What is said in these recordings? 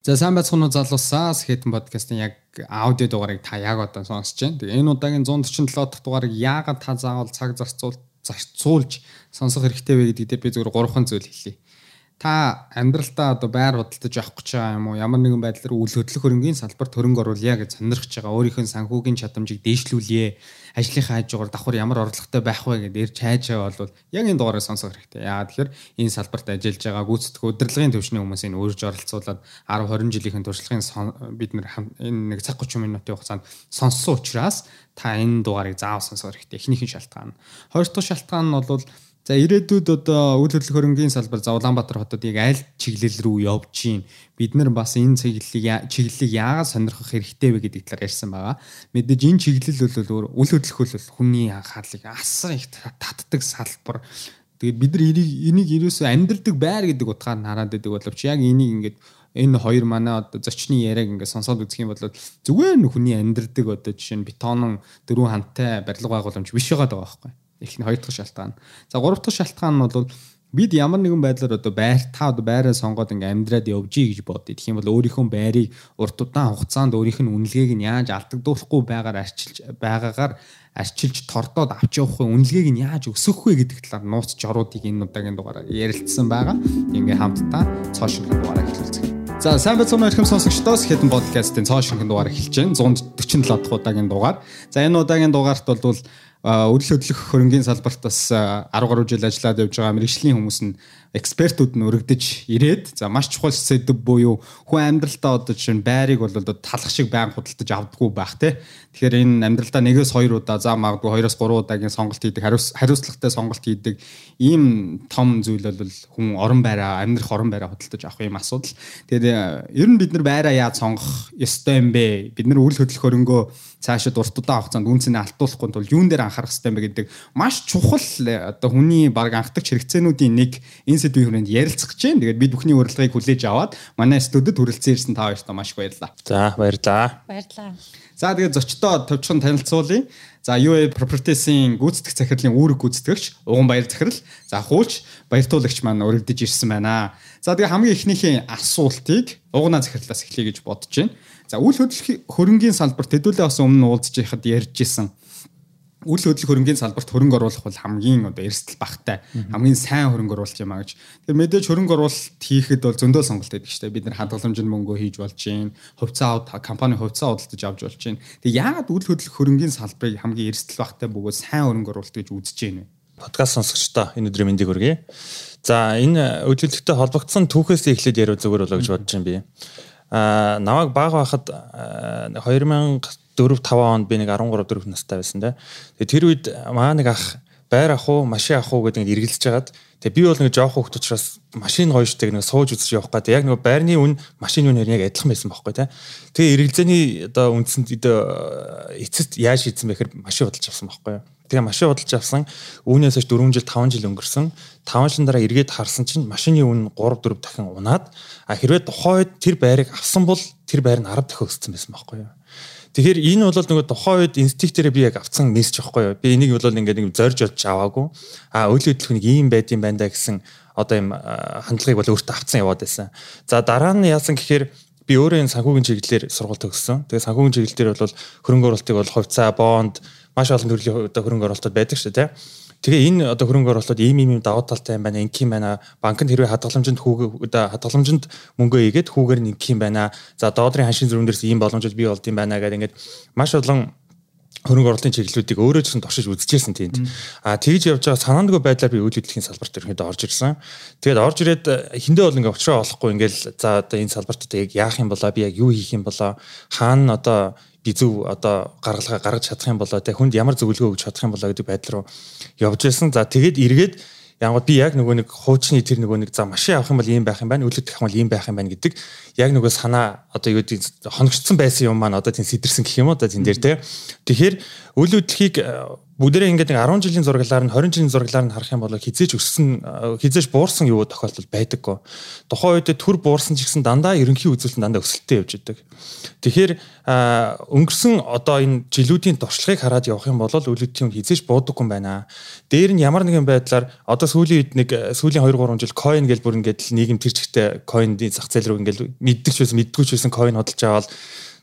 За сайн байцгаана уу залуусаа Skeleton podcast-ын яг аудио дугаарыг та яг одоо сонсож байна. Тэгээ энэ удаагийн 147 дахь дугаарыг яагаад та заавал цаг зарцуул зарцуулж сонсох хэрэгтэй вэ гэдэгт би зөвхөн гурван зүйл хэлье та амьдралдаа одоо байр худалдаж авах гэж байгаа юм уу? Ямар нэгэн байдлаар үйл хөдлөх хөрөнгийн салбарт хөрөнгө оруулъя гэж сонирхож байгаа. Өөрийнхөө санхүүгийн чадамжийг дээшлүүлье. Ажлынхаа хажуугаар давхар ямар орлоготой байх вэ гэдээ ирж хайж байгаа бол яг энэ дугаарыг сонсох хэрэгтэй. Яа тэгэхээр энэ салбарт ажиллаж байгаа гүйцэтгэх удирдлагын төвчний хүмүүс энэ өөрж оролцуулаад 10 20 жилийн туршлагын бид энэ нэг цаг 30 минутын хугацаанд сонссон учраас та энэ дугаарыг заавал сонсох хэрэгтэй. Эхнийхэн шалтгаан. Хоёр дахь шалтгаан нь бол За ирээдүйд одоо үйл хөдлөх хөрөнгийн салбар за Улаанбаатар хотод яг аль чиглэл рүү явж гин бид нар бас энэ чиглэлийг чиглэлийг яагаад сонирхох хэрэгтэй вэ гэдэг талаар ярьсан байгаа. Мэдээж энэ чиглэл бол үйл хөдлөх бол хүний анхаарлыг асар их татдаг салбар. Тэгээд бид нар энийг ерөөсөө амьдрдаг байр гэдэг утгаар хараад байдаг боловч яг энийг ингээд энэ хоёр манай одоо зочны яриаг ингээд сонсоод үзэх юм бол зүгээр хүний амьдрдаг одоо жишээ нь бетонон дөрвөн хантай барилга байгууламж биш байгаа даа байхгүй Нь хоёр дахь шалтгаан. За гурав дахь шалтгаан нь бол бид ямар нэгэн байдлаар одоо байр та одоо байраа сонгоод ингээм амьдраад явжий гэж бодъё. Тэгэх юм бол өөрийнхөө байрыг урт удаан хугацаанд өөрийнх нь үнэлгээг нь яаж алдагдуулахгүй байгаар арчилж байгаагаар арчилж тордоод авч явахгүй үнэлгээг нь яаж өсгөх вэ гэдэг талаар нууц жоруудыг энэ удаагийн дугаараар ярилцсан байгаа. Ингээ хамтдаа цоо шинхэн дугаараа эхлүүлцгээе. За сайн байцгаана хүмүүс сонсогчдоос хэдэн подкастын цоо шинхэн дугаар эхэлж байна. 147 дахь удаагийн дугаар. За энэ удаагийн дугаарт бол үйл хөдлөх хөрөнгийн салбарт бас 10 гаруй жил ажиллаад явж байгаа мэрэгжлийн хүмүүс нь экспертүүд нь өргөдөж ирээд за маш чухал сэдв буюу хүн амьдралдаа одоо жишээ нь байрыг бол одоо талах шиг байн худалдаж авдаггүй байх те тэгэхээр энэ амьдралдаа нэгээс хоёр удаа за магадгүй хоёроос гурван удаагийн сонголт хийдэг хариуцлагатай сонголт хийдэг ийм том зүйл бол хүн орон байраа амьдрах орон байраа худалдаж авах юм асуудал. Тэгээд ер нь бид нар байраа яаж сонгох ёстой юм бэ? Бид нар үйл хөдлөх хөрөнгөө цаашид урт удаан хугацаанд үнцнийг алдуулахгүй тул юун дээр анхаарах хэрэгтэй бэ гэдэг маш чухал одоо хүний баг анхдагч хэрэгцээнүүдийн нэг энэ сэдвийн хүрээнд ярилцах гэж байна. Тэгээд бид бүхний урилгыг хүлээж аваад манай студид хүрэлцэн ирсэн та хоёртаа маш их баярлалаа. За баярлалаа. Баярлалаа. За тэгээд зочдоо төвчхон танилцуулъя. За UA Properties-ийн гүйцэтгэх захирлын үүрэг гүйцэтгэгч Уган Баяр захирал. За хуулч баяртуулагч маань өргөдөж ирсэн байна. За тэгээд хамгийн эхнийхээ асуултыг Уганаа захирлаас эхлэе гэж бодож байна. За үйл хөдлөх хөрөнгийн салбарт хэдүүлээ бас өмнө уулзж байхад ярьж исэн үйл хөдлөх хөрөнгийн салбарт хөрөнгө оруулах бол хамгийн одоо эрсдэл багтай хамгийн сайн хөрөнгө оруулалт юм а гэж. Тэгэхээр мэдээж хөрөнгө оруулалт хийхэд бол зөндөө сонголт байдаг шүү дээ. Бид нар хадгаламжинд мөнгө хийж болж гин, хувьцаа компани хувьцаа худалдаж авч болж гин. Тэгээ яагаад үйл хөдлөх хөрөнгийн салбарыг хамгийн эрсдэл багтай бөгөөд сайн хөрөнгө оруулалт гэж үзэж байна вэ? Подкаст сонсогчдоо энэ өдрийн мэндийг хүргэе. За энэ үйл хөдлөлтөд холбогдсон түүхээс эхлээд ярив зүгээр болоо гэж бодож байна би. Намайг баг байхад 2004 5 онд би нэг 13 4 настай байсан те. Тэгээ тэр үед маа нэг ах байр ах уу, машин ах уу гэдэг эргэлзэж хагаад тэгээ би бол нэг жоох хөвгт учраас машин гоё штэ нэг сууж үзэж явах гэдэг. Яг нэг байрны үн, машины үн яг адилхан байсан байхгүй те. Тэгээ эргэлзээний одоо үндсэнд эцэст яаж хийсэн бэ гэхээр машин бодолж авсан байхгүй юу. Тэгээ машин бодолж авсан. Үүнээс хойш 4 жил 5 жил өнгөрсөн. 5 жил дараа эргээд харсан чинь машины үн 3 4 дахин унаад а хэрвээ тухайн үед тэр байрыг авсан бол тэр байр нь 10 дахин өссөн байсан байхгүй юу. Тэгэхээр энэ бол нөгөө тухайн үед инстинктээрээ би яг авцсан мессеж байхгүй юу. Би энийг бол ингээд нэг зорж олж аваагүй. А үйл хөдлөх нэг ийм байд юм байна да гэсэн одоо юм хандлагыг бол өөртөө авцсан яваад байсан. За дараа нь яасан гэхээр би өөрөө энэ санхүүгийн чиглэлээр сургууль төгссөн. Тэгээ санхүүгийн чиглэлээр бол хөрөнгө оруулалтыг бол хувьцаа, бонд, маш олон төрлийн одоо хөрөнгө оруулалтууд байдаг шүү дээ. Тэгээ энэ одоо хөрөнгө оруулалт ийм ийм давуу талтай юм байна, ингийн байна. Банкнд хэрвээ хадгаламжинд хүүгээ одоо хадгаламжинд мөнгөө ийгээд хүүгээр нь ингийн байна. За доодрын ханшийн зөрүүн дээрс ийм боломжууд бий болд юм байна гэдэг ингээд маш олон хөрөнгө оруулалтын чиглэлүүдийг өөрөө ч туршиж үзчихсэн тиймд. А тэгж явж байгаа санаандгүй байдлаар би үйл хөдлөлийн салбарт ерөнхийдөө орж ирсэн. Тэгээд орж ирээд хиндэ бол ингээ очроо олохгүй ингээл за одоо энэ салбарт одоо яг яах юм болоо би яг юу хийх юм болоо хаана одоо би зөв одоо гаргалгаа гаргаж чадах юм болоо те хүнд ямар зөвлөгөө өгч чадах юм болоо гэдэг байдал руу явж байсан. За тэгээд эргээд яг би яг нөгөө нэг хуучны тэр нөгөө нэг за машин авах юм бол ийм байх юм байна, үлдэх юм бол ийм байх юм байна гэдэг яг нөгөө санаа одоо юу гэдэг хоногчсон байсан юм маань одоо тийм сэтэрсэн гэх юм уу одоо тийм дээр те. Тэгэхээр үйл хөдлөхийг бүгдээрээ ингээд нэг 10 жилийн зураглаар нь 20 жилийн зураглаар нь харах юм бол хизээж өссөн хизээж буурсан юу тохиолдол байдаггүй. Тухайн үед төр буурсан ч гэсэн дандаа ерөнхий үзүүлэлт дандаа өсөлттэй явж идэг. Тэгэхээр өнгөрсөн одоо энэ жилүүдийн туршлагыг хараад явах юм бол үлүүдийн хизээж буудаггүй юм байна. Дээр нь ямар нэгэн байдлаар одоо сүүлийн үед нэг сүүлийн 2 3 жил coin гэж бүр ингээд нийгэм тэр чигтээ coin-ийн зах зээл рүү ингээд мэддэг ч байсан мэддэггүй ч байсан coin хөдөлж аваад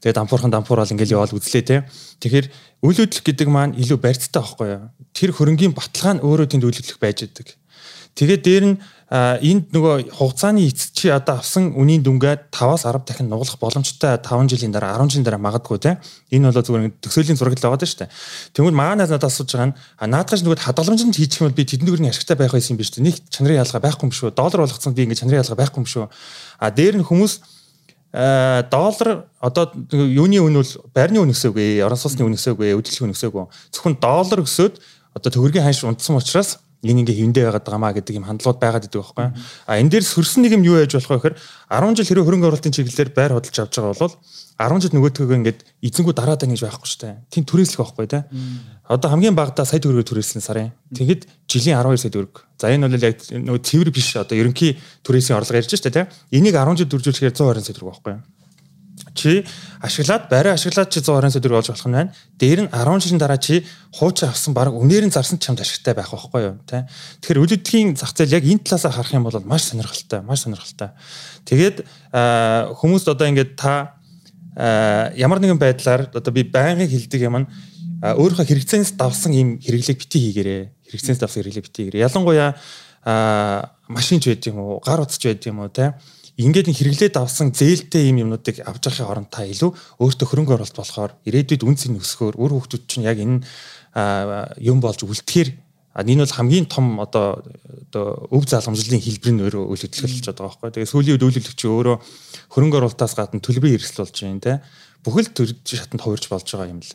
тэгээ дампуурхан дампуурал ингээл яваал үзлээ те. Тэгэхээр үйл хөдлөх гэдэг маань илүү барьцтай байхгүй юу? Тэр хөрөнгийн баталгаа нь өөрөө тэнд үйл хөдлөх байж идэг. Тэгээд дээр нь энд нөгөө хугацааны эцэд чи одоо авсан үнийн дүнгээ 5-аас 10 дахин нуглах боломжтой 5 жилийн дараа 10 жилийн дараа магадгүй те. Энэ бол зүгээр төсөөлийн зураг л байгаа даа шүү дээ. Тэгвэл маанаас надад асууж байгаа нь наадгаж нөгөө хадгаламжинд хийчих юм бол би тэдний өрний ашигтай байх байсан юм биш үү? Нэг чанарын ялгаа байхгүй юм шүү. Доллар болгоцсон би ингэ чанарын ялгаа байхгүй юм шүү. А дээр нь хүмүүс доллар одоо юуны үн бол байрны үн өсөөгүй, орон сууцны үн өсөөгүй, өдөртлийн үн өсөөгүй. Зөвхөн доллар өсөөд одоо төгрөгийн ханш унтсан учраас энэ ингээ хөвөндөө байгаад байгаа маа гэдэг юм хандлагууд байгаад идэг байхгүй. А энэ дээр сөрсөн нэг юм юу яаж болох вэ гэхээр 10 жил хэрэв хөрөнгө оруулалтын чиглэлээр байр хөдөлж авч байгаа бол 10 жил нөгөөдгөө ингээд эзэнгүү дараад ингэж байхгүй шүү дээ. Тийм түрээслэх байхгүй те. Одоо хамгийн багадаа сая төгрөгөөр түрээслэн сарын. Тэгэд жилийн 12 сая төгрөг. За энэ бол яг нөгөө цэвэр биш одоо ерөнхий түрээсийн орлого ярьж штэ те. Энийг 10 жил дүржүүлэхээр 120 сая төгрөг байхгүй чи ашиглаад байраа ашиглаад чи 120 сая төгрөг олж болох нь байна. Дээр нь 10 жилийн дараа чи хуучин авсан баг үнээр нь зарсан чамд ашигтай байх байхгүй юу тий. Тэгэхээр үйл хөдлөлийн зах зээл яг энэ талаас харах юм бол маш сонирхолтой, маш сонирхолтой. Тэгээд хүмүүст одоо ингээд та ямар нэгэн байдлаар одоо би байнгын хилдэг юм нь өөрийнхөө хэрэгцээнээс давсан ийм хэрэглээг бити хийгээрээ. Хэрэгцээнээс давсан хэрэглээг бити хийгээрээ. Ялангуяа машинч байд юм уу, гар утасч байд юм уу тий ингээд хэрэглээд авсан зээлтэй юм юмнуудыг авч явахын оронд та илүү өөртөө хөрөнгө оруулалт болохоор ирээдүйд үнцний өсгөөр өөр хүүхдүүд чинь яг энэ юм болж үлдэхээр энэ бол хамгийн том одоо одоо өв залгамжлалын хэлбэр нь өөрөө үйл хөдлөлж байгаа байхгүй. Тэгээ сүүлийн үед үйл хөдлөгч өөрөө хөрөнгө оруулалтаас гадна төлбөрийн эрсдэл болж байна те. Бүхэл төр шатанд хувирч болж байгаа юм л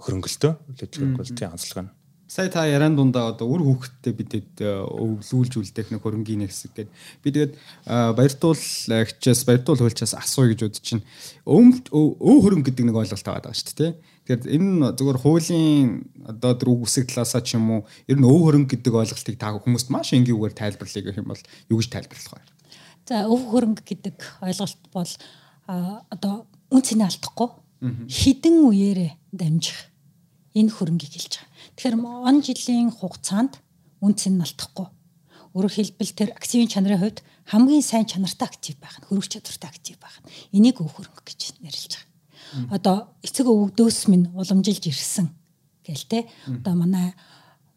хөрөнгөлтөө үйл хөдлөлтийн онцлог нь. Сая та яран дундаа одоо үр хүүхдтэй бидэд э, өвлүүлж үлдээх нэг хөрөнгөний хэсэг гээд би тэгээд э, баяртуулагчаас баяртуул хуульчаас асууя гэж бодож чинь өв өв хөрөнгө гэдэг нэг ойлголт байгаа шүү дээ. Тэгэхээр энэ зөвхөн хуулийн одоо тэр үг үсэг талаасаа ч юм уу ер нь өв хөрөнгө гэдэг ойлголтыг та хүмүүст маш энгийгээр тайлбарлая гэх юм бол юу гэж тайлбарлах вэ? За өв хөрөнгө гэдэг ойлголт бол одоо үн цэнэ алдахгүй хідэн үеэрээ дамжих энэ хөрөнгийг хэлж байгаа. Тэгэхээр он жилийн хугацаанд үнц нь алдахгүй. Өөрөөр хэлбэл тэр активын чанарын хувьд хамгийн сайн чанартай актив байх нь хөрөг чадвартай актив байх нь энийг өв хөрөнгө гэж нэрлэж байгаа. Одоо эцэг өвгдөөс минь уламжилж ирсэн гээл те. Одоо манай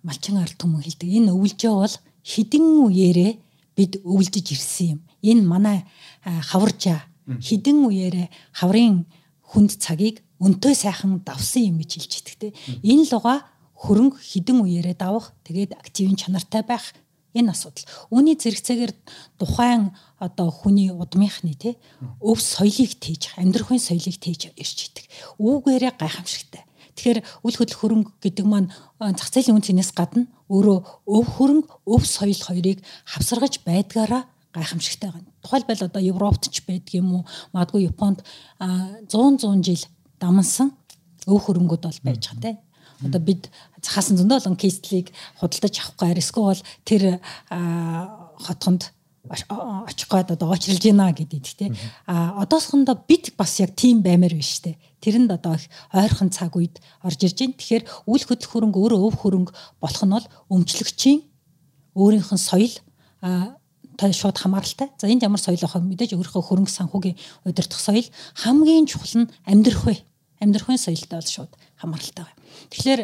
малчин ард түмэн хэлдэг. Энэ өвлжөө бол хідэн үеэрээ бид өвлжиж ирсэн юм. Энэ манай хаваржаа хідэн үеэрээ хаврын хүнд цагийг өнтөө сайхан давсан юм гэж хэлж идэгтэй. Энэ луга хөрөнгө хідэн үеэрээ давах тэгээд активын чанартай байх энэ асуудал. Үүний зэрэгцээгээр тухайн одоо хүний удмынхны тий өв соёлыг тээж амьдрахын соёлыг тээж ирж идэг. Үүгээрээ гайхамшигтай. Тэгэхээр үл хөдлөх хөрөнгө гэдэг маань зах зээлийн үн цэнээс гадна өөрөө өв хөрөнгө, өв соёл хоёрыг хавсаргаж байдгаараа гайхамшигтай байна. Тухайлбал одоо Европт ч байдаг юм уу? Магадгүй Японд 100 100 жил дамнсан өв хөрөнгүүд бол байж байгаа тийм Одоо бид цахаасан зөндөө олон кейслийг худалдаж авахгүй эсвэл тэр хотхонд очих гээд одоо очролж гинэ гэдэг тийм. А одоосхондоо бид бас яг тийм баймаар биш үү. Тэрэнд одоо их ойрхон цаг үед орж ирж байна. Тэгэхээр үйл хөдлөх хөрөнгө өөрөө өв хөрөнгө болох нь бол өмчлөгчийн өөрийнх нь соёл а та шууд хамааралтай. За энд ямар соёл авах мэдээж өөрийнхөө хөрөнгө санхүүгийн удирдах соёл хамгийн чухал нь амьдрах вэ. Амьдрах вэ соёлтой бол шууд хамааралтай байна. Тэгэхээр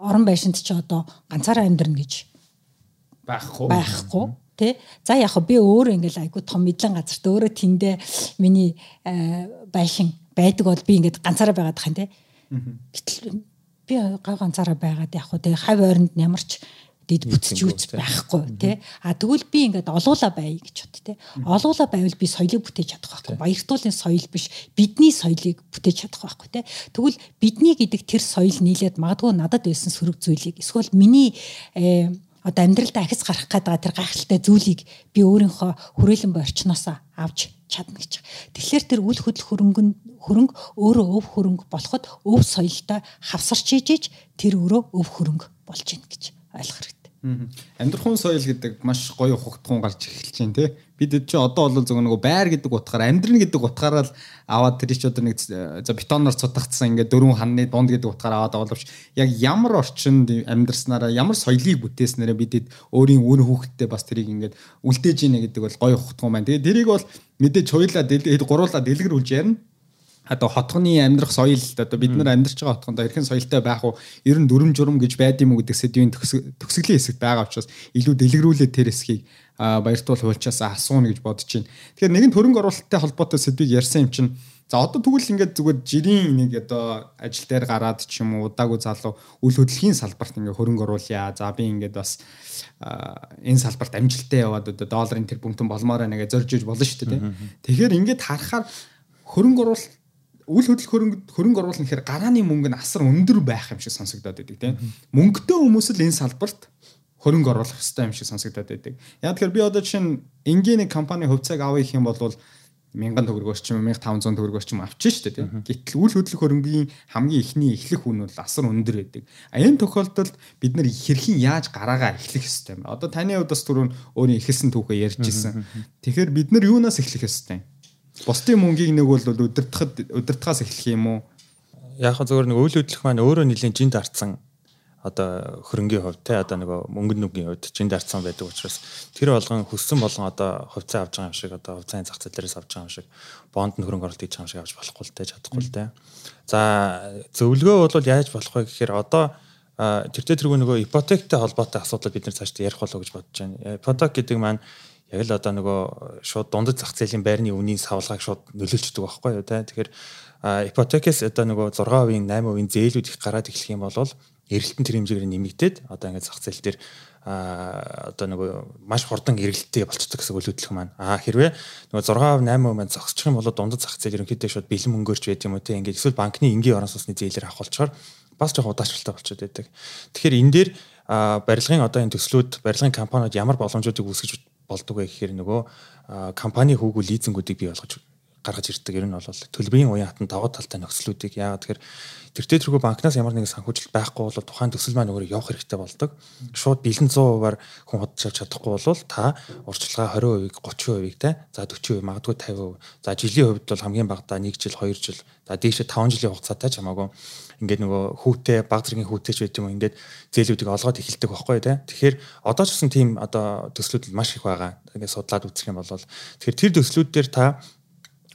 орон байшинд ч одоо ганцаараа амьдрна гэж байхгүй. Байхгүй тий. За яг би өөр ингээл айгу том мэдлэн газарт өөрөө тэндээ миний байшин байдаг бол би ингээд ганцаараа байгаад тах юм тий. Гэтэл би гав ганцаараа байгаад яг хөө тий хав ойронд ямар бүтэж үүс байхгүй тий. А тэгвэл би ингээд олуула бай гэж бод тий. Олуула байвал би соёлыг бүтээж чадах байхгүй. Баяртуулын соёл биш бидний соёлыг бүтээж чадах байхгүй тий. Тэгвэл бидний гэдэг тэр соёл нийлээд магадгүй надад байсан сөрөг зүйлийг эсвэл миний э, одоо амьдралдаа ахис гарах гэдэг тэр гайхалтай зүйлийг би өөрийнхөө хүрээлэн борчноос авч чадна гэж. Тэгэхээр тэр үл хөдлөх хөрөнгө хөрөнгө өөрөө өв хөрөнгө болоход өв соёлтой хавсарч ижиж тэр өөрөө өв хөрөнгө болж гин гэж ойлгох хэрэгтэй. Амьдрахын соёл гэдэг маш гоё хугтгун гарч эхэлж байна тий. Бид чи одоо бол зөв нэг байр гэдэг утгаараа амьдрын гэдэг утгаараа л аваад тэр чи одоо нэг за бетоноор цутгацсан ингээд дөрвөн ханны дунд гэдэг утгаараа аваад боловч яг ямар орчинд амьдрснараа ямар соёлыг бүтээснээрээ бидэд өөрийн үр хүүхдтэй бас тэрийг ингээд үлдээж ийнэ гэдэг бол гоё хугтгун байна. Тэгээ тэрийг бол мэдээж хоёлаа гуруулаа дэлгэрүүлж ярина одоо хотгоны амьдрах соёл одоо бид нар амьдарч байгаа хотгонд эрхэн соёлтой байх уу ер нь дүрм журм гэж байд юм уу гэдэг сэдвийн төгсгөлийн хэсэгт байгаа учраас илүү дэлгэрүүлээд тэр хэсгийг баяртуул хуульчаас асууна гэж бодож байна. Тэгэхээр нэгэн хөрөнгө оруулалттай холбоотой сэдвийг ярьсан юм чинь за одоо тэгвэл ингээд зүгээр жирийн нэг одоо ажил дээр гараад ч юм уу удаагүй залуу үл хөдлөлийн салбарт ингээд хөрөнгө оруулъя. За би ингээд бас энэ салбарт амжилттай яваад одоо долларын тэр бүмтэн болмоор нэгэ зорж иж болно шүү дээ. Тэгэхээр ингээд харахаар хөрөнгө оруулалт үл хөдлөх хөрөнгө хөрөнгө оруулах гэхээр гарааны мөнгө нь асар өндөр байх юм шиг сонсогдоод байдаг тийм мөнгөтэй хүмүүс л энэ салбарт хөрөнгө оруулах хэрэгтэй юм шиг сонсогдоод байдаг. Яг тэгэхээр би одоо чинь энгийн нэг компани хөвцөөг авъя гэх юм бол 1000 төгрөгөөр ч юм 1500 төгрөгөөр ч юм авчих шүү дээ тийм. Гэтэл үл хөдлөх хөрөнгөний хамгийн ихний эхлэх үн бол асар өндөр байдаг. А энэ тохиолдолд бид нар хэрхэн яаж гараагаа эхлэх ёстой юм. Одоо таны хувьд бас түрүүн өөрийн эхэлсэн түүхээ ярьж ирсэн. Тэгэхээр бид нар юунаас эхлэх ёстой юм? Бусдын мөнгийг нэг бол өдөртөхөд өдөртгаас эхлэх юм уу? Яг хөө зөвөр нэг үйл хөдлөх маань өөрөө нэлийн жин дарцсан одоо хөрөнгийн хувьд те одоо нөгөө мөнгөнд нүгийн хувьд жин дарцсан байдаг учраас тэр болгон хөссөн болгон одоо хувьцаа авч байгаа юм шиг одоо хувьцааны зах зээл дээрээс авч байгаа юм шиг бонд нь хөрөнгө оруулалт хийж байгаа юм шиг авч болохгүй л те чадахгүй л те. За зөвлөгөө бол яаж болох вэ гэхээр одоо тэртээ тэргүй нөгөө ипотектэй холбоотой асуудал бид нар цааш ярих болов гэж бодож байна. Ипотек гэдэг маань яг л одоо нөгөө шууд дундад зах зээлийн байрны үнийн савлгааг шууд нөлөөлчдөг байхгүй юу те. Тэгэхээр ипотекээс одоо нөгөө 6%, 8% зээлүүд их гараад эхлэх юм бол эргэлтэн тэр хэмжээгээр нэмэгдээд одоо ингээд зах зээл дээр а одоо нөгөө маш хурдан эргэлттэй болцдог гэсэн үлэдлэх маань. А хэрвээ нөгөө 6%, 8% маань зогсчих юм бол дундад зах зээл ерөнхийдөө шууд бэлэн мөнгөөрч байд юм уу те. Ингээд эсвэл банкны энгийн орон сууцны зээлээр авах болчоор бас жоох удаашралтай болчиход байдаг. Тэгэхээр энэ дээр барилгын одоо энэ төслүүд барилгын компаниуд ямар боломжуудыг үүсгэж болдог вэ гэхээр нөгөө компани хүүгүү лизингүүдийг бий болгож гаргаж ирдэг. Ер нь бол төлбөрийн уян хатан даваа талтай нөхцлүүдийг яагаад тэгэхээр тэртээ тэргүй банкнаас ямар нэгэн санхүүжилт байхгүй бол тухайн төсөл маань өөрөө явах хэрэгтэй болдог. Шууд бэлэн 100%-аар хүн худалдаж авч чадахгүй бол та урьдчилгаа 20%-ийг 30%-ийг те за 40% магадгүй 50%. За жилийн хувьд бол хамгийн багадаа 1 жил 2 жил за дээшээ 5 жилийн хугацаатай ч хамаагүй ингээд нөгөө хүүтэй баг зэргийн хүүтэй ч байт юм ингээд зээлүүдийг олгоод эхэлдэг байхгүй тий. Тэгэхээр одоо ч гэсэн тийм одоо төслүүд маш их байгаа. Ингээд судлаад үзэх юм бол тэгэхээр тэр төслүүд дээр та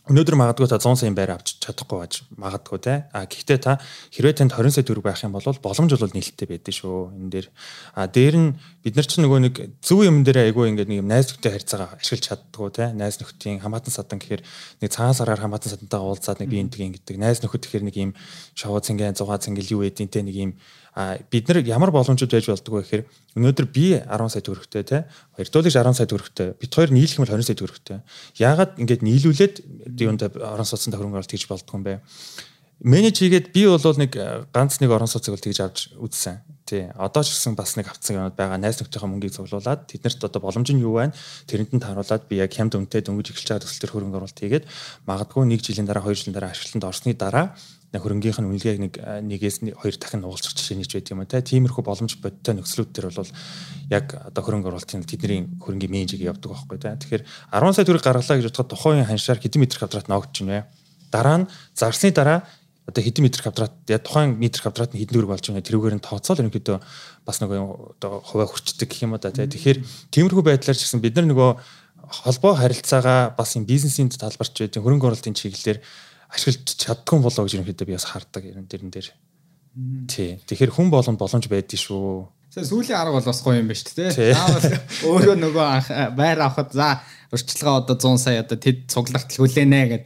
Өнөөдөр магадгүй та 100 сая байр авч чадахгүй байж магадгүй те. А гэхдээ та хэрвээ танд 20 сая төгрөг байх юм бол боломж бол нээлттэй байдэн шүү. Энэ дээр а дээр нь бид нар ч нөгөө нэг зөв юм дээр айгүй ингээд нэг найз нөхдөд харьцаагаа ашиглаж чаддгүй те. Найз нөхдийн хамаатан садан гэхээр нэг цагаан сараар хамаатан садантайгаа уулзаад нэг би энэ гэдэг. Найз нөхөд тэгэхээр нэг юм шавуу цэнгийн зугаа цэнгэл юу те нэг юм бид нар ямар боломжууд байж болдгоо гэхээр өнөөдөр би 10 сая төгрөгтэй те эрдүүлэгч 10 сая төгрөгтэй бид хоёр нийлэх юм бол 20 сая төгрөгтэй. Яагаад ингэж нийлүүлээд юунд орон сууцсан хөрөнгө оруулалт хийж болдгоо юм бэ? Менеж хийгээд би бол нэг ганц нэг орон сууцыг бол тэгж авч үзсэн. Тий одоо ч гэсэн бас нэг авцсан юмуд байгаа. Найз нөхдөийнхөө мөнгийг цуглуулад тэднэрт одоо боломж нь юу байна? Тэрэнд нь тааруулаад би яг хямд үнэтэй дөнгөж эхэлж байгаа төсөл төр хөрөнгө оруулалт хийгээд магадгүй нэг жилийн дараа хоёр жилийн дараа ашиглалтанд орсны дараа хөрөнгийнх нь үнэлгээг нэг нэгээс хоёр дахин нуулцах жишээ нэгж байт юм аа. Тиймэрхүү боломж бодтой нөхцлүүд төр бол яг одоо хөрөнгө оруулалтын тэдний хөрөнгөний менежийг явдаг байхгүй та. Тэгэхээр 10 сая төгрөг гаргалаа гэж бодоход тухайн ханшаар хэдэн метр квадрат ногдож байна? Дараа нь зарсны дараа одоо хэдэн метр квадрат яг тухайн метр квадрат нь хэдэн төгрөг болж байгаа тэрүүгээр нь тооцоол ерөнхийдөө бас нөгөө одоо хуваа хүрчдэг гэх юм да. Тэгэхээр тиймэрхүү байдлаар ч гэсэн бид нар нөгөө холбоо харилцаагаа бас юм бизнесийн талбарч байдаг хөрөнгө оруулалтын чиглэлээр ашиглаж чаддгүй болоо гэж ерөнхийдөө би бас хардаг юм дэрэн дээр. Тий. Тэгэхээр хүн болгонд боломж байдгийг шүү. Сүүлийн арга бол бас гоё юм ба шүү дээ. Заавал өөрөө нөгөө байр авахд за урьдчилгаа одоо 100 сая одоо тэд цугларт хүлээнэ гэд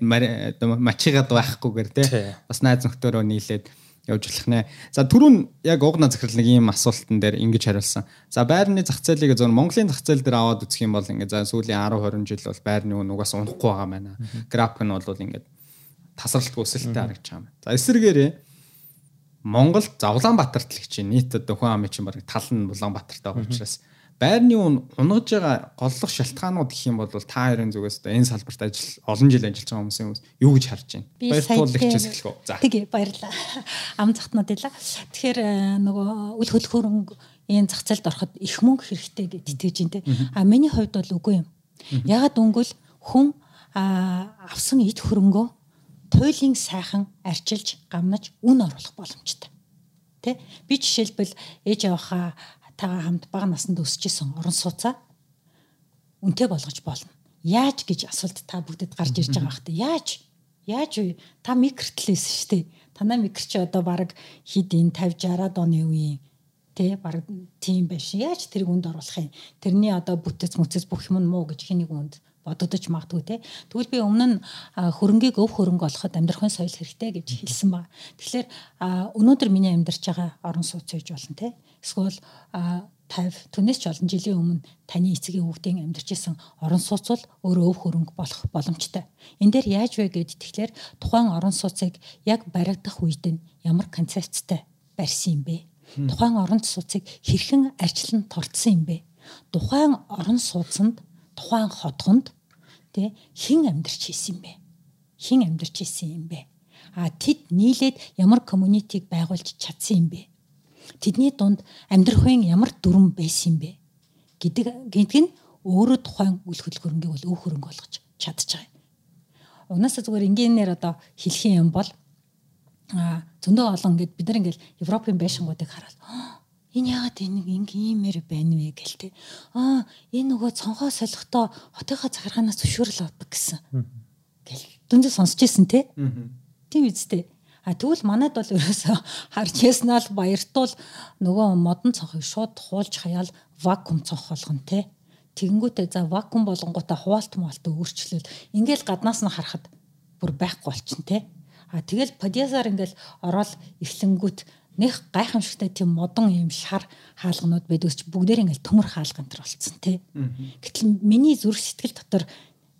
мачигаад байхгүйгээр тий. Бас найз нөхдөөрөө нийлээд явж болох нэ. За түрүүн яг угна захирал нэг ийм асуултан дээр ингэж хариулсан. За байрны зах зээлийг зөв Монголын зах зээл дээр аваад үзэх юм бол ингээ за сүүлийн 10 20 жил бол байрны үн угаас унахгүй байгаа байна. График нь бол ингээд тасралтгүй өсөлттэй харагдаж байгаа юм. За эсвэргээрээ Монгол за Улаанбаатарт л гэж нийт одоо хүн амын чинь баг тал нь Улаанбаатартай байгаа учраас байрны үн унгаж байгаа голлох шалтгаанууд гэх юм бол та хоёрын зүгээс энэ салбарт ажил олон жил ажиллаж байгаа хүмүүсийн хүмүүс юу гэж харж байна? Баярлалаа эхлэх үү. За. Тэгээ баярлалаа. Ам захтнууд ила. Тэгэхээр э, нөгөө үл хөл хөрөнгө энэ зах зээлд ороход их мөнгө хэрэгтэй гэж итгэж байна те. А миний хувьд бол үгүй юм. Ягаад үнгөл хүн авсан эд хөрөнгөө туйлын сайхан арчилж гамнаж үн оруулах боломжтой. Тэ? Би жишээлбэл ээж аваахаа тагаа хамт бага наснд өсөжсэн орон сууцаа үнтэй болгож болно. Яаж гэж асуулт та бүгдэд гарч ирж байгаа бахтай. Яаж? Яаж вэ? Та микротлээс шүү дээ. Танай микро чи одоо баг хидийн 50 60-аад оны үеийн тий баг тийм байш. Яаж тэрийг үнд оруулах юм? Тэрний одоо бүтэц мүцэц бүх юм муу гэж хэнийг үнд бодогдож магадгүй те. Тэгвэл би өмнө нь хөрөнгийг өв хөрөнгө олоход амьдрахын соёл хэрэгтэй гэж хэлсэн ба. Тэгэхээр өнөөдөр миний амьдарч байгаа орон сууц үйж болно те. Эсвэл 50 түнээс ч олон жилийн өмнө таны эцгийн хүүхдийн амьдарч исэн орон сууц бол өөрөө өв хөрөнгө болох боломжтой. Энд дээр яаж вэ гэд тэгэхээр тухайн орон сууцыг яг баригдах үед нь ямар концепцтэй барьсан юм бэ? Тухайн орон сууцыг хэрхэн арчлан тордсон юм бэ? Тухайн орон сууцанд тухайн хотгонд тий хэн амьдарч хийсэн юм бэ? Хэн амьдарч хийсэн юм бэ? А тэд нийлээд ямар комьюнитиг байгуулж чадсан юм бэ? Тэдний дунд амьдрахын ямар дүрм байсан юм бэ? гэдэг гэдэг нь өөрөө тухайн үл хөдлөхөрөнгийг бол өв хөрөнгө болгож чадчих байгаа. Унаасаа зүгээр энгийнээр одоо хэлэх юм бол зөндөө олон ингээд бид нар ингээд Европын байшингуудыг хараад энэ яагаад энэ ингээмэр байна вэ гэл те. Аа энэ нөгөө цонхоо солихдоо хотынхаа захиргаанаас зөвшөөрөл авдаг гэсэн. Гэл дүндээ сонсч ирсэн те. Тийм үстэй. А тэгвэл манайд бол ерөөсөө харж яснаа л баяртуул нөгөө модон цонхыг шууд хуулж хаяал вакуум цонх болгоно те. Тэгэнгүүтээ за вакуум болгонгуудаа хуваалт маалт өөрчлөл ингээл гаднаас нь харахад бүр байхгүй болчихно те. А тэгэл подиасаар ингээл ороод эхлэнгүүт нэг гайхамшигтай тийм модон юм шар хаалганууд байдаг ч бүгдээр ингээл төмөр хаалган төр болцсон тий. Гэтэл миний зүрх сэтгэл дотор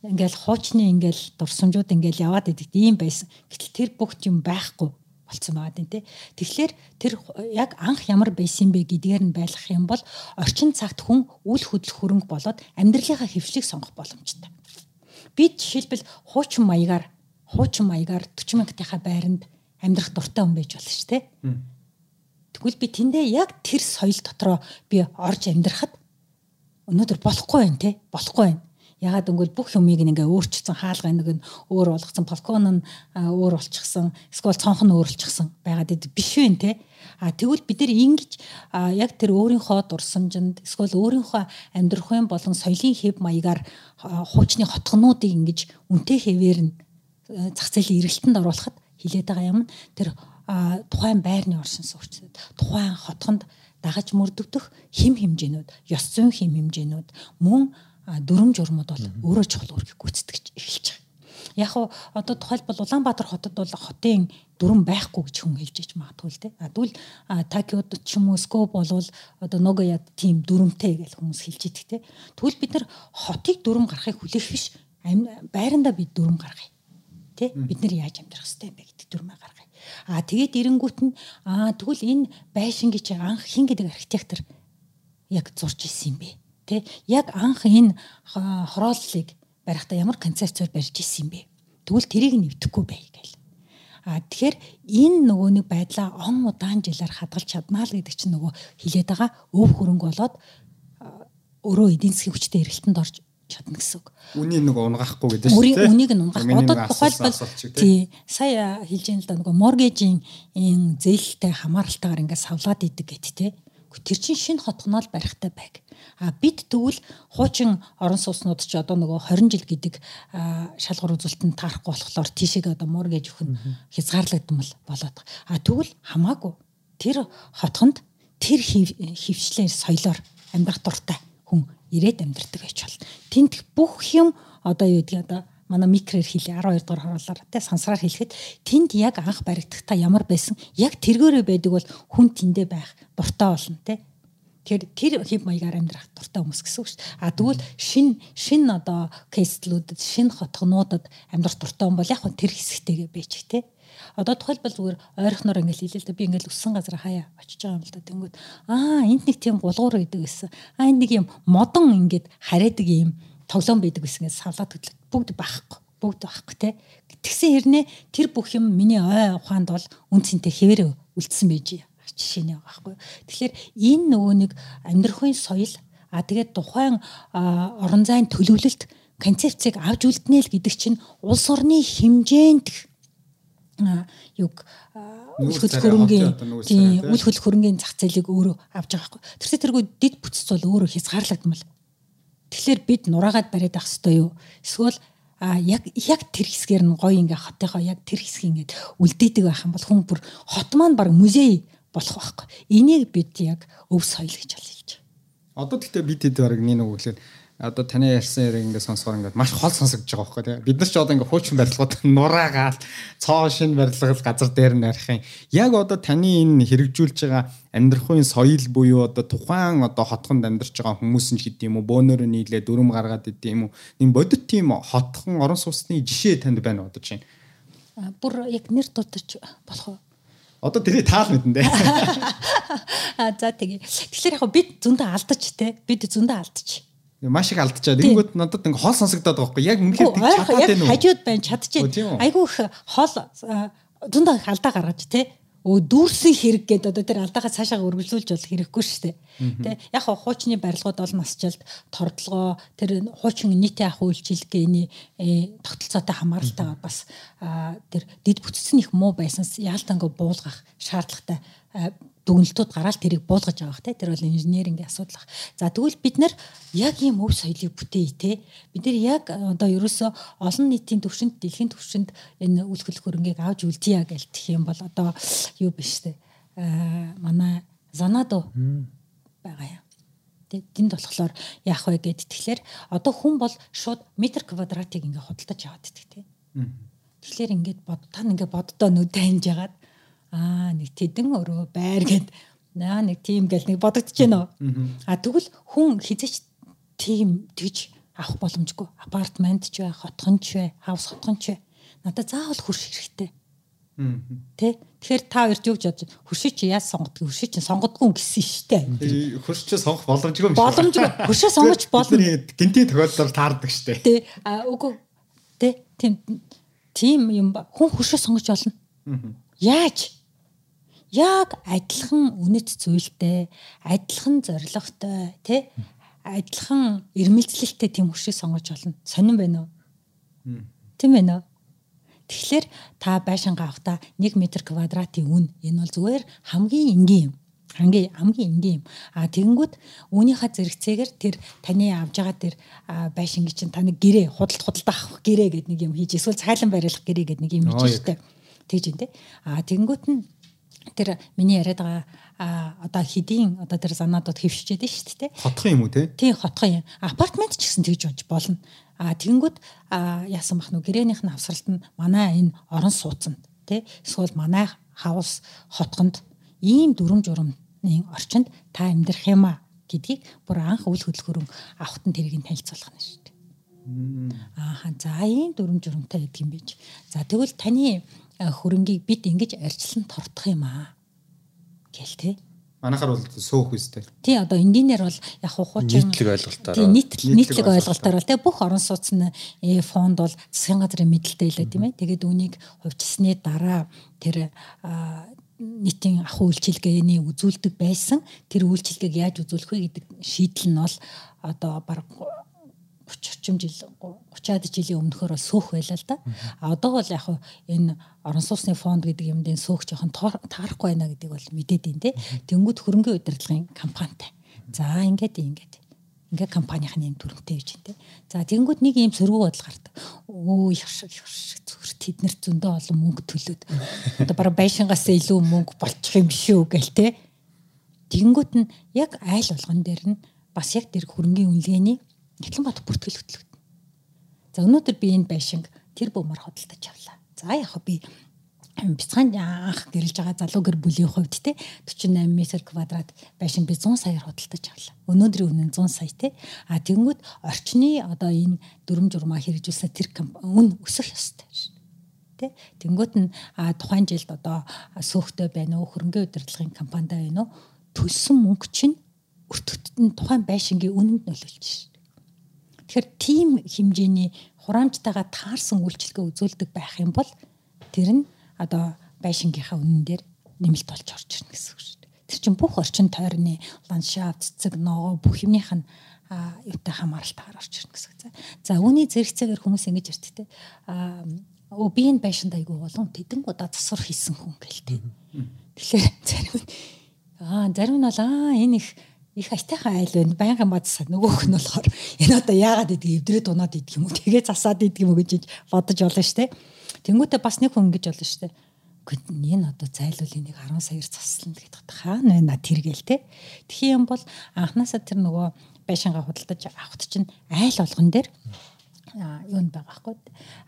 ингээл хуучны ингээл дурсамжууд ингээл яваад идэг ийм байсан. Гэтэл тэр бүх юм байхгүй болцсон байгаа тийм тий. Тэгэхээр тэр яг анх ямар байсан бэ гэдгээр нь байлгах юм бол орчин цагт хүн үл хөдлөх хөрөнгө болоод амьдралынхаа хөвшлийг сонгох боломжтой. Би жишээлбэл хуучин маягаар хуучин маягаар 40 мянгатынхаа байранд амьдрах дуртай хүн байж болно шүү дээ. Тэгвэл би тэндээ яг тэр соёл дотроо би орж амьдрахад өнөөдөр болохгүй байх те болохгүй байх. Ягаад гэвэл бүх юмыг ингээ өөрчилсөн хаалга нэг нь өөр болгоцсон балкон нь өөр болчихсон эсвэл цонх нь өөр болчихсон байгаад идэв биш вэ те. А тэгвэл бид нар ингэж яг тэр өөрийнхөө дурсамжинд эсвэл өөрийнхөө амьдрахын болон соёлын хэв маягаар хуучны хотгонуудыг ингэж үнтэй хэвээр нь зах зээлийн эргэлтэнд оруулахад хилээд байгаа юм тэр тухайн байрны оршин суугчдад тухайн хотгонд дагаж мөрдөгдөх хим хэмжээнүүд, ёс зүйн хим хэмжээнүүд мөн дүрм журмууд бол өөрөө чухал үүргийг гүйцэтгэж эхэлж байгаа. Яг уу одоо тухайлбал Улаанбаатар хотод бол хотын дүрм байхгүй гэж хүн хэлж иж магадгүй л дээ. А тэгвэл Токиод ч юм уу Скоп болвол одоо Ногояд тийм дүрмтэй гэж хүмүүс хэлж идэг те. Тэгвэл бид нар хотыг дүрм гарахыг хүлээх биш байрандаа бид дүрм гаргая. Тэ бид нар яаж амьдрах хэвтэй юм бэ гэдэг дүрмээ гаргая. А тэгээд эренгүүт нь аа тэгвэл энэ байшингийн чи анх хин гэдэг архитектор яг зурж исэн юм бэ? Тэ яг анх энэ хорооллыг барихтаа ямар концепцээр барьж исэн юм бэ? Тэгвэл тэрийг нэвтэхгүй бай гээл. А тэгэхээр энэ нөгөө нэг байдлаа он удаан жилээр хадгалж чаднаа л гэдэг чинь нөгөө хилээд байгаа өв хөрөнгө болоод өөрөө эдийн засгийн хүчтэй эргэлтэнд орж чадна гэсэн үг. Үнийг нэг унгахгүй гэдэг шүү дээ. Үнийг нь унгах. Одоо тухайлбал тий сая хэлж юм л да нөгөө моргежийн энэ зээлтэй хамааралтайгаар ингээд савлаад идэг гэт тий. Тэр чинь шинэ хотгоноо л барихтай байг. А бид тэгвэл хуучин орон сууцнууд ч одоо нөгөө 20 жил гэдэг шалгуур үзүүлэлтэнд таарахгүй болохоор тийшээ одоо моргеж өгөх нь хязгаарлагдмал болоод. А тэгвэл хамаагүй тэр хотгонд тэр хөвчлэр соёлоор амьдрах дуртай хүн ирээд амьдардаг байж болно. Тэнд бүх юм одоо юу гэдгийг одоо манай микрээр хэлээ 12 дугаар харуулаар тэ сансраар хэлэхэд тэнд яг анх баригдахдаа ямар байсан яг тэргээрээ байдаг бол хүн тэндээ байх дуртай болно тэ Тэгэхээр тэр хэв маягаар амьдрах дуртай хүмүүс гэсэн үг шүү дээ. А тэгвэл шин шин одоо кейслүүдэд шин хотгонуудад амьдрах дуртай хүн бол яг хөө тэр хэсэгтэйгээ байж тий. Одоо тухайлбал зүгээр ойрхоноор ингээл хэлээ л да би ингээл өссөн газар хаяа очиж байгаа юм л да. Тэнгүүд аа энд нэг тийм булгуур байдаг гэсэн. Аа энд нэг юм модон ингээд хараадаг юм тоглоом байдаг гэсэн гэж савлаад хөдлөд бүгд байхгүй. Бүгд байхгүй те. Тэгсэн хэрнээ тэр бүх юм миний ой ухаанд бол үнцэнтэй хэвээрээ үлдсэн байж жишээний байгаа байхгүй. Тэгэхээр энэ нөгөө нэг амьдрахын соёл а тэгээд тухайн орон зайн төлөвлөлт концепцийг авч үлднэ л гэдэг чинь улс орны хэмжээнд юг үл хөл хөрөнгийн тийм үл хөл хөрөнгийн зах зээлийг өөрөө авч байгаа байхгүй. Тэрсээ тэргүй дид бүтц бол өөрөө хязгаарлагдмал. Тэгэхээр бид нураагаад бариад авах хэрэгтэй юу? Эсвэл а яг яг тэр хэсгээр нь гоё ингээ хотынхоо яг тэр хэсэг ингээ үлдээдэг байх юм бол хүн бүр хот маань баг музей болох байхгүй. Энийг бид яг өв соёл гэж хэлж байна. Одоо тэгтээ бид хэд бараг нэг үг хэлээд одоо таны ярьсан яриг ингээд сонсохоор ингээд маш хол сонсогдож байгаа байхгүй тийм бид нар ч одоо ингээд хуучин барилгууд нураагаал цоо шин барилгал газар дээр нь арих юм яг одоо таны энэ хэрэгжүүлж байгаа амьдрахын соёл буюу одоо тухайн одоо хотхонд амьдарч байгаа хүмүүс нь ч гэдэм үү бөөнөрөө нийлээ дүрм гаргаад идэм үү нэг бодит тийм хотхон орон сууцны жишээ танд байна одоо чинь бүр яг нэр дутаж болох уу Одоо тэрийг таал мэдэн дээ. А за тэгээ. Тэгэхээр яг бид зөндөө алдаж те. Бид зөндөө алдаж маш их алдчихад тэгэнгүүт надад ингээ хол сонсогдоод байгаа байхгүй. Яг үнэхээр тэг чадаад байна уу? хажууд байна чадчихэ. Айгүй их хол зөндөө их алдаа гаргаж тий. Өө дүүрсэн хэрэг гэдэг одоо тэр алдаахаа цаашаа өргөжлүүлж бол хэрэггүй шүү дээ. Тэ яг хуучны барилгууд бол насжилт тордлогоо тэр хуучин нийтийн ах үйлчилгээний э, тогтолцоотой хамааралтай бас тэр дид бүтцэн их муу байсанс яалтангаа буулгах шаардлагатай дүгнэлтүүд гараад тэрийг буулгаж байгаа хэ тэр бол инженерингийн асуудал. За тэгвэл бид нар яг ийм өв соёлыг бүтээе те. Бид нар яг одоо ерөөсөө олон нийтийн төвшөнд дэлхийн төвшөнд энэ үл хөл хөрөнгийг авч үлдъя гэлтэх юм бол одоо юу биш те. Аа манай занадо байгаа юм. Тэнд болохоор яах вэ гэд тэгэхээр одоо хүн бол шууд метр квадратыг ингээ худалдаж аваад идэх те. Тэгэхээр ингээд бод та ингээ боддоо нүд таньж ягаад аа нэг тэдэн өрөө байр гэд наа нэг тийм гэл нэг бодогдож байна уу а тэгвэл хүн хизээч тийм тэгж авах боломжгүй апартмент ч бай хотхон ч бай хавс хотхон ч бай надад заавал хурш хэрэгтэй Тэ? Тэгэхээр та хоёр юу гэж бодож хөршөө чи яаж сонгодог? Хөршөө чи сонгодгүй гэсэн штэ. Хөршөө сонгох боломжгүй юм шиг. Боломжгүй. Хөршөө сонгож болно. Гинтийн тохиолдолд таардаг штэ. Тэ. А үгүй. Тэ. Тийм тийм юм. Хүн хөршөө сонгож болно. Яаж? Яг адилхан үнэт зүйлтэй, адилхан зоригтой, тий? Адилхан ирмэлцлэлтэй тийм хөшийг сонгож болно. Сонирн байна уу? Тийм байна уу? Тэгэхээр та байшингаа авахта 1 м квадратын үн энэ бол зүгээр хамгийн энгийн юм. Хамгийн хамгийн энгийн юм. А тэгэнгүүт үүнийхээ зэрэгцээгээр тэр таны авж байгаа тэр байшингийн чинь таны гэрээ худалд худалд авах гэрээ гэдэг нэг юм хийж эсвэл цайлан барилах гэрээ гэдэг нэг юм хийж штэ. Тэгж юм те. А тэгэнгүүт нь тэр миний яриад байгаа а одоо хэдийн одоо тэр занадууд хөвшчээд шүү дээ. Хотхон юм уу тий? Тий хотхон юм. Апартмент ч гэсэн тэгж болж болно. А тэгэнгүүт яасан бах нү гэрээнийх нь авсралт нь манай энэ орон сууцнд тий. Эсвэл манай хавс хотгонд ийм дүрм журмны орчинд та амьдрах юм а гэдгийг бүр анх үл хөдлөхөрөн авахт нь тэрийг нь танилцуулах нь шүү дээ. Ааха за ийм дүрм журмтай гэдэг юм биш. За тэгвэл таны хөрөнгийг бид ингэж арчлан тордох юм аа гэл тээ. Манайхаар бол сөөх үстэй. Тий одоо энгийнээр бол яг хуучин нийтлэг ойлголтоор тий нийтлэг нийтлэг ойлголтоор бол тий бүх орон сууцны э, фонд бол засгийн газрын мэдлэлтэй илээ тийм ээ. Тэгээд үүнийг хувьчсны дараа тэр нийтийн ах үйлчилгээний үзүүлдэг байсан тэр үйлчилгээг яаж үзүүлэх вэ гэдэг шийдэл нь бол одоо баг 30 орчим жил 30-аад жилийн өмнөхөр сөөх байлаа л да. А одоо бол яг энэ орон сууцны фонд гэдэг юмд энэ сөөх жоохон таарахгүй байна гэдгийг бол мэдээд байна те. Тэнгүүд хөрөнгөний удирдлагын компанитай. За ингээд ингээд ингээ компанийн төрөнтэй гэж байна те. За тэнгүүд нэг ийм сөргөө бодол гардаг. Өө их шиг зүгээр тэднэр зөндөө олон мөнгө төлөөд одоо бараг байшингаас илүү мөнгө болчих юм биш үү гэл те. Тэнгүүд нь яг айл болгон дээр нь бас яг тэр хөрөнгөний үнэлгээний Эхлэнбат бүртгэл хөтлөгдөн. За өнөөдөр би энэ байшинг тэр бөмөр хөдөлтөж явлаа. За яг би бяцхан анх гэрэлж байгаа залуу гэр бүлийн хувьд те 48 м квадрат байшин би 100 саяар худалдаж авлаа. Өнөөдрийн үнэ 100 сая те. А тэгэнгүүт орчны одоо энэ дүрм журмаа хэрэгжүүлсэн тэр үн өсөх ёстой. Тэ тэнгүүт нь тухайн жилд одоо сөөхтэй байна уу хөрөнгө удирдлагын компанид байна уу төлсөн мөнгө чинь өртөгтөд нь тухайн байшингийн үнэнд нөлөөлж шин. Тэгэхээр тийм хэмжээний хураамжтайгаа таарсан үйлчлэгээ үзүүлдэг байх юм бол тэр нь одоо байшингийнхаа үнэн дээр нэмэлт болж орж ирнэ гэсэн үг шүү дээ. Тэр чинь бүх орчин тойрны ландшафт, цэцэг, ногоо бүх юмных нь юутай хамааралтайгаар орж ирнэ гэсэн үг. За үүний зэрэгцээгээр хүмүүс ингэж те. Аа өө би энэ байшинд айгүй болон тэдэн удаа засвар хийсэн хүн гэлтэй. Тэгэхээр зарим нь аа зарим нь бол аа энэ их их айтайхан айл байна. Баянхан бадсаа нөгөөх нь болохоор энэ одоо яагаад гэдгийг эвдрээд унаад идэх юм уу? Тэгээ засаад идэх юм уу гэж бодож болно шүү дээ. Тэнгүүтээ бас нэг хүн ингэж болно шүү дээ. Гэхдээ энэ одоо зайлуул энийг 10 саяар заслана гэдэг хаана байна тэр гээл те. Тэгэх юм бол анханасаа тэр нөгөө байшингаа худалдаж авахт чинь айл болгон дээр юунд байгаа хгүй.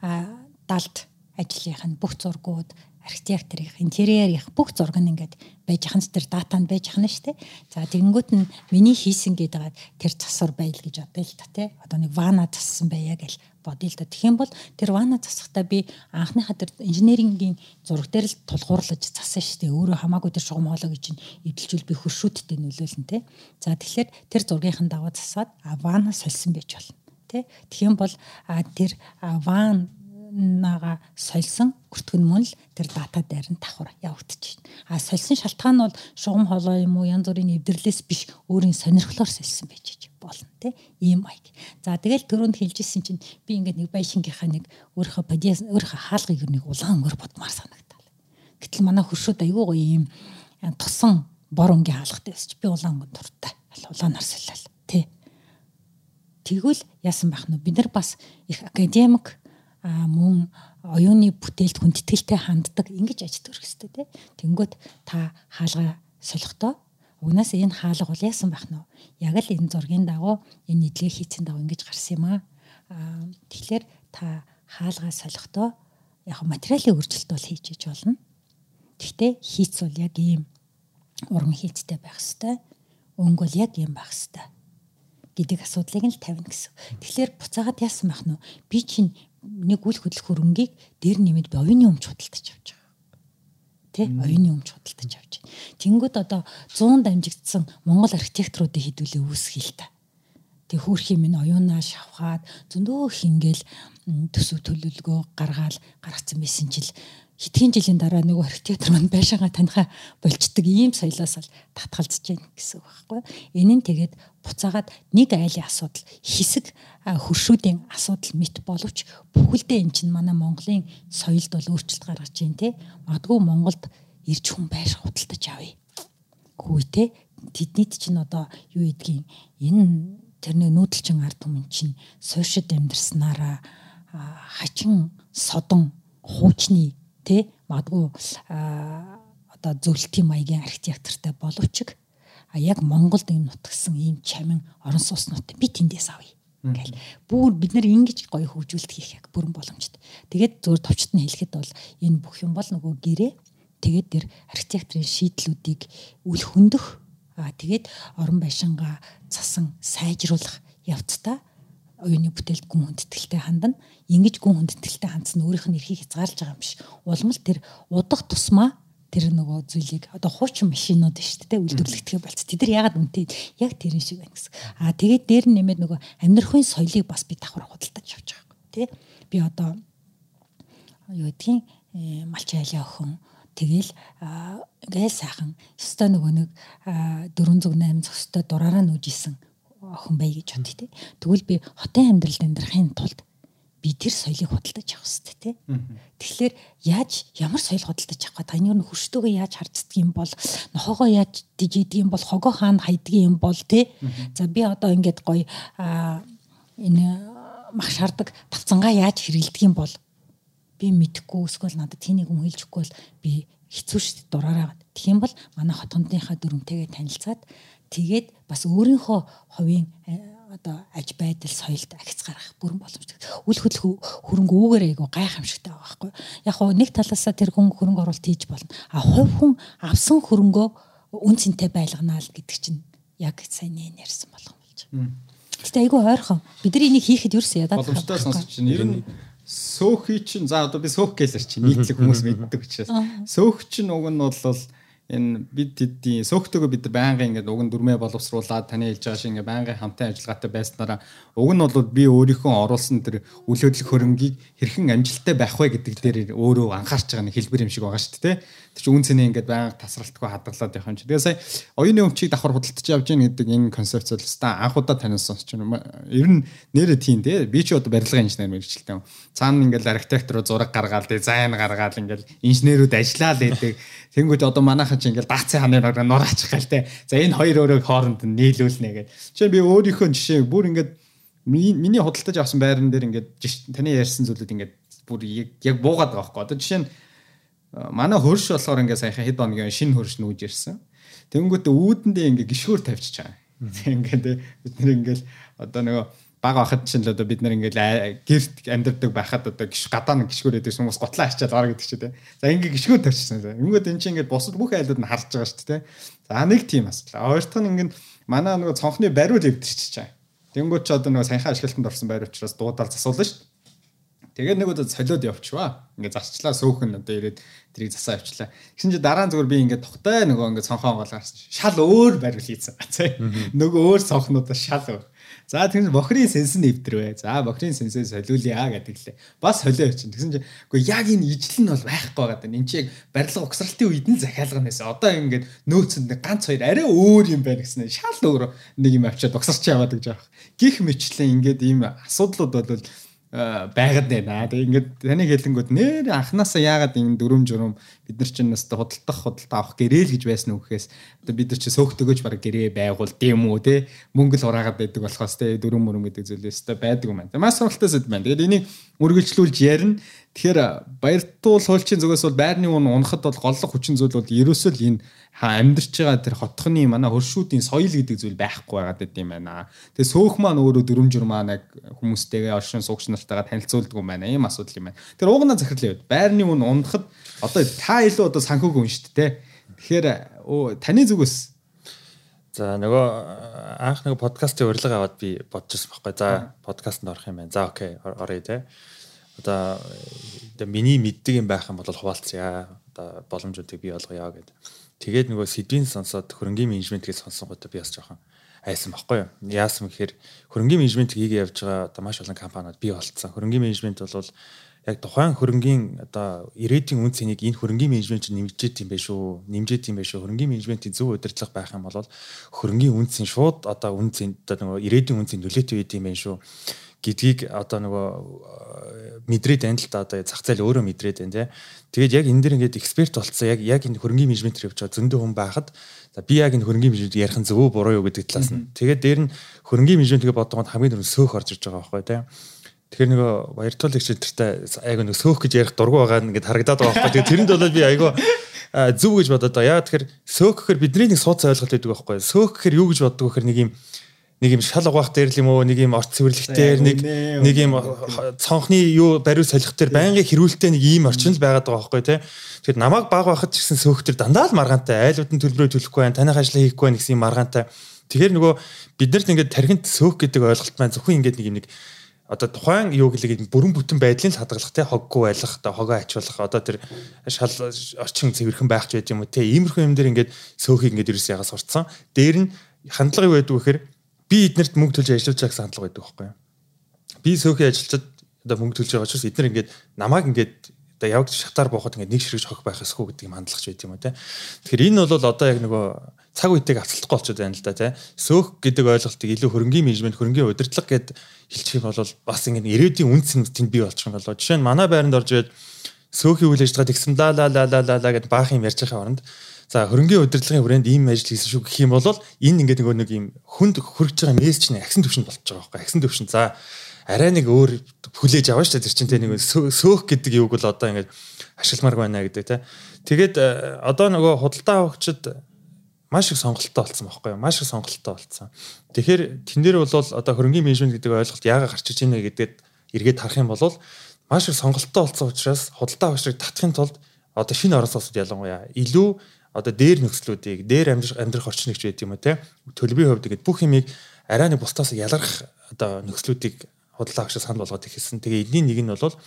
А далд ажлынх нь бүх зургууд архитекторийн интерьерийн бүх зураг нь ингээд байж ханц тэр дата нь байж хана штэ. За тэгэнгүүт нь миний хийсэн гэдэг тэр засвар байл гэж бодъё л та тий. Одоо нэг вана зассан байя гэж бодъё л та. Тэгэх юм бол тэр вана засахдаа би анхныхаа тэр инженерингийн зураг дээр л тулгуурлаж зассан штэ. Өөрөө хамаагүй тэр шугам хоолой гэж эдэлжүүл би хөршүүдтэй нөлөөлнө тий. За тэгэхээр тэр зургийнхын даваа засаад вана сольсон байж болно тий. Тэгэх юм бол тэр ван нага сольсон бүртгэн мөн л тэр дата дээр нь давхар явагдаж байна. А сольсон шалтгаан нь бол шугам холоо юм уу янз бүрийн эвдэрлээс биш өөрийн сонирхлоор сольсон байж болно те ийм маяг. За тэгэл түрүүнд хэлжсэн чинь би ингээд нэг байшингийнхаа нэг өөрийнхөө подиас өөрийнхөө хаалгыг нэг улаан өнгөр бодмаар санагдал. Гэтэл манай хөршүүд айгүй гоё ийм тусан бор өнгийн хаалгатай чи би улаан өнгөнд дуртай. Улаанаар солиол тий. Тэгвэл яасан байх нь бид нар бас их академик мөн оюуны бүтээлд хүндэтгэлтэй ханддаг ингэж ажид өрөх хэрэгтэй тий. Тэнгөт та хаалга солихдоо угнаас энэ хаалга бол яасан байх нь яг л энэ зургийн дагуу энэ нийтлэг хийцэн дагуу ингэж гарсан юм аа. Тэгэхээр та хаалгаа солихдоо яг материалын үржилт бол хийж иж болно. Гэхдээ хийц бол яг ийм уран хийцтэй байх хэвээр өнгө бол яг ийм байх хэвээр гэдэг асуудлыг нь л тавина гэсэн. Тэгэхээр буцаагаад яасан байх нь би чинь нэг үл хөдлөх хөрөнгийг дээр нэмээд би оюуны өмч худалдаж авч байгаа. Тэ? Оюуны өмч худалдаж авч байна. Тэнгүүд одоо 100 дамжигдсан Монгол архитекторуудын хідүүлээ үүсгий л та. Тэг хүүрхийн минь оюунаа шавхаад зөндөө хингээл төсөв төлөвлөгөө гаргаал гаргацсан байсан чил хэдхэн жилийн дараа нөгөө архитектор маань байшингаа танихаа болчдөг ийм соёлоос л татгалзаж байна гэсэн үг байхгүй. Энэ нь тэгээд буцаагаад нэг айлын асуудал хэсэг хөршүүдийн асуудал мэт боловч бүхэлдээ эн чинь манай Монголын соёлд бол өөрчлөлт гаргаж байна те. Магадгүй Монголд ирж хүн байр худалдаж авъя. Хүү те. Тэднийд чинь одоо юу гэдгийг энэ тэрний нүүдэлчин ард түмэн чинь суушид амьдрснараа хачин содон хуучны тий магадгүй одоо зөвлөлтийн маягийн архитектортай боловч а яг Монголд энэ нутгсан ийм чамин орон сууцнууд би тэндээс авъя ингээл бүр бид нар ингэж гоё хөгжүүлэлт хийх яг бүрэн боломжтой. Тэгээд зөвөр товчт нь хэлэхэд бол энэ бүх юм бол нөгөө гэрээ тэгээд тэр архитекторын шийдлүүдийг үл хөндөх аа тэгээд орон байшингаа цасан сайжруулах явцдаа оюуны бүтээлд гүн хүндэтгэлтэй хандна. Ингэж гүн хүндэтгэлтэй хандсан өөрийнх нь эрхийг хязгаарлаж байгаа юм биш. Улам л тэр удах тусмаа тэр нөгөө зүйлийг одоо хуучин машинууд шүү дээ үйлдвэрлэгдэхээ болц. Тэд нар ягаад үнтэй яг тэрэн шиг байна гэсэн. Аа тэгээд дээр нь нэмээд нөгөө амьдрахын соёлыг бас би давхар худалдаж явж байгаа юм тий. Би одоо юу гэдгийг э, малч айлаа охин тэгэл ингээл сайхан өстой нөгөө нэг 408 зөстой дураараа нүүжсэн охин бай гэж бодъё те. Тэгвэл би хотын амьдралд амьдрахын тулд би тэр соёлыг худалдаж авах хэрэгтэй те. Тэгэхээр яаж ямар соёл худалдаж авах вэ? Таны юу хөрштөөгөө яаж харцдаг юм бол нохоогоо яаж дижидэг юм бол хогоо хаана хайдаг юм бол те. За би одоо ингээд гоё энэ мах шардаг тавцангаа яаж хэрэгэлдэг юм бол би мэдэхгүй эсвэл надад тийнийг хүн хэлж өгөхгүй бол би хэцүү шít дураараа. Тэгэх юм бол манай хот хондынхаа дүрмтэйгээ танилцаад тэгээд бас өөрийнхөө хувийн одоо аж байдал соёлд ахиц гарах бүрэн боломжтой. Үл хөдлөх хөрөнгө үүгээр айгу гайхамшигтай байгаа байхгүй. Яг хоо нэг талаасаа тэр хүн хөрөнгө оруулалт хийж болно. А хувь хүн авсан хөрөнгөө үн цэнтэй байлганаа л гэдэг чинь яг сайн нэ ярьсан болгон болж байгаа. Гэтэ айгу ойрхон. Бид нар энийг хийхэд юусэн ядаад боломжтой сонсож чинь ер нь сөөхий чинь за одоо би сөөх гэлэр чинь нийтлэг хүмүүс мэддэг учраас сөөх чинь уг нь бол энэ бид тэдний сөөхтөгөө бид байнгын ингээд уг нь дүрмээ боловсруулаад таны хэлж байгаа шиг ингээд байнгын хамтын ажиллагаатай байснараа уг нь бол би өөрийнхөө оруулсан тэр үл хөдлөх хөрөнгийг хэрхэн амжилттай байх вэ гэдэг дээр өөрөө анхаарч байгаа нэг хэлбэр юм шиг байгаа шүү дээ. Тэр чинь үн цэнэ ингээд байнга тасралтгүй хадгалаад явах юм чи. Тэгээ сая оюуны өмчийг давхар худалдаж явж гин гэдэг энэ концепц бол ста анхудаа танилцсан ч юм. Ер нь нэрэ тийм дээ. Би ч одоо барилгын инженер мэрэгчлээ. Цаана ингээд архитектор зураг гаргаад дизайн гаргаад ингээд инженерүүд ажиллаа л байдаг. Тэнгүүд одоо манайхан чи ингээд даацын ханы нураачих гал те. За энэ хоёр өрөөг хооронд нь нийлүүлнэ гэдэг. Жишээ би өөрийнхөө жишээ бүр ингээд миний худалдаж авсан байран дээр ингээд таны ярьсан зүйлүүд ингээд бүр яг буугаад байгаа байхгүй. Одоо жишээ нь манай хөрш болохоор ингээ саяхан хэд хоногийн шинэ хөрш нүүж ирсэн. Тэнгүүтээ үүдэндээ ингээ гიშгүүр тавьчих чаа. Ингээ бид нэр ингээл одоо нөгөө баг байхад чинь л одоо бид нар ингээл гэрт амьдардаг байхад одоо гიშ гадаа нэг гიშгүүрээд байсан хүмүүс готлаа ачаад гараа гэдэг чи тээ. За ингээ гიშгүү тавьчихсан. Ингээд эн чинь ингээд бусад бүх айлууд нь харж байгаа шүү дээ. За нэг тийм асуудал. Хоёр дахь нь ингээд манай нөгөө цонхны бариул өвдчихэж чаа. Тэнгүүд ч одоо нөгөө санхаа ашиглалтанд орсон барь учраас дуудаал засуулна шүү. Тэгээ нэг удаа солиод явчихваа. Ингээ зарчлаа сөөхөн одоо ирээд тэрийг засаа авчлаа. Тэгсэн чи дараа нь зүгээр би ингээ тогтой нөгөө ингээ цонхоо онгол гарсан. Шал өөр барил хийцэн. Нөгөө өөр цонхнуудаа шал өөр За тэгсэн бохрын сенсэн нэвтрвэ. За бохрын сенсээ солиулъя гэдэг лээ. Бас солио явчихын. Тэгсэн чи үгүй яг энэ ижил нь бол байхгүй байгаа даа. Энд чи яг барилга угсралтын үед нь захиалга нэсэ. Одоо ингээд нөөцөнд ганц хоёр арай өөр юм байна гэсэн. Шал өөр нэг юм авчиад угсарч яваад гэж байгаа. Гих мэтлэн ингээд ийм асуудлууд бол байгаад байна. Тэгээ ингээд таны хэлэнгүүд нэр анханасаа яагаад энэ дөрөм журам бид нар чинь настай худалдах худалдаа авах гэрэл гэж байсан үг гэхээс одоо бид нар чи сөөхтөгөж баг гэрээ байгуул дэм үү те мөнгө л ураагаад байдаг болохоос те дөрөм мөрөм гэдэг зүйлээс та байдаг юм байна. Маш суралтай зүйл байна. Тэгээд энийг үргэлжлүүлж ярина. Тэгэхээр баяртуул хуульчийн зүгээс бол байрны үн унахад бол голлох хүчин зүйл бол ерөөсөө л энэ амьдарч байгаа тэр хотхны манай хөршүүдийн соёл гэдэг зүйл байхгүй байгаад байт юм байна. Тэгээ сөөх маань өөрөө дөрөм жур маань яг хүмүүстэйгээ оршин суугч нартайгаа танилцуулдаг юм байна. Ийм асуудал юм байна. Тэр уугнаа захирлаа байд. Байрны үн унахад одоо та илүү одоо санхүүг хүн шүү дээ. Тэгэхээр таны зүгээс За нөгөө анх нэг подкастын урилга аваад би бодчихсон байхгүй. За подкастт орох юм байна. За окей оръё те. Одоо одоо миний мэддэг юм байх юм бол хуваалцъя. Одоо боломжуудыг бий болгоё гэдэг. Тэгээд нөгөө сэдвийн сонсоод хөрөнгийн менежментийг сонсон гоо би бас жоохон айсан байхгүй юу. Яасан гэхээр хөрөнгийн менежмент хийгээ явж байгаа одоо маш олон компаниуд бий болцсон. Хөрөнгийн менежмент бол яг тухайн хөрөнгийн одоо ирээдүйн үн цэнийг энэ хөрөнгийн менежмент чинь нэмжээд юм байх шүү. Нэмжээд юм байх шүү. Хөрөнгийн менежментийн зөв удирдлага байх юм бол хөрөнгийн үн цэн шууд одоо үн цэн одоо нөгөө ирээдүйн үн цэн нөлөөтэй байд юм байх шүү гэдгийг одоо нөгөө мэдрээд байна л да одоо зах зээл өөрөө мэдрээд байна тий. Тэгээд яг энэ дэр ингээд эксперт болцсон яг яг энэ хөрөнгөний менежментээр явж байгаа зөндөө хүн байхад за би яг энэ хөрөнгөний менежмент ярих нь зөв буруу юу гэдэг талаас нь. Тэгээд дээр нь хөрөнгөний менежментгээ бодгонд хамгийн түрүү сөөх орж иж байгаа байхгүй тий. Тэгэхээр нөгөө баяртуул их чөлтөртэй айгу нэг сөөх гэж ярих дургу байгаа нь ингээд харагдаад байгаа байхгүй. Тэгээд тэрэнд бол би айгу зөв гэж бодоод байгаа. Яа тэгэхээр сөөх гэхээр бидний нэг сууц ойлголт байдаг байхгүй. Сөөх гэхээр юу гэж боддог вэ гэхээр нэг юм нэг юм шал угаах дээр л юм уу? Нэг юм орц цэвэрлэгтэр нэг нэг юм цонхны юу бариу солих дээр байнгын хэрүүлтэй нэг ийм орчин л байгаад байгаа байхгүй тий Тэгэхээр намайг баг байхад ч гэсэн сөөхтөр дандаа л маргаантай айлуудын төлбөрөө төлөхгүй байх таних ажлаа хийхгүй байх гэсэн маргаантай. Тэгэхээр нөгөө биднэрт ингээд тархинд сөөх гэдэг ойлголт маань зөвхөн ингээд нэг юм нэг одоо тухайн юу гэлээ бүрэн бүтэн байдлын л хадгалах те. Хоггүй байлах одоо хогоо ачуулах одоо тэр шал орчин цэвэрхэн байх ч байд юм уу те. Иймэрхүү юм дээр ингээд сөөхийг ингээд ерөөс ягаас сурцсан. Дээр нь хандлага юу байдаг вэ гэхээр би эднэрт мөнгө төлж ажиллаж байгаа гэсэн хандлага байдаг байхгүй юу. Би сөөхий ажилчид одоо мөнгө төлж байгаа учраас эднэр ингээд намайг ингээд одоо явж шатаар бооход ингээд нэг ширхэж хох байх эсэхүү гэдэг юм хандлагч байт юм уу те. Тэгэхээр энэ бол одоо яг нөгөө цаг үеийг авцалтахгүй болчиход байна л да те. Сөөх гэдэг ойлголтыг илүү хөрөнгөний менежмент, хөрөнгөний удирдлага гэд хэлчих юм бол бас ингээд ирээдүйн нь тэнд бий болчих юм болоо. Жишээ нь манай байранд орж ирээд сөөхий үйл ажиллагаа тэгсэн ла ла ла ла ла гэд баах юм ярьж байгаа оронд За хөрөнгөний удирдлагын хүрээнд ийм ажил хийсэн шүү гэх юм бол энэ ингээд нөгөө нэг ийм хүнд хөргөж байгаа мессеж нь агсан төвшөнд болчихж байгаа байхгүй агсан төвшин. За арай нэг өөр хүлээж аваа шүү дээ тэр чинь тэ нэг сөөх гэдэг юуг бол одоо ингээд ашигламар байна гэдэг те. Тэгээд э, одоо нөгөө худалдаа авагчид маш их сонголттой болсон байхгүй юу? Маш их сонголттой болсон. Тэгэхээр тэн дээр бол одоо хөрөнгөний менежмент гэдэг ойлголт яагаад гарч иж байна гэдгээд эргээд харах юм бол маш их сонголттой болсон учраас худалдаа авчрыг татахын тулд одоо шинэ орон сууцд ялангуяа илүү одоо дээр нөхцлүүдийг дээр амьдрах амьдрах орчныг ч байд юм уу те төлбөрийн хувьд ингээд бүх юмыг арай нэг бусдаас ялгарх одоо нөхцлүүдийг худалдаа авчраа санал болгоод ихсэн. Тэгээ эдний нэг нь бол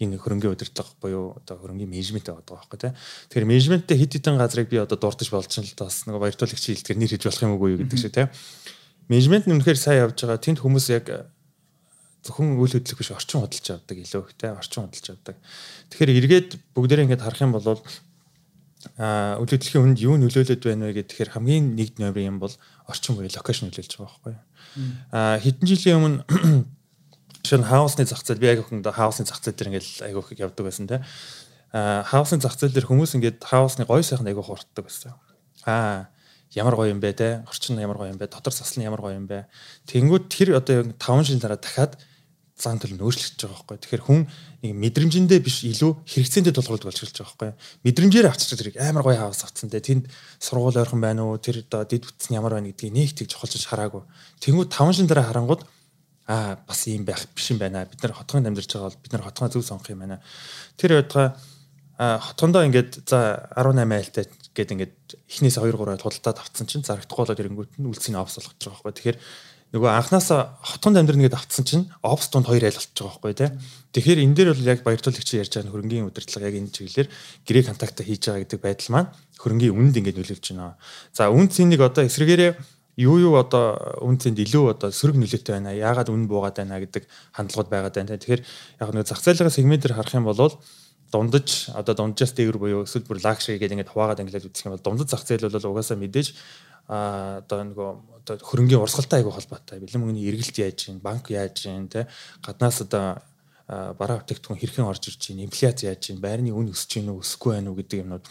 энэ хөрөнгөний удирдлага буюу одоо хөрөнгөний менежмент байгаа байхгүй тий. Тэгэхээр менежменттэй хэд хэдэн газрыг би одоо дурдж чинь л бас нэг баяртуулагч хилдгээр нэр хийж болох юм уу гэдэг шиг тий. Менежмент нь үнэхээр сайн явж байгаа. Тэнд хүмүүс яг зөвхөн үйл хөдлөх биш орчин худалдаж авдаг илүү их тий орчин худалдаж авдаг. Тэгэхээр эргээд бүгдээрээ ингэж харах юм бол а үйл хөдлөлийн хүнд юу нөлөөлөд байна вэ гэхээр хамгийн нэгд номерын юм бол орчин буюу локейшн нөлөөлж байгаа байхгүй юу. А хэдэн жилийн өмнө нь хаусны зах зээл би яг хүн хаусны зах зээл дээр ингээл айгүйх явдаг байсан те. А хаусны зах зээл дээр хүмүүс ингээд хаусны гоё сайхан айгүйх хурддаг байсан. Аа ямар гоё юм бэ те. Орчин ямар гоё юм бэ. Дотор засал нь ямар гоё юм бэ. Тэнгүүд тэр одоо 5 жил дараа дахиад зан төлөв нь өөрчлөгдөж байгаа байхгүй. Тэгэхээр хүн нэг мэдрэмжэндээ биш илүү хэрэгцээндээ тулгуурлаж болж эхэлж байгаа байхгүй. Мэдрэмжээр авчиж тэрийг амар гоё хавас авцсан те. Тэнд сургууль ойрхон байна уу? Тэр одоо дид бүтсэн ямар байна гэдгийг нэг тэг жохолж хараагүй. Тэнгүүд 5 жил дараа харангууд аа бас ийм байх биш юм байна. Бид нар хотгонд амьдарч байгаа бол бид нар хотгоо зөв сонгох юм байна. Тэр байтугай хотгондоо ингээд за 18 айлтай гээд ингээд эхнээс 2 3 худалдаад авцсан чинь зарагдахгүй болоод ирэнгүүт нь үлцгийн офс болгож байгаа байхгүй. Тэгэхээр нөгөө анханасаа хотгонд амьдрна гэдээ авцсан чинь офс донд хоёр айл болчихж байгаа байхгүй тий. Тэгэхээр энэ дээр бол яг баяртуулагч ярьж байгаа хөрөнгөний удирдлага яг энэ чиглэлээр гэрээ контакта хийж байгаа гэдэг байдал маань хөрөнгөний үнэнд ингээд нөлөөлж байна. За үн цэнийг одоо эсрэгээрээ юу юу одоо үн цэнд илүү одоо сөрөг нөлөөтэй байна. Яагаад үнэ буугаад байна гэдэг хандлагууд байгаад байна. Тэгэхээр яг нэг зах зээлийн сегментээр харах юм бол дундаж одоо дунджаас дээгүр буюу эсвэл бүр лагшри гэдэг ингээд хуваагаад ангилаад үзэх юм бол дундад зах зээл бол угаасаа мэдээж а одоо нөгөө одоо хөрөнгөний урсгалтай айгу холбоотой. Бэлэн мөнгөний эргэлт яаж гин, банк яаж гин, тэ гаднаас одоо бараа бүтээгдэхүүн хэрхэн орж ирж гин, инфляц яаж гин, байрны үн өсөж гин үү, өсөхгүй байх уу гэдэг юмнууд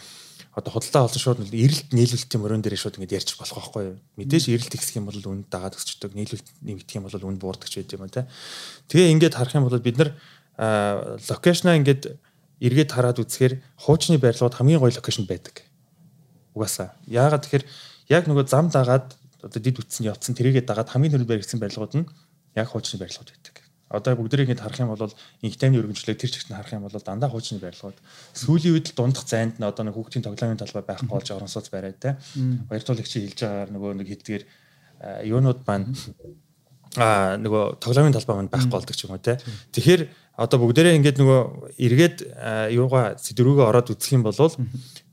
одоо худалдаа олсон шууд эрэлт нийлүүлэлтийн мөрөн дээр шууд ингэж ярьж болох байхгүй юу. Мэдээж эрэлт ихсэх юм бол үнд дагаад өсчдөг, нийлүүлэлт нэмэгдэх юм бол үнд буурдаг ч байд юм те. Тэгээ ингээд харах юм бол бид нар локейшнаа ингээд эргээд хараад үзэхээр хуучны барилгууд хамгийн гоё локейшн байдаг. Угаасаа. Яагаад тэгэхээр яг нөгөө зам дагаад одоо дид үтсэн явцсан тэрийгээ дагаад хамгийн түрүү баригдсан барилгууд нь яг хуучны барилгууд байдаг. Одоо бүгдийг ингэ харах юм бол инхтаймны өргөмжлөг тэр чигт нь харах юм бол дандаа хуучны барилгууд сүүлийн үед л дундах зайд нь одоо нэг хүүхдийн тоглоомын талбай байхгүй болж орон сууц бариад те. Баяртуулагчийн хэлж байгаагаар нөгөө нэг хэдгээр юунууд маань а нөгөө тоглоомын талбай маань байхгүй болдог ч юм уу те. Тэгэхээр одоо бүгдээрээ ингээд нөгөө эргээд юугаа сэдврүүгээ ороод үзэх юм бол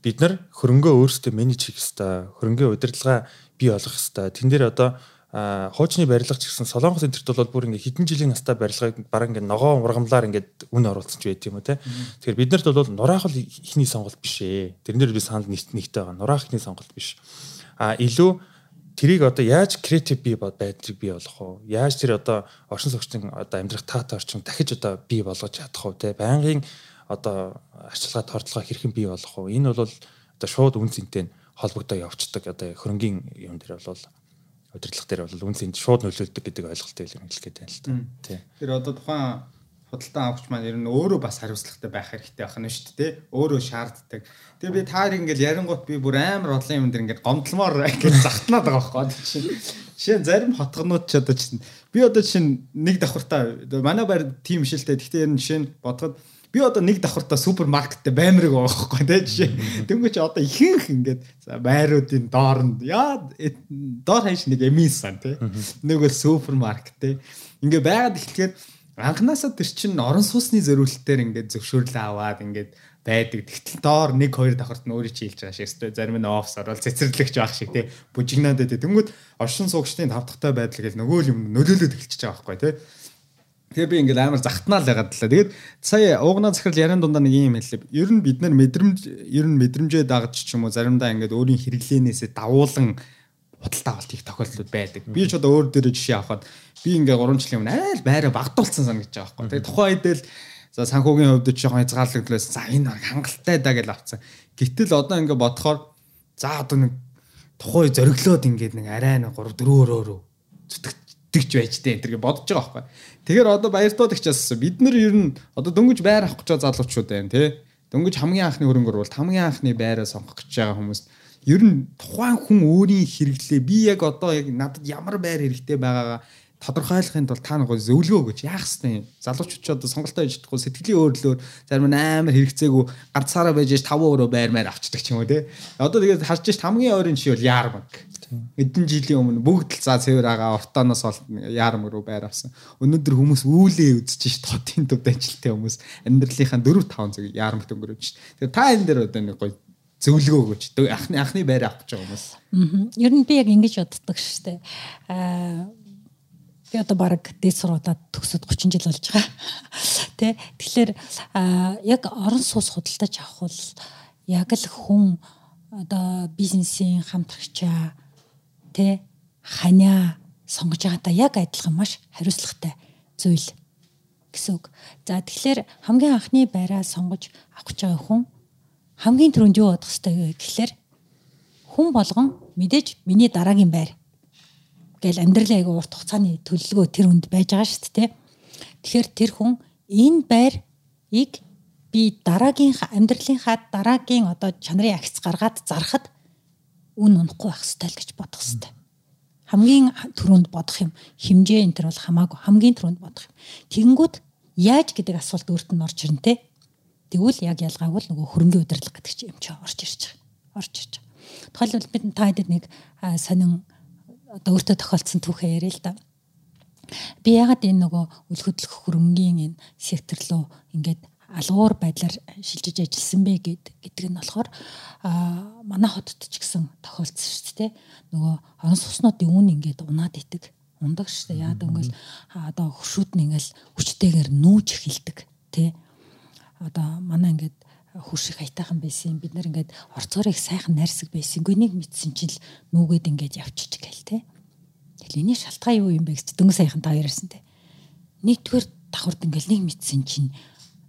бид нар хөрөнгөө өөрсдөө менеж хийх хэвээр хөрөнгөө удирдлага бий болгох хэвээр тэн дээр одоо хуучны барилга ч гэсэн Солонгос энтерт бол бүр ингээ хэдэн жилийн настай барилгыг бараг ингээ ногоон ургамлаар ингээд үн оруулсан ч байт юм уу те. Тэгэхээр бид нарт бол нураах бол ихний сонголт биш ээ. Тэрнэр би санал нэгтэй байгаа. Нураах ихний сонголт биш. А илүү тэрийг одоо яаж креатив бий байдлыг бий болгох вэ? Яаж тэр одоо оршин суугчдын одоо амьдрах таатай орчин дахиж одоо бий болгож чадах вэ? Байнгын одоо арчилгаа тордлогоо хэрхэн бий болгох вэ? Энэ бол одоо шууд үн цэнтэй холбогдоо явцдаг одоо хөрөнгөний юм дээр бол удирдлага дээр бол үнс энд шууд нөлөөлдөг гэдэг ойлголттой юм хэлэх гээд байна л та. Тий. Тэр одоо тухайн худалдан авахч маань ер нь өөрөө бас хариуцлагатай байх хэрэгтэй байх нь шүү дээ. Өөрөө шаарддаг. Тэгээ би таар ингээл ярингууд би бүр амар олон юм дэр ингээд гомдлмоор ингээд захтнаад байгаа байхгүй. Жишээ нь зарим хотгонууд ч одоо чинь би одоо чинь нэг давхартаа манай байр тим шилтэй. Гэхдээ ер нь жишээ нь бодоход би одоо нэг давхартаа супермаркеттэй баймирэг байгаа байхгүй тий жишээ. Дөнгөж одоо ихэнх ингээд байруудын дооронд яа э, доор хаяш нэг эмисан тий. Нөгөө супермаркет тий. Ингээ байгаад эхлэхээр анханасаа тэр чин орон сууцны зориулалтаар ингээд зөвшөөрлөө аваад ингээд байдаг. Тэгтэл доор 1 2 давхарт нь чи хэлж байгаа өстой зарим нь офс орол цэцэрлэгч байх шиг тий. Бужигнаад байдаг. Тэнгүүд оршин суугчдын тав дахьтай байдал гэж нөгөө юм нөлөөлөд эхэлчихэж байгаа байхгүй тий. Тэгээ би ингээл амар захтнаал ягаад лээ. Тэгээд сая уугнаа захирал яран дундаа нэг юм хэллээ. Ер нь бид нар мэдрэмж ер нь мэдрэмжээ дагаж ч юм уу заримдаа ингээд өөрийн хэрэглээнээсээ давуулан худалдаа авалт их тохиолдлууд байдаг. Би ч одоо өөр дээрээ жишээ авахад би ингээ 3 жилийн өмнө айл байраа багтуулсан санагдаж байгаа байхгүй. Тэгээ тухайн үед л за санхүүгийн хувьд ч жоохон хязгаарлагдлаас за энэ хангалттай да гэж авцсан. Гэтэл одоо ингээ бодохоор за одоо нэг тухай зориглоод ингээд нэг арай нэг 3 4 өрөөрөө зүтгэж байж тээ энэ гэж бодож байгаа байхгүй. Тэгэхээр одоо баяртуулагчаас бид нар ер нь одоо дөнгөж байр авах гэж залуучууд байна тий. Дөнгөж хамгийн анхны хөрөнгө оруулалт хамгийн анхны байраа сонгох гэж байгаа хүмүүст Ер нь тухайн хүн өөрийн хэрэглээ би яг одоо яг надад ямар байр хэрэгтэй байгаагаа тодорхойлохын тулд та нэг зөвлөгөө өгөөч. Яах вэ? Залуучууд ч одоо сонголтоо хийж чадахгүй сэтгэлийн өөрлөөр зарим нь амар хэрэгцээгүй ганцаараа байж 5 өрөө байр маяг авчдаг ч юм уу те. Одоо тэгээд харж ш хамгийн ойрын жишээ бол Яармаг. Эдэн жилийн өмнө бүгд л за цэвэр агаа ортооноос бол Яармаг руу байр авсан. Өнөөдөр хүмүүс үүлээ үзэж ш тотын төв ажилттай хүмүүс амьдралынхаа 4 5 цаг Яармаг өнгөрөөж ш. Тэгээд та энэ дээр одоо нэг гоё зөвлөгөө өгөөч. Анхны анхны байр авах гэж байгаа хүмүүс. Аа. Ер нь би яг ингэж боддог шүү дээ. Аа би одоо баг дээд сургуулаад төгсөд 30 жил болж байгаа. Тэ тэгэхээр яг орон сууц худалдаж авах бол яг л хүн одоо бизнесийн хамтрагчаа тэ ханиа сонгож байгаадаа яг адилхан маш хариуцлагатай зүйл гэсэн үг. За тэгэхээр хамгийн анхны байраа сонгож авах гэж байгаа хүн хамгийн түрүүнд юу бодох ёстой вэ гэхээр хүн болгон мэдээж миний дараагийн байр гэл амьдралын айгу урт хугацааны төлөлгөө тэр хүнд байж байгаа шүү дээ. Тэгэхээр тэр хүн энэ байрыг би дараагийн амьдралынхаа дараагийн одоо чанарын агц гаргаад зарахад үн унахгүй байх ёстой л гэж бодох ёстой. Хамгийн түрүүнд бодох юм хэмжээ энэ төр бол хамаагүй хамгийн түрүүнд бодох юм. Тэгэнгүүт яаж гэдэг асуулт өөрт нь орж ирнэ те. Тэгвэл яг ялгааг бол нөгөө хөрөнгөний удирдлага гэдэг чинь юм чи орж ирж байгаа. Орж ирж байгаа. Тухайлбал бид та хэд нэг сонин одоо өөртөө тохиолдсон түүхээ яриа л да. Би ягаад энэ нөгөө үл хөдлөх хөрөнгийн энэ сектор руу ингээд алгуур байдлаар шилжиж ажилласан бэ гэдэг нь болохоор а манай хотод ч гэсэн тохиолдсон шүү дээ. Нөгөө орон сууцнуудын үн ингээд унаад итэг ундаг шүү дээ. Яагаад гэвэл одоо хөшүүд нь ингээд хүчтэйгээр нүүж эхэлдэг тий. Одоо манай ингээд хурших хаятайхан байсан бид нар ингээд орцоорыг сайхан найрсаг байсангүй нэг мэдсэн чинь л нүгэд ингээд явчих гээл те. Тэгэл энэ шалтгаан юу юм бэ гэж дөнгө саяхан та ярьсан те. Нэгдүгээр давхард ингээд нэг мэдсэн чинь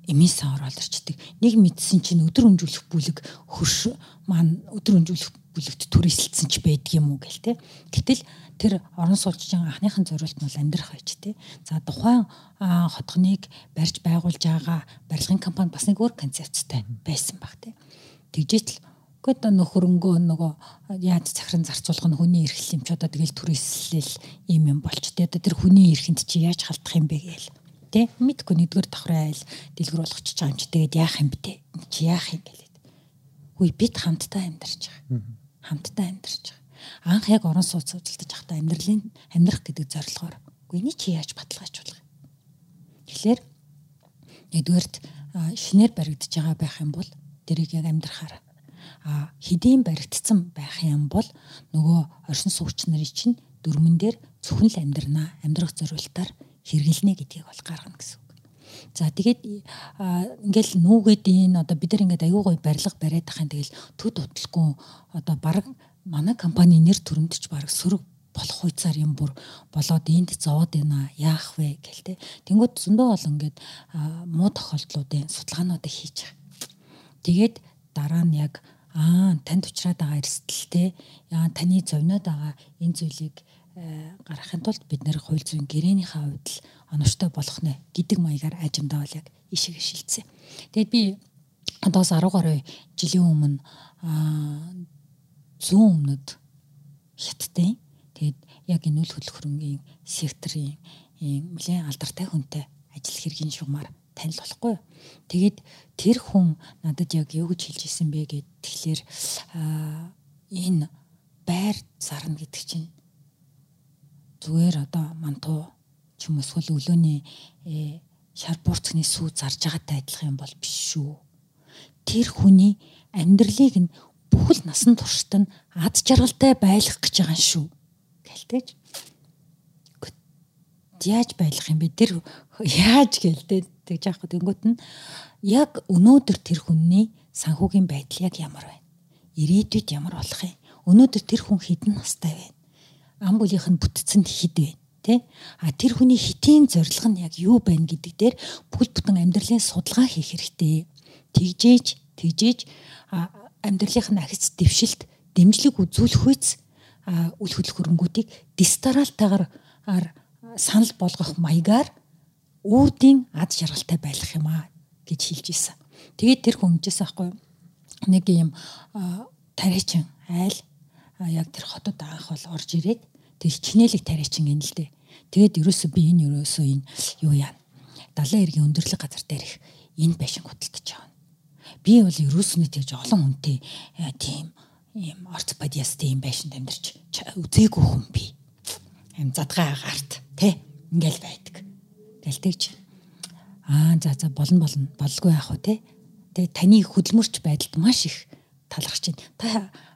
эмээсээ ороод ирчдэг. Нэг мэдсэн чинь өдөр өнжүүлэх бүлэг хөрш маань өдөр өнжүүлэх бүлэгт түрээсэлсэн ч байдаг юм уу гэл те. Гэтэл тэр орон сууцчин анхныхын зориулт нь бол амьдрах байж те. За тухайн хотгоныг барьж байгуулж байгаа барилгын компани бас нэг өөр концепцтэй байсан баг те. Тэгжээч л Гэхдээ нөхөрөнгөө нөгөө яаж захиран зарцуулах нь хүний эрхлэл юм ч одоо тэгэл түрээслэл юм юм болч тэ одоо тэр хүний эрхэнд чи яаж халтах юм бэ гээл тэ мэдгүй нэгдүгээр давхрын айл дэлгэр болгочих чам чи тэгээд яах юм бэ чи яах юм гэлээд үгүй бид хамтдаа амьдарч байгаа хамтдаа амьдарч байгаа. Анх яг орон сууц үзэлдэж байхдаа амьдралын амьдрах гэдэг зорилгоор үгүй эний чи яаж баталгаажуулах. Тэгэхээр нэгдүгээрт шинээр баригдаж байгаа байх юм бол тэрийг яг амьдрахаар а хэдийн баригдсан байх юм бол нөгөө оршин суугч нарын чинь дөрмөн дээр зөвхөн л амьдрнаа амьдрах зорилтоор хэрэглэнэ гэдгийг бол гаргана гэсэн үг. За тэгээд ингээл нүүгээд энэ одоо бид нар ингээд аюу гой барилга бариад ахын тэгэл төд утлахгүй одоо баг манай компани нэр төрөмдөж баг сөрөг болох хуйцаар юм бүр болоод энд зовоод байна яах вэ гэл те. Тэнгүүд зөндөө бол ингээд муу тохиолдлуудын судалгаануудыг хийж байгаа. Тэгээд дараа нь яг аа танд учраад байгаа эрсдэл те яа таны зовноод байгаа энэ зүйлийг гаргахын тулд бид нэр хууль зүйн гэрээнийхээ хувьд л оновчтой болох нэ гэдэг маягаар ажимдаа бол яг ишиг шилцсэн. Тэгэд би одоос 10 гаруй жилийн өмнө зүүн өмнөд хятадын тэгэд яг энэ үл хөдлөх хөрөнгийн секторын нэлээд алдартай хүнтэй ажил хэргийн шугамар танил болохгүй. Тэгээд тэр хүн надад яг юу гэж хэлж ирсэн бэ гэд тэгэхээр энэ байр зарна гэдэг чинь зүгээр одоо мантуу ч юм эсвэл өлөөний э, шар буурцны сүү зарж байгаатай адилхан юм бол биш шүү. Тэр хүний амьдралыг нь бүхэл насан туршид нь ад жаргалтай байлгах гэж байгаа шүү. Гэлтэйч. Яаж байлгах юм бэ? Тэр яаж гэлтэй тэгж яах вэ? Тэнгүүт нь яг өнөөдөр тэр хүний санхүүгийн байдал яг ямар байна? Ирээдүйд ямар болох юм? Өнөөдөр тэр хүн хэдэн настай байна? ам бүлийнх нь бүтцэнд хэд вэ? Тэ? А тэр хүний хитийн зорилго нь яг юу байна гэдэг дээр бүхэл бүтэн амьдралын судалгаа хийх хэрэгтэй. Тэгжээж тэгжээж амьдралынх нь ахиц дэвшилт дэмжлэг үзүүлэх үйс үл хөдлөх хөрөнгүүдийг дистаралтайгаар санал болгох маягаар үүдийн ад жаргалтай байх юм а гэж хэлж ийсэн. Тэгээд тэр хүн хэмжээс аахгүй нэг юм тариачин айл яг тэр хотод анх бол орж ирээд тэг хичнээлэг тариачин гин л дээ. Тэгээд ерөөсөө би энэ ерөөсөө энэ юу яа. Далайн эргийн өндөрлөг газар дээр их энэ байшин хөдөлтөж байгаа. Би бол ерөөснөө тэгж олон хүнтэй тийм ийм ортопедиас тийм байшинд амьдарч үзээгүй хүн би. Им задгаа гарт тий ингээл байдаг. Тэгэл тэгж аа за за болно болно болгүй яах вэ тий. Тэгээ таны хөдөлмөрч байдалд маш их талархаж байна. Та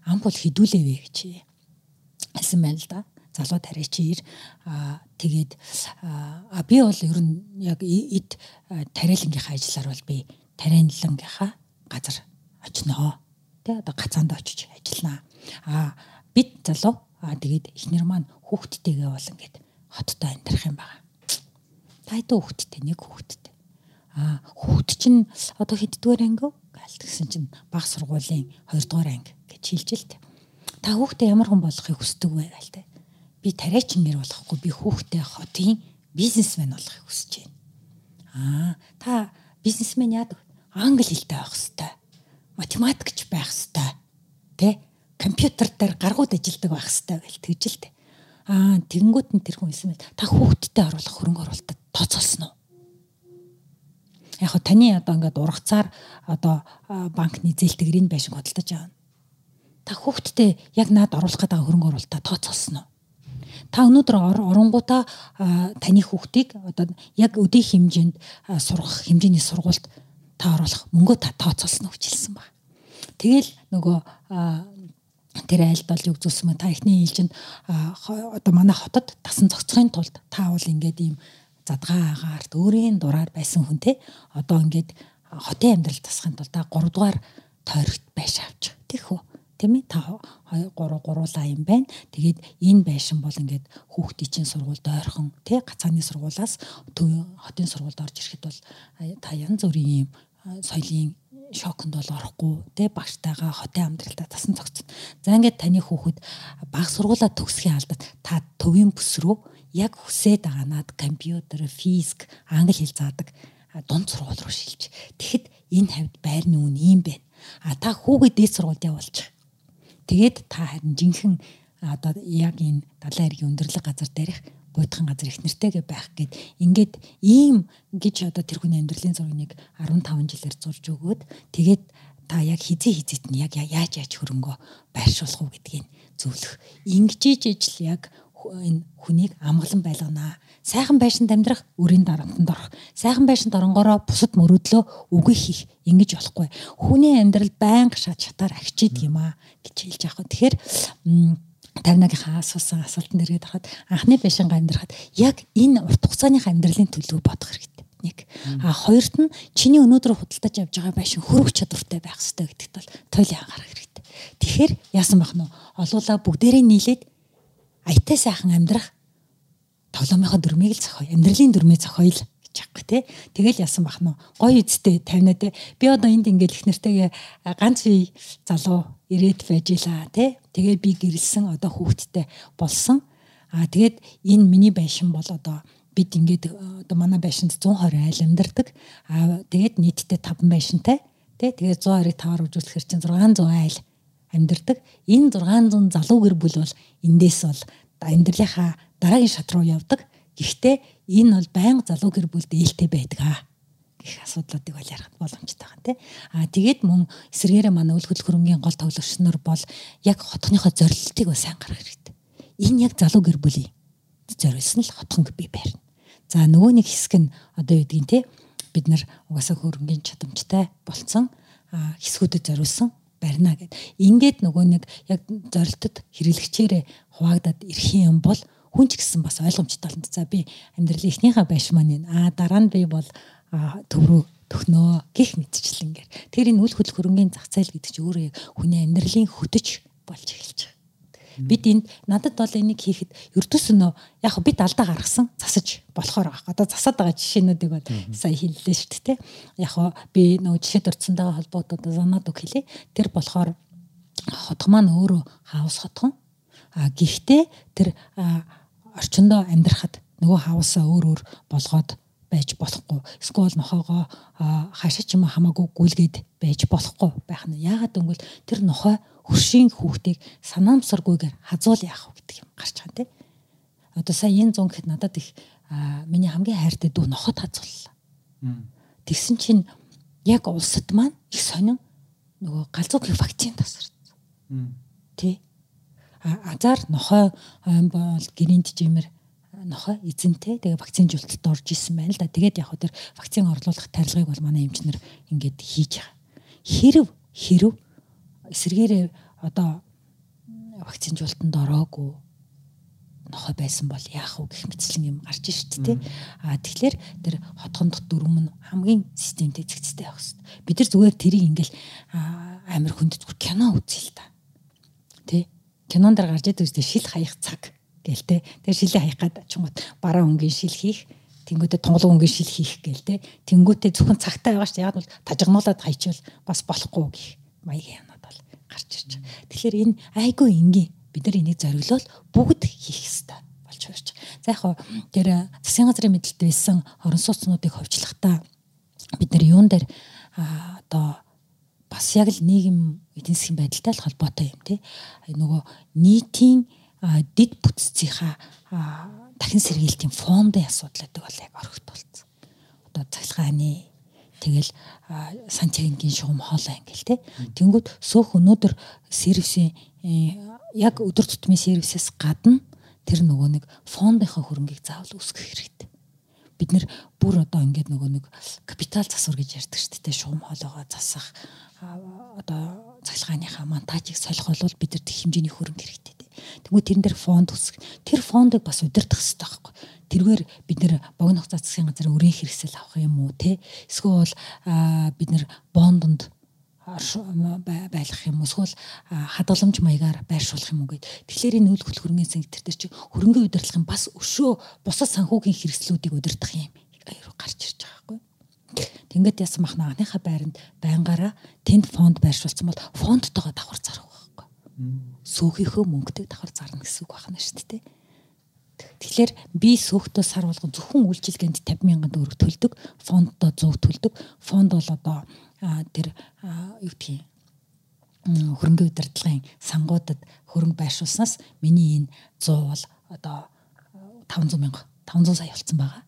ампул хідүүлээвэ гэж хэлсэн байна л да. Залуу тариачир аа тэгээд аа би бол ер нь яг эд тариалангийнхаа ажиллаар бол би тариалангийнхаа газар очноо. Тэ одоо гацаанд очиж ажилланаа. Аа бид залуу аа тэгээд эхнэр маань хүүхдтэйгээ бол ингээд хоттой амьдрах юм байна. Тайдуу хүүхдтэй нэг хүүхдтэй. Аа хүүхд чинь одоо хэддүгээр анги гаалт гэсэн чинь баг сургуулийн 2 дугаар анги гэж хэлж л тэ. Та хүүхдээ ямар хүн болохыг хүсдэг вэ гаал тэ. Би тариачин нэр болохгүй би хүүхдээ хотын бизнесмен болохыг хүсэж байна. Аа та бизнесмен яадаг? Англи хэлтэй байх хэвээр. Математикч байх хэвээр. Тэ? Компьютер дээр гаргууд ажилдаг байх хэвээр гэл тэгж л тэ. Аа тэгэнгүүт нь тэр хүн хэлсэн мэт та хүүхдтэй оруулах хөрөнгө оруулалтад тооцоолсон уу? Яг хөө таны одоо ингээд ургацаар одоо банкны зээлтгэр энэ байшин хөдөлтөж байгаа. Та хүүхдтэй яг наад оруулах гэдэг хөрөнгө оруулалтаа тооцоолсон уу? Та өнөөдөр оронгуудаа таны хүүхдийг одоо яг өдий хэмжээнд сургах хэмжээний сургуульд та оруулах мөнгөө та тооцоолсон хэлсэн баг. Тэгэл нөгөө тэр айлдал юу зүйлсэн мэ та ихний ээлжинд одоо манай хотод тасан зохицохын тулд та бол ингээд ийм задгаа агаарт өөрийн дураар байсан хүн те одоо ингээд хотын амьдрал тасахын тулд та 3 дугаар тойрогт байш авч тийх үү тийм ээ та 2 3 гуруулаа юм байна. Тэгээд энэ байшин бол ингээд хүүхдийн чинь сургуульд ойрхон тий гацааны сургуулаас хотын сургуульд орж ирэхэд бол та янз бүрийн юм соёлын шоконд бол орохгүй тий багштайгаа хотын амьдралдаа тасан цогцсон. За ингээд таны хүүхэд баг сургуулаа төгсөхийн алдад та төвийн бүс рүү яг хүсээд байгаа над компьютер, физик, англи хэл заадаг дунд сургууль руу шилж. Тэгэхэд энэ хавьд байрны үн ийм байна. А та хүүгээ дээд сургуульд явуулчих Тэгээд та харин жинхэнэ одоо яг энэ далайн эргийн өндөрлөг газар дээрх буйдхан газар их нэртэйгээ байх гээд ингээд ийм гэж одоо тэр хүний амьдралын зургийг 15 жилээр зурж өгөөд тэгээд та яг хизээ хизэт нь яг яаж яаж хөрөнгөө байршуулах уу гэдгийг зөвлөх. Ингэж ижил яг энэ хүнийг амгалан байлганаа. Сайхан байшинд амьдрах, өрийн дарамтанд орох. Сайхан байшинд оронгороо бусад мөрөдлөө үгүй хийх. Ингэж болохгүй. Хүний амьдрал байнга шат шатаар агчид юм аа гэж хэлж байгаа. Тэгэхээр тарнагийнхаа асуусан асуултанд ирээд харахад анхны байшингаа амьдрахад яг энэ урт хугацааныхаа амьдралын төлөв бодох хэрэгтэй нэг. А хоёрт нь чиний өнөөдөр худалдаж авж байгаа байшин хөрөг чадвартай байх хэрэгтэй гэдэгт бол туйлын анхаарах хэрэгтэй. Тэгэхээр яасан бах нь олуулаа бүгдээрээ нийлээд аятай сайхан амьдрах тоглоомынхоо дүрмийг л зохио. Амьдралын дүрмээ зохиоё л гэж аахгүй те. Тэгэл ясан бах нь гоё үсттэй тавина те. Би одоо энд ингээл их нэртэйгээ ганц бие залуу ирээд байж илаа те. Тэгээд би гэрэлсэн одоо хүүхэдтэй болсон. Аа тэгээд энэ миний байшин бол одоо бид ингээд одоо манай байшинд 120 айл амьдардаг. Аа тэгээд нийтдээ 5 байшинтай. Тэ тэгээд 120-ыг 5-аар үзүүлэхээр чинь 600 айл амьдардаг. Энэ 600 залуу гэр бүл бол эндээс бол амьдралынхаа дараагийн шат руу явдаг. Гэхдээ энэ бол байнга залуу гэр бүлд ээлтэй байдаг аа гэх асуудлуудыг бол ярих боломжтой байгаа тийм. Аа тэгээд мөн эсэргээрээ манай үл хөдлөх хөрөнгийн гол тоглогч нар бол яг хотхныхоо зорилтыг бас сайн гаргах хэрэгтэй. Энэ яг залуу гэр бүлийн зориулсан л хотхон би байрна. За нөгөө нэг хэсэг нь одоо юу гэдгийг те бид нар угаасаа хөрөнгийн чадамжтай болцсон хэсгүүдэд зориулсан барина гэд. Ингээд нөгөө нэг яг зорилтод хэрэглэгчээрээ хуваагдаад ирэх юм бол хүн ч гэсэн бас ойлгомжтой болно. За би амьдралын эхнийхээ байш маань аа дараа нь би бол төв рүү төхнөө гих мэдчлэнгээр. Тэр энэ үл хөдлөх хөрөнгөний зах зээл гэдэг чинь өөрөө хүний амьдралын хөтөч болж эхэлж байгаа. Бид энд надад бол энийг хийхэд ердөөсөө яг бид алдаа гаргасан засаж болохоор байгаа. Одоо засаад байгаа жишээнүүдийг бол сая хэллээ шүү дээ. Яг би нөгөө жишээ дурдсантайгаа холбоотой занаад үг хэлээ. Тэр болохоор хотго маань өөрөө хаус хотгон. А гэхдээ тэр орчиндөө амьдрахад нөгөө хаусаа өөр өөр болгоод байж болохгүй. Эсвэл нохоогоо хаашаа ч юм хамаагүй гүйлгээд байж болохгүй байх нь. Яагаад гэвэл тэр нохой хөршийн хүүхдийг санаамсаргүйгээр хазуул яах вэ гэдэг юм гарч байгаа тийм. Одоо сая энэ зун гэхэд надад их миний хамгийн хайртай дүү нохот хазууллаа. Тэгсэн чинь яг улсад маань их сонин нөгөө галзуугийн вакцин тасарсан. Тэ. Азар нохой бол гэрийн жимэр нохой эзэнтэй тэгээ вакцинжуулалт орж исэн байна л да. Тэгээд яг хөө тэр вакцин орлуулах тарилгыг бол манай эмчнэр ингээд хийж байгаа. Хэрв хэрв эсэргээрээ одоо вакцинжуулалтанд ороогүй нохой байсан бол яах вэ гэх мэтчлэн юм гарч шít те. А тэгэхээр тэр хотхон дот дөрөм нь хамгийн системтэй зэгцтэй байх хэвээр. Бид нар зүгээр тэрийг ингээл амар хүнд кино үзье л да. Тэ. Кинон дээр гарч идэг үстэй шил хаях цаг те. Тэр шилээ хаях гад чунгууд бараа өнгийн шил хийх тэнгүүтээ тунгалаг өнгийн шил хийх гээл те. Тэнгүүтээ зөвхөн цагтаа байгаа шүү. Яг бол тажигнуулаад хайчвал бас болохгүй гэх маягийн юмнууд бол гарч ирж байгаа. Тэгэхээр энэ айгүй энгийн бид нар энийг зориглол бүгд хийх ёстой болж байна. За яг хоо тэр засгийн газрын мэдлэлд байсан орон сууцнуудыг ховчлахдаа бид нар юун дээр одоо бас яг л нийгэм эдийн засгийн байдалтай л холбоотой юм тий. Нөгөө нийтийн дид бүтцийнхаа дахин сэргийлтийн фондын асуудал гэдэг бол яг орхит болсон. Одоо цахилгааны тэгэл сантигийн шугам хоолой ингээл те. Тэнгүүд сөөх өнөөдөр сервисийн э, яг өдөр тутмын сервисээс гадна тэр нөгөө нэг фондынхаа хөрөнгийг заавал үүсгэх хэрэгтэй. Бид нэр бүр одоо ингээд нөгөө нэг капитал засвар гэж ярьдаг шүү дээ. Шугам хоолойгоо засах одоо цахилгааныхаа монтажийг солих бол бид нар тэг хэмжээний хөрөнгө хэрэгтэй Тэгвэл тэрэн дээр фонд үсэх. Тэр фондыг бас удирдах хэрэгтэй байхгүй. Тэргээр бид нэр богино хугацаа засгийн газрын өрийн хэрэгсэл авах юм уу те? Эсвэл бид нэр бондонд байлгах юм эсвэл хадгаламж маягаар байршуулах юм уу гэд. Тэгэхээр энэ үйл хөдлөхөрний зэн тэр дээр чи хөрөнгө удирдлагын бас өшөө бусад санхүүгийн хэрэгслүүдийг удирдах юм гарч ирж байгаа байхгүй. Тэнгүүд ясан махна анхныхаа байранд байнгаараа тэнд фонд байршуулсан бол фондтойгоо давхар зарах сөөхийнхөө мөнгөтэй давхар зарна гэсэн үг байна шүү дээ. Тэгэхээр би сөөхтөө сар болгон зөвхөн үйлчилгээнд 50 мянган төгрөг төлдөг, фонддоо 100 төлдөг. Фонд бол одоо тэр юу гэдгийг хөрөнгө удирдлагын сангуудад хөрөнгө байршуулснаас миний энэ 100 бол одоо 500 мянга 500 сая болцсон байгаа.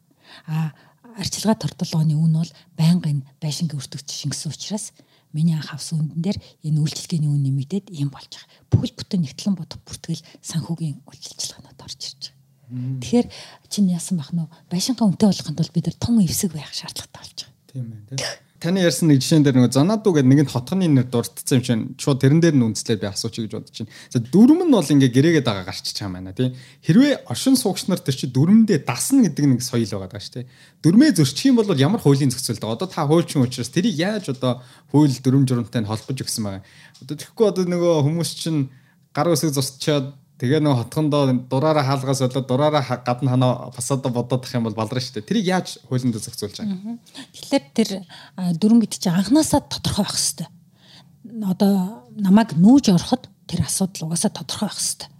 А арчилгаа тортолооны үн бол байнгын байшингийн өртөгч шингэсэн учраас миний анх авсан үндэн дээр энэ үйлчлэгээний үн нэмэгдээд ийм болж байгаа. Бүхэл бүтэн нэгтлэн бодох бүртгэл санхүүгийн үйлчилжлагнууд орж ирж байгаа. Тэгэхээр чинь яасан бах нь байшингаа үнэтэй болгохын тулд бид нар том эвсэг байх шаардлагатай болж байгаа. Тийм ээ таны ярьсан нэг жишээн дээр нөгөө Занадуу гэдэг нэгэн хотхны нэр дурдсан юм чинь шууд тэрэн дээр нь үндэслээд би асуучих гэж бодож байна. За дүрм нь бол ингээ гэрээгээд байгаа гарчиж байгаа байна тий. Хэрвээ оршин суугч нар тэр чи дүрмдээ дасна гэдэг нэг соёл байгаа даа шүү тий. Дүрмээ зөрчих юм бол ямар хуулийн зохицуулт одоо та хуульчин учраас тэрийг яаж одоо хууль дүрм журамтай нь холбож өгсөн байгаа. Одоо тэгэхгүй одоо нөгөө хүмүүс чинь гар үсэг зусчаад Тэгээ нөө хотхондоо дураараа хаалгаас болоод дураараа гадна ханаа фасада бодоодох юм бол баларна шүү дээ. Тэрийг яаж хуулинд зохицуулж байгаа? Тэгэхээр тэр дүрм гэдэг чинь анханасаа тодорхой байх хэвээр. Одоо намайг нүүж ороход тэр асуудал угаасаа тодорхой байх хэвээр.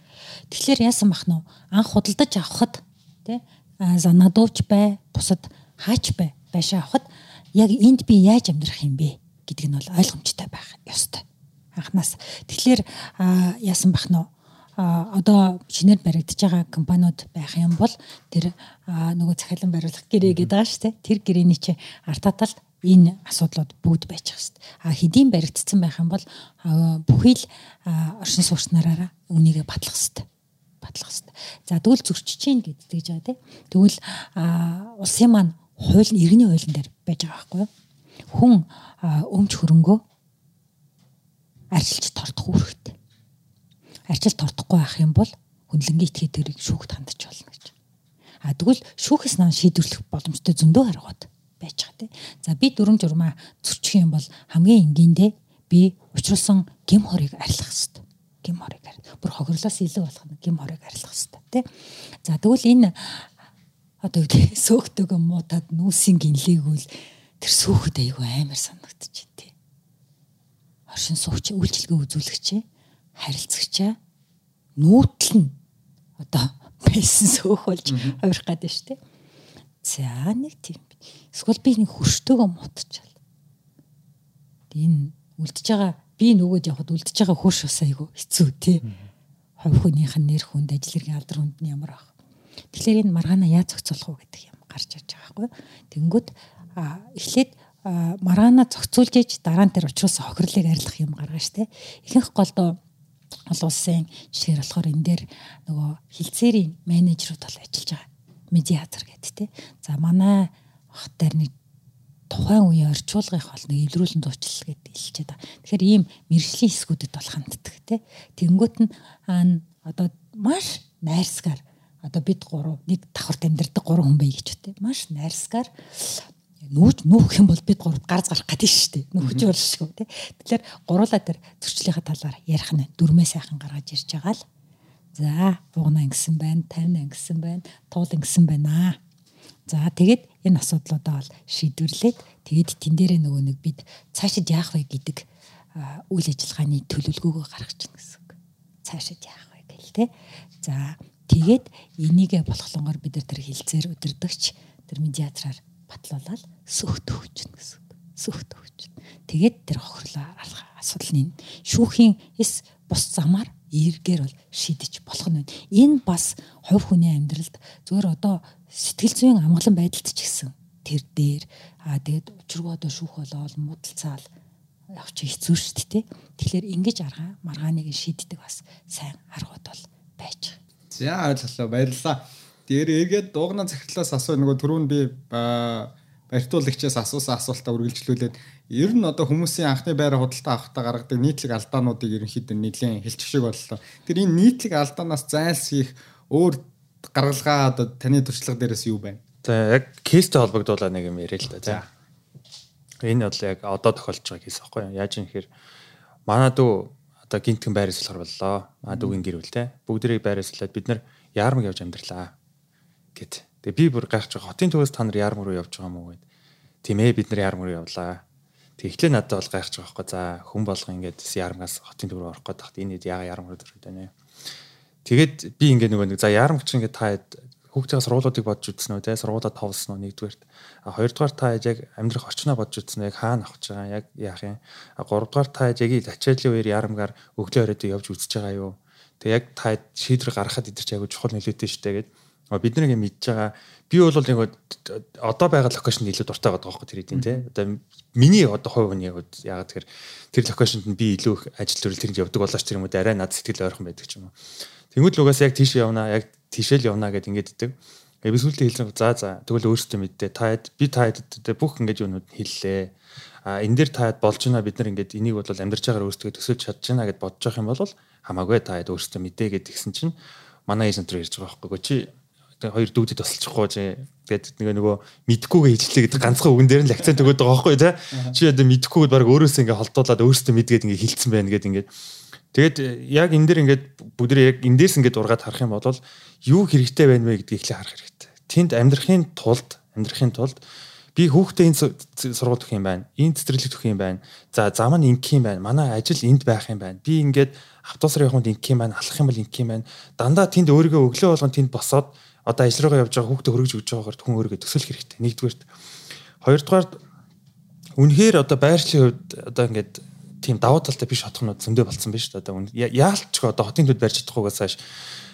Тэгэхээр яасан бах нь анх худалдаж авахд тий занадууч бай, бусад хаач бай байшаа авахд яг энд би яаж амьдрах юм бэ гэдэг нь бол ойлгомжтой байх ёстой. Анханаас. Тэгэхээр яасан бах нь одоо шинээр баригдаж байгаа компаниуд байх юм бол тэр нөгөө захиалан бариулах гэрээ гэдэг байгаа шүү дээ. Тэр гэрээний чи арт таталд энэ асуудлууд бүгд байгаа шүү дээ. А хэдийн баригдсан байх юм бол бүхий л оршин суугчнараараа үнийг батлах хэрэгтэй батлах хэрэгтэй. За тэгвэл зөрчиж чинь гэдгийг жаа тий. Тэгвэл улсын маань хууль иргэний хуулийн дээр байж байгаа байхгүй юу? Хүн өмч хөрөнгөө арчилж тортох үүрэгтэй арчил тортохгүй байх юм бол хүнлэнгийн этгээд тэрийг шүүхт хандаж болно гэж. А тэгвэл шүүхээс наан шийдвэрлэх боломжтой зөндөө харгууд байж байгаа тийм. За би дүрм журмаа зөрчих юм бол хамгийн энгийндээ би учруулсан гим хорыг арилгах хэрэгтэй. Гим хорыг арил. Бүр хохирлоос илүү болох нь гим хорыг арилгах хэрэгтэй тийм. За тэгвэл энэ одоо үгүй сөөхтөг муудад нүүсийн гинлээгүүл тэр сөөхөд айгүй амар санагдчих тийм. Оршин суугч үйлчлэгээ үзүүлэгчээ харилцагчаа нүүтэл нь одоо байсан сөөх болж хувирах гэдэг шүү дээ. За нэг тийм Эсвэл би нэг хөрштөөгөө мутчихал. Энэ үлдэж байгаа би нөгөөд явхад үлдэж байгаа хөрш бас айгу хэцүү тий. Хов хүнийх нь нэр хүнд ажил хэргийн алдар хүнд нь ямар ах. Тэгэхээр энэ маргаана яаж зохицуулах вэ гэдэг юм гарч ирж байгаа байхгүй. Тэнгүүд эхлээд маргаана зохицуулж иж дараа нь тэр учраас хохирлыг арилгах юм гаргана штэ. Ихэнх голдоо олон улсын жишээр болохоор энэ дээр нөгөө хилцээрийн менежерүүд бол ажиллаж байгаа. Медиатор гэдэг те. За манай хат дээр нэг тухайн үеийн орчуулгын хол нэг илрүүлэн дуучлал гэдэг хэлчихэд байгаа. Тэгэхээр ийм мэрэгжлийн хэсгүүдэд бол ханддаг те. Тэнгүүт нь одоо маш найрсгаар одоо бид гурав нэг давхарт амьдардаг гурван хүн бай гэж үтэй. Маш найрсгаар нүүж нүүх юм бол бид гурав гарц гарах гэдэг шүү дээ. Нүүхж бол шүү тий. Тэгэхээр гуруулаа тэр зөрчлийнхаа талаар ярих нь дүрмээ сайхан гаргаж ирж байгаа л. За, бугна ингэсэн байна, тавина ингэсэн байна, туул ингэсэн байна. За, тэгээд энэ асуудлуудаа бол шийдвэрлээд тэгээд тэн дээрээ нөгөө нэг бид цаашид яах вэ гэдэг үйл ажиллагааны төлөвлөгөөгөө гаргаж чинь гэсэн үг. Цаашид яах вэ гэл тий. За, тэгээд энийгээ болохлонгоор бид нар тэр хилцээр өдөрдөгч тэр медиатраар батлуулаад сөхт хөвчнө гэсэн. Сөхт хөвчнө. Тэгээд тэр хохирлоо алах асуудал нь шүүхийн эс бус замаар эргээр бол шийдэж болох нь. Энэ бас хувь хүний амьдралд зөвөр одоо сэтгэл зүйн амгалан байдалд ч гэсэн тэр дээр аа тэгээд учиргоо одоо шүүх болоод муудалцаал явчих хэцүү шүү дээ. Тэгэхээр ингэж арга маргааныг шийддэг бас сайн аргууд бол байж. За ойлголоо баярлалаа. Тэр эргээд дуугна захирлаас асуу нөгөө түрүүн би барьтуулагчаас асуусан асуултаа үргэлжлүүлээд ер нь одоо хүмүүсийн анхны байраа худалдаа авахтаа гаргадаг нийтлэг алдаануудыг ерөнхийдөө нэлийн хэлчих шиг боллоо. Тэр энэ нийтлэг алдаанаас зайлсхийх өөр гаргалгаа одоо таны туршлага дээрээс юу байна? За яг кейстэй холбогдуулаад нэг юм яриа л да. За. Энэ бол яг одоо тохиолдож байгаа кейс аахгүй юу? Яаж юм хэрэг манай дүү одоо гинтгэн байр суурьлахар боллоо. Манай дүүгийн гэр бүл те. Бүгдэрийг байр суурьлаад бид нар яармаг явж амьдралаа гэд. Тэгээ би бүр гайхаж байгаа. Хотын төвөөс та нар яарм руу явж байгаа мó гэд. Тийм ээ бид нар яарм руу явлаа. Тэг эхлээ надад бол гайхаж байгаа байхгүй. За хүн болго ингээд яармгаас хотын төв рүү орох гээд тахт энэ яга яарм руу төрөд байна. Тэгээд би ингээд нөгөө нэг за чинь ингээд та хүүхдийн сургуулиудыг бодж үзсэн үү те сургуулаа товлсон уу нэгдүгээрт а хоёрдугаар та яг амьдрах орчноо бодж үзсэн яг хаана авах байгаа яг яах юм а гуравдугаар та яг ачааллын үеэр ярамгаар өглөө оройд явж үзэж байгаа юу тэг яг та шийдвэр гаргахад идэр чи аягүй чухал нөлөөтэй штэ гэдэг бид нэг юм мэдж байгаа. Би бол нэг одоо байгаа локейшнд илүү дуртай байгаа байхгүй тэр хэдийн тий. Одоо миний одоо хувь хүний яг яагаад тэгэхээр тэр локейшнд нь би илүү их ажил төрөл тэрэнд явдаг болооч тэр юм уу арай над сэтгэл ойрхон байдаг ч юм уу. Тэнгүүд л угаасаа яг тийш явнаа, яг тийшэл явнаа гэд ингэж идэг. Би сүүлдээ хэлсэн за за тэгвэл өөрсдөө мэддээ таад би таад бүх ингэж юмуд хэллээ. А энэ дээр таад болж байна бид нар ингэж энийг бол амьдарч байгаа өөрсдөө төсөөлж чадж байна гэд бодож явах юм бол хамаагүй таад өөрсдөө мэдээ гэд гисэн чинь манай эйжент рүү ярьж байгаа байхгүй чи хоёр дүүдэд тусалчихгүй чи тэгээд нэг нөгөө мэдхгүйгээ хичлээ гэдэг ганцхан үгэн дээр нь акцент өгöd байгаа байхгүй тий чи одоо мэдхгүйгээд баг өөрөөсөө ингээ холдуулаад өөрөөсөө мэдгээд ингээ хилцсэн байна гэдэг ингээ тэгээд яг энэ дэр ингээд бүгдээ яг эндээс ингээд ургаад харах юм бол юу хэрэгтэй байна вэ гэдгийг эхлээ харах хэрэгтэй тэнд амьдрахын тулд амьдрахын тулд би хүүхдээ энэ сургууль төх юм байна. Энэ цэцэрлэг төх юм байна. За зам нь ингэх юм байна. Манай ажил энд байх юм байна. Би ингээд автобусаар явханд ингэх юм байна. Алах юм бол ингэх юм байна. Дандаа тэнд өөрийгөө өглөө болгон тэнд босоод одоо ажил руугаа явж байгаа хүүхдээ хөргөж өгч байгаагаар хүн өөрийгөө төсөөлөх хэрэгтэй. Нэгдүгээрт. Хоёрдугаарт үнэхээр одоо байршлын хувьд одоо ингээд тийм давуу талтай биш хотхнууд зөндөө болцсон биш одоо яалтч одоо хотын төд барьж чадахгүйгээс хойш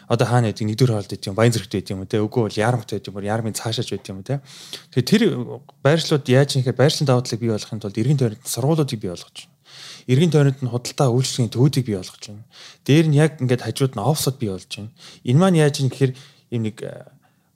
одоо хаана гэдэг нэгдүгээр хоолд гэдэг юм баян зэрэгтэй гэдэг юм те үгүй бол ярамт гэдэг юм уу ярмын цаашааж байдаг юм те тэгэхээр тэр байршлууд яаж юм хэрэг байршлын давуу талыг бий болгохын тулд иргэн тойронд сургуулиудыг бий болгож байна. Иргэн тойронд нь худалдаа үйлчлэгийн төвүүдийг бий болгож байна. Дээр нь яг ингээд хажууд нь офсод бий болж байна. Энэ маань яаж юм гэхээр ийм нэг э,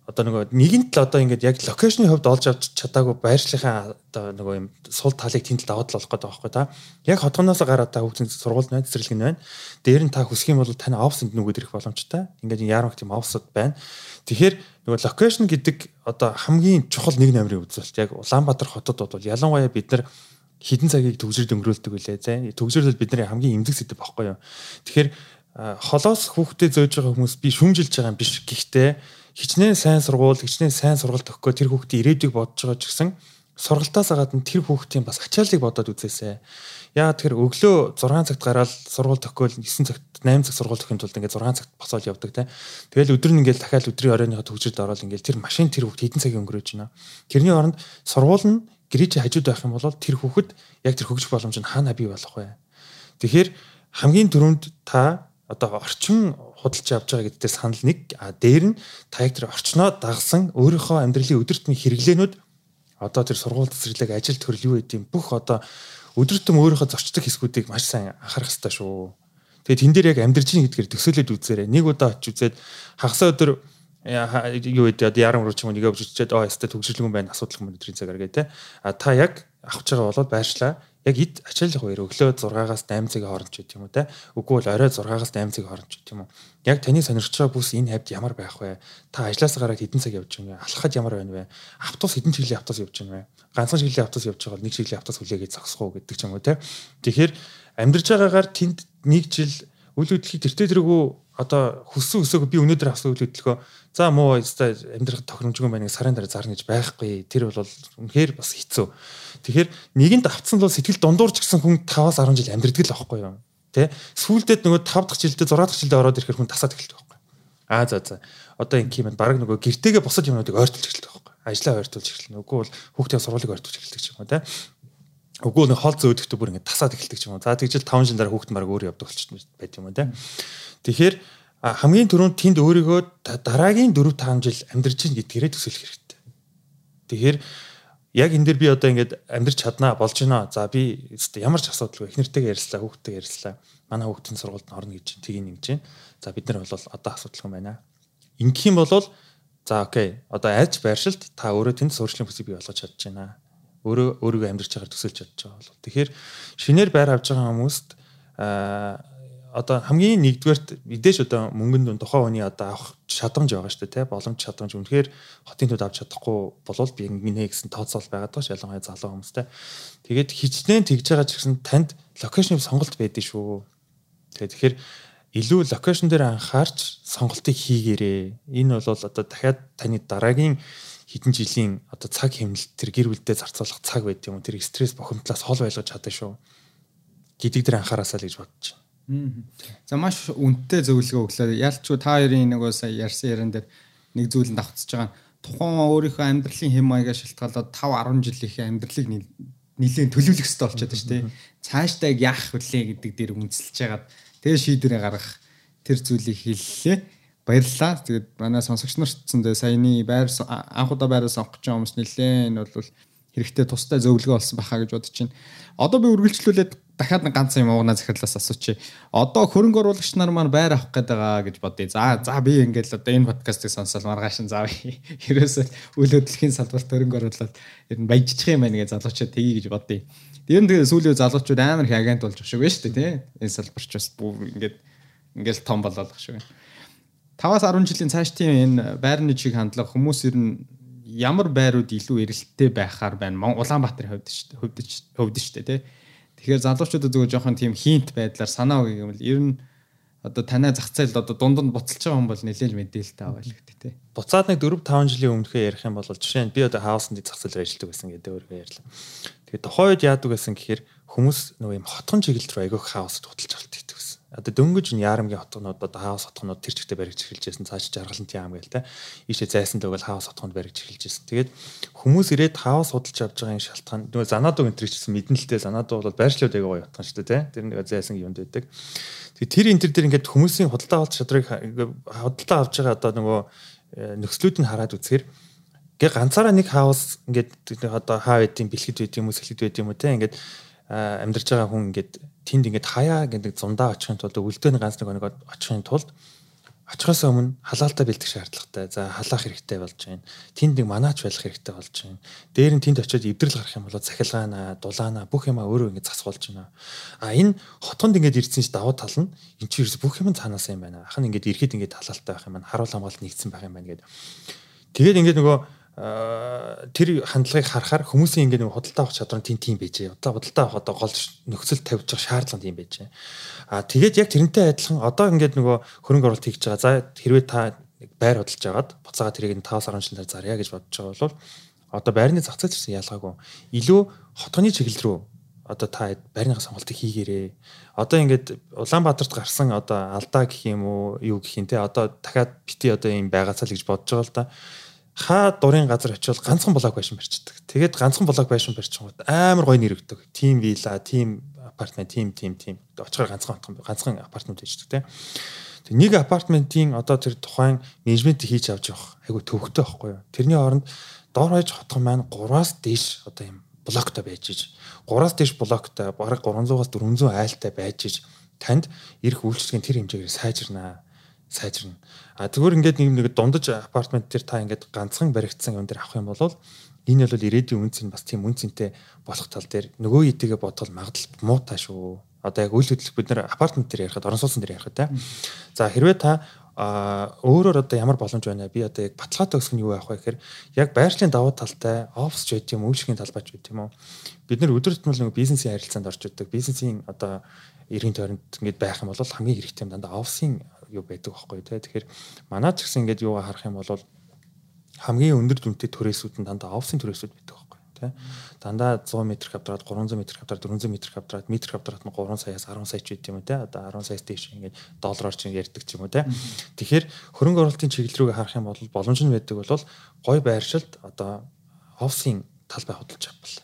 одоо нөгөө нэгэнт л одоо ингээд яг локейшны хувьд олж авч чадаагүй байршлийнхаа одоо нөгөө юм сул талыг тэнд даваад л болох гэдэг байхгүй та. Яг хотгоноос гараад та хүүхдийн сургуульд байна, цэцэрлэг нь байна. Дээр нь та хүсэх юм бол тань офсэнд нүгүүд ирэх боломжтой. Ингээд яармаг тийм офсод байна. Тэгэхээр нөгөө локейшн гэдэг одоо хамгийн чухал нэг номерын үзүүлэлт яг Улаанбаатар хотод бол ялангуяа бид нар хідэн цагийг төгсөрд өнгөрүүлдэг үлээ. За төгсөрлөл бидний хамгийн эмзэг сэдв байхгүй юу. Тэгэхээр холоос хүүхдэд зөөж байгаа хүмүүс би шүмжилж байгаа юм биш. Гэхдээ хичнээн сайн сургууль, хичнээн сайн сургалт өгөхгүй тэр хүүхдийн ирээдүйг бодож байгаа ч гэсэн сургалтаас гадна тэр хүүхдийн бас ачааллыг бодоод үзээсэй. Яа тэгэхээр өглөө 6 цагт гараад сургууль төгөөл 9 цагт 8 цаг сургууль төгөхийн тулд ингээд 6 цагт босоод явдаг те. Тэгэл өдөр нь ингээд дахиад өдрийн оройныхоо төгсөлд ороод ингээд тэр машин тэр хүүхд хэдэн цагийн өнгөрөөж байна. Тэрний оронд сургууль нь гэрээч хажууд байх юм бол тэр хүүхэд яг тэр хөгжих боломж нь хаана бий болох вэ? Тэгэхээр хамгийн түрүүнд та одоо орчин худалж авч байгаа гэдгээр санал нэг а дээр нь та яг тэр орчноо дагсан өөрийнхөө амьдралын өдөртний хэрэглээнүүд одоо тэр сургууль цэцэрлэг ажил төрөл юу гэдэм бүх одоо өдөртөм өөрийнхөө зочдог хэсгүүдийг маш сайн анхаарах хэрэгтэй шүү. Тэгээд тэн дээр яг амьдарч ийн гэдгээр төсөөлөд үзээрэй. Нэг удаа очиж үзээд хагасаа өдөр юу гэдэг ярам руу ч юм нэгэ өчөчээд оо ястай төгсөрлөгөн байна асуудал юм өдрийн цагаар гээ те. А та яг авч байгаа болоод байршлаа. Яг эд ачаалал хоёр өглөө 6-аас 8 цагийн хооронд ч гэдэм үү те. Үгүй бол орой 6-аас 8 цагийн хооронд ч гэдэм үү. Яг таны сонирхож байгаа бүс энэ хавьд ямар байх вэ? Та ажлаасаа гараад хэдэн цаг явж байна вэ? Алхахад ямар байна вэ? Автобус хэдэн чиглэлийн автобус явж байна вэ? Ганцхан чиглэлийн автобус явж байгаа бол нэг чиглэлийн автобус хүлээгээд зогсох уу гэдэг ч юм уу те. Тэгэхээр амьдарч байгаагаар тэнд нэг жил үйл хөдлөлийг тэртээ тэргүү одоо хүссэн өсөөгөө би өнөөдөр авсан үйл хөдлөлгөө за муу яста амьдрах тохиромжгүй байна сарын дараа зарна гэж байхгүй тэр бол үнэхээр бас хэцүү тэгэхээр нэгэнд авцсан бол сэтгэл дундуурч гисэн хүн 5-аас 10 жил амьдрдаг л аахгүй юу? Тэ? Сүүлдээд нөгөө 5 дахь жилдээ 6 дахь жилдээ ороод ирэхээр хүн тасаад эхэлдэг байхгүй аа за за. Одоо ингэ юм баг нөгөө гэртээгээ босод юмнуудыг ойртуулж эхэлдэг байхгүй ажлаа ойртуулж эхэлнэ. Үгүй бол хүүхдийн сургуулийг ойртуулж эхэлдэг ч юм уу тэ? Үгүй нэг хол зөөдөхдөө бүр ингэ тасаад эхэлдэг ч юм уу. За тэгжэл 5 жил дараа хүүхд марг өөр явдаг болчихсон байт юм уу те. Тэгэхээр хамгийн түрүүнд тэнд өөрийгөө дараагийн 4 5 жил амьдарч чинь гэдгээрээ төсөөлөх хэрэгтэй. Тэгэхээр яг энэ дэр би одоо ингээд амьдарч чаднаа болж байна. За би ямар ч асуудалгүй их нэртэйгээ ярьслаа, хүүхдтэйгээ ярьслаа. Манай хүүхдийн сургуульд орно гэж тгийг нэгж байна. За бид нар бол одоо асуудалгүй байна. Ингэх юм бол за окей. Одоо айлч байршилт та өөрөө тэнд суурьшлийн бүсийг бий болгож чадж байна. Өөрөө өөрийгөө амьдарч байгааг төсөөлж чадж байгаа бол. Тэгэхээр шинээр байр авч байгаа хүмүүст аа одоо хамгийн нэгдүгээрт мэдээж одоо мөнгөнд тухайн хүний одоо авах чадамж байгаа шүү дээ тий боломж чадамж. Үнэхээр хотын төд авч чадахгүй болвол би ингэнэ гэсэн тооцоол байгаа ш ялангуяа залуу хүмүүстэй тэгээд хичнээн тэгж байгаа ч гэсэн танд локейшн сонголт байдгийг шүү. Тэгээд тэгэхээр илүү локейшн дээр анхаарч сонголтыг хийгээрээ энэ бол одоо дахиад таны дараагийн хэдэн жилийн одоо цаг хэмнэлт тэр гэр бүлдээ зарцуулах цаг байд юм тэр стресс бохомдлоос хол байлгаж чадаа шүү. Гэдэг дээр анхаараасаа л гэж бодож байна За маш үнэтэй зөвлөгөө өглөө. Ялчгүй та хоёрын нэг сая ярьсан яран дээр нэг зүйлд давтчихж байгаа. Тухайн өөрийнхөө амьдралын хэм маягаа шилтгаалаад 5 10 жилийнхээ амьдралыг нэлээд төлөвлөх хэрэгтэй болчиход байна шүү дээ. Цаашдаа яах вүлээ гэдэг дээр үнэлж байгаад тэгээ шийдвэрээ гаргах тэр зүйлийг хэллээ. Баярлалаа. Тэгээд манай сонсогч нарт зөндөө саяны байр анх удаа байраа сонгох гэж хүмүүс нэлээд энэ бол хэрэгтэй тустай зөвлөгөө болсон баха гэж бодож байна. Одоо би үргэлжлүүлээд дахиад нэг ганц юм уугнаа захирлаас асуучих. Одоо хөрөнгө оруулагч нар маань байр авах гээд байгаа гэж бодъё. За за би ингээл одоо энэ подкастыг сонсоод маргааш нь заав. Ерөөсөө үйл хөдлөлийн салбарт хөрөнгө оруулаад ер нь баяжчих юм байна гэж залуучууд тгий гэж бодъё. Тэр нь тэгээ сүүлийн залуучууд амар их агент болж байна шүү дээ тий. Энэ салбарч бас ингээд ингээл том болоод байгаа шүү байна. 5-аас 10 жилийн цааш тийм энэ байрны чиг хандлага хүмүүс ер нь ямар байрууд илүү эрэлттэй байхаар байна. Улаанбаатарын хувьд шүү дээ. Хувьд шүү дээ тий Тэгэхээр залуучуудад зүгээр жоохон тийм хинт байдлаар санаа өгөх юм бол ер нь одоо танай зах зээл одоо дундад буцалж байгаа хүн бол нэлээд мэдээлэлтэй байгаа л гэдэг тий. Буцаад нэг 4 5 жилийн өмнөхөө ярих юм бол жишээ нь би одоо хаусны зах зээлээр ажилладаг байсан гэдэг өөргөө ярьлаа. Тэгээд тухайн үед яадаг байсан гэхээр хүмүүс нөгөө юм хотхон чиглэл рүү айгүйх хаусд худалж авалт. Одоо дөнгөж нь Ярамгийн хотгонууд одоо хаус хотгонууд тэр чигтээ баригч эхэлжсэн цааш жаргалант яам гээл те. Ийшээ зайсан дөгөл хаус хотгонд баригч эхэлжсэн. Тэгээд хүмүүс ирээд хаус худалж авч байгаа шалтгаан нөгөө занаадаг энэ төр чигсэн мэднэлтэй занаадаг бол байршлууд яг гоё утган шүү дээ те. Тэр нэг зайсан юмд байдаг. Тэгээд тэр энэ төр дээр ингээд хүмүүсийн худалдаа авалт чадрыг худалдаа авч байгаа одоо нөгөө э, нөхцлүүд нь хараад үзэхээр гээ ганцаараа нэг хаус ингээд одоо хаа байдیں бэлгэд байд юм уу сэлгэд байд юм те ингээд амьдарч байгаа хүн ингээд тэнд ингээд хаяа гэдэг зундаа очихын тулд өлдөөний ганц нэг оног очихын тулд очихоос өмнө халаалтаа бэлдэх шаардлагатай. За халаах хэрэгтэй болж байна. Тэнд нэг манаач байх хэрэгтэй болж байна. Дээр нь тэнд очиод эвдрэл гарах юм бол цахилгаана, дулаана бүх юмаа өөрөө ингэ засгуулж байна. А энэ хотгонд ингээд ирсэн ч давуу тал нь эн чинь ерөөс бүх юм цаанаас юм байна. Ах нь ингээд ирэхэд ингээд халаалтаа байх юм байна. Харуул хамгаалалт нэгдсэн байх юм байна гэдэг. Тэгээд ингээд нөгөө тэр хандлагыг харахаар хүмүүсийн ингээд нэг худалдаа авах чадвар нь тийм тийм байжээ. Одоо худалдаа авах одоо гол нөхцөл тавьж байгаа шаардлага тийм байжээ. Аа тэгээд яг тэрнтэй адилхан одоо ингээд нөгөө хөрөнгө оруулалт хийж байгаа. За хэрвээ та байр худалдаж агаад буцаага тэрийг нь 5 сарын шинээр зарья гэж бодож байгаа бол одоо байрны зах зээл гэсэн ялгаагүй илүү хотгоны чиглэл рүү одоо та байрныхаа сонголтыг хийгээрээ. Одоо ингээд Улаанбаатарт гарсан одоо алдаа гэх юм уу юу гэх юм те одоо дахиад бити одоо юм байгаасаа л гэж бодож байгаа л да. Хаа дурын газар очивол ганцхан блок байшин барьчихдаг. Тэгээд ганцхан блок байшин барьчихгод амар гоё нэрвдэг. Тим вилла, тим апартмент, тим тим тим. Очихоор ганцхан ганцхан апартмент байждаг те. Тэг нэг апартментийн одоо тэр тухайн менежмент хийж авч явах айгу төвөгтэй байхгүй юу. Тэрний оронд доор хаяж хотхон маань 3-аас дээш одоо юм блоктой байж иж 3-аас дээш блоктой бараг 300-аас 400 айлтай байж иж танд ирэх үйлчлэгийн тэр хэмжээгээр сайжирнаа сайжирна. А зүгээр ингээд нэг нэг дундаж апартмент дээр та ингээд ганцхан баригдсан юм дээр авах юм бол энэ бол ирээдүйн үнцэн бас тийм үнцэнтэй болох тал дээр нөгөө идэгээ бодвол магадлал муутай шүү. Одоо яг үйл хөдлөх бид нэр апартмент дээр ярихад орон сууцсан дээр ярихад те. За хэрвээ та а өөрөөр одоо ямар боломж байна би одоо яг баталгаатай өсөх нь юу байх вэ гэхээр яг байршлын давуу талтай офс ч гэдэг юм үйлчлэгийн талбайч гэдэг юм уу бид нар өдөр тутмын нэг бизнесийн харилцаанд орж идэг бизнесийн одоо эрийн тойронд ингээд байх юм бол хамгийн хэрэгтэй юм дандаа офсын юу байдаг байхгүй тий тэгэхээр манай ч гэсэн ингээд юугаа харах юм бол хамгийн өндөр дүнтэй төрөөсүүд нь дандаа офсын төрөөсүүд байдаг тий. Дандаа 100 м квадрат, 300 м квадрат, 400 м квадрат, метр квадрат нь 3 саяас 10 сая ч гэдэг юм уу тий. Одоо 10 саяас дээш ингээд доллараар чинь ярьдаг ч юм уу тий. Тэгэхээр хөрөнгө оруулалтын чиглэл рүүгээ харах юм бол боломж нь байдаг бол гой байршилд одоо офсын талбай худалдаж авбал.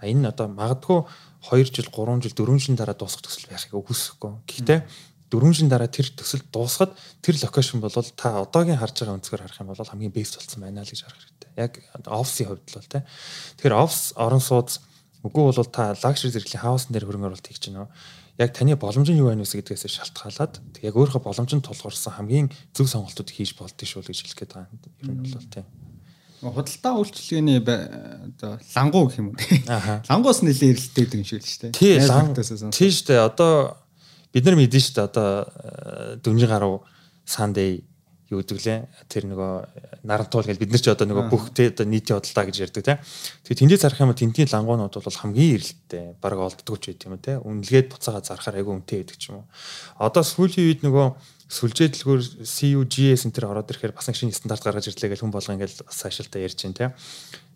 А энэ одоо магадгүй 2 жил, 3 жил, 4 жилийн дараа дуусах төсөл байхыг үгүйсэхгүй. Гэхдээ дөрвөн шин дараа тэр төсөл дуусахад тэр локейшн бол та одоогийн харж байгаа өнцгөр харах юм бол хамгийн бэст болсон байна л гэж харах хэрэгтэй. Яг офисын хувьд л тий. Тэгэхээр офис орон сууц үгүй бол та лагшри зэрэглийн хаусн дээр хөрөнгө оруулалт хийж гинөө. Яг таны боломж нь юу байна вэ гэдгээс шалтгаалаад яг өөрийнхөө боломжинд тулгуурсан хамгийн зөв сонголтууд хийж болдгоо шүү гэж хэлэх гээд байгаа юм. Ер нь бол тий худалдаа үйлчлэгээний оо лангуу гэх юм уу. Лангуус нэлээд эрэлттэй гэдэг юм шиг л шүү дээ. Тий, лангуус. Тий шүү дээ. Одоо бид нар мэдэн шүү дээ одоо э, дөрмжин гаруй сандэй юу гэдэг лээ тэр нөгөө нарантуул гэж бид нар ч одоо нөгөө бүх тэ одоо нийтийн бодлоо гэж ярьдаг тийм. Тэгээ тэндээ зарах юм тентийн лангуунууд бол хамгийн эрэлттэй баг олддгоо ч гэдэг юм тийм. Үнэлгээд буцаага зарахаар айгүй үнэтэй гэдэг ч юм уу. Одоо сүүлийн үед нөгөө сүлжээдлгүүр CUGS энэ төр ороод ирэхээр бас нэг шинэ стандарт гаргаж ирлээ гэж хүн болго ингээл бас ашиглалтаа ярьж байна тийм.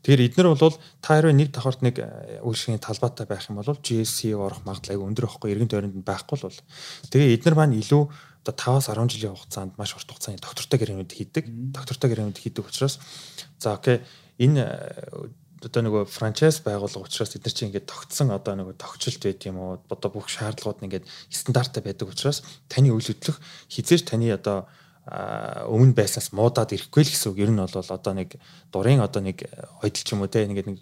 Тэгэхээр эднэр бол та хэрвээ нэг давхарт нэг э, үйлчлэгийн талбайтай байх юм бол GSC орох магадлал өндөр байхгүй эргэн тойронд байхгүй бол тэгээ эднэр маань илүү одоо 5-аас 10 жилийн хугацаанд маш урт хугацааны доктортой гэрэнүүд хийдэг. Доктортой гэрэнүүд хийдэг учраас за окей энэ э, одоо нөгөө франчайз байгууллага учраас эдгээр чинь ингээд тогтсон одоо нөгөө тогтчлт байт юм уу одоо бүх шаардлагууд нь ингээд стандарттай байдаг учраас таны үйл хөдлөх хизээж таны одоо өмнө байснаас муудаад ирэхгүй л гэсэн үг. Ер нь бол одоо нэг дурын одоо нэг ойдл ч юм уу те ингээд нэг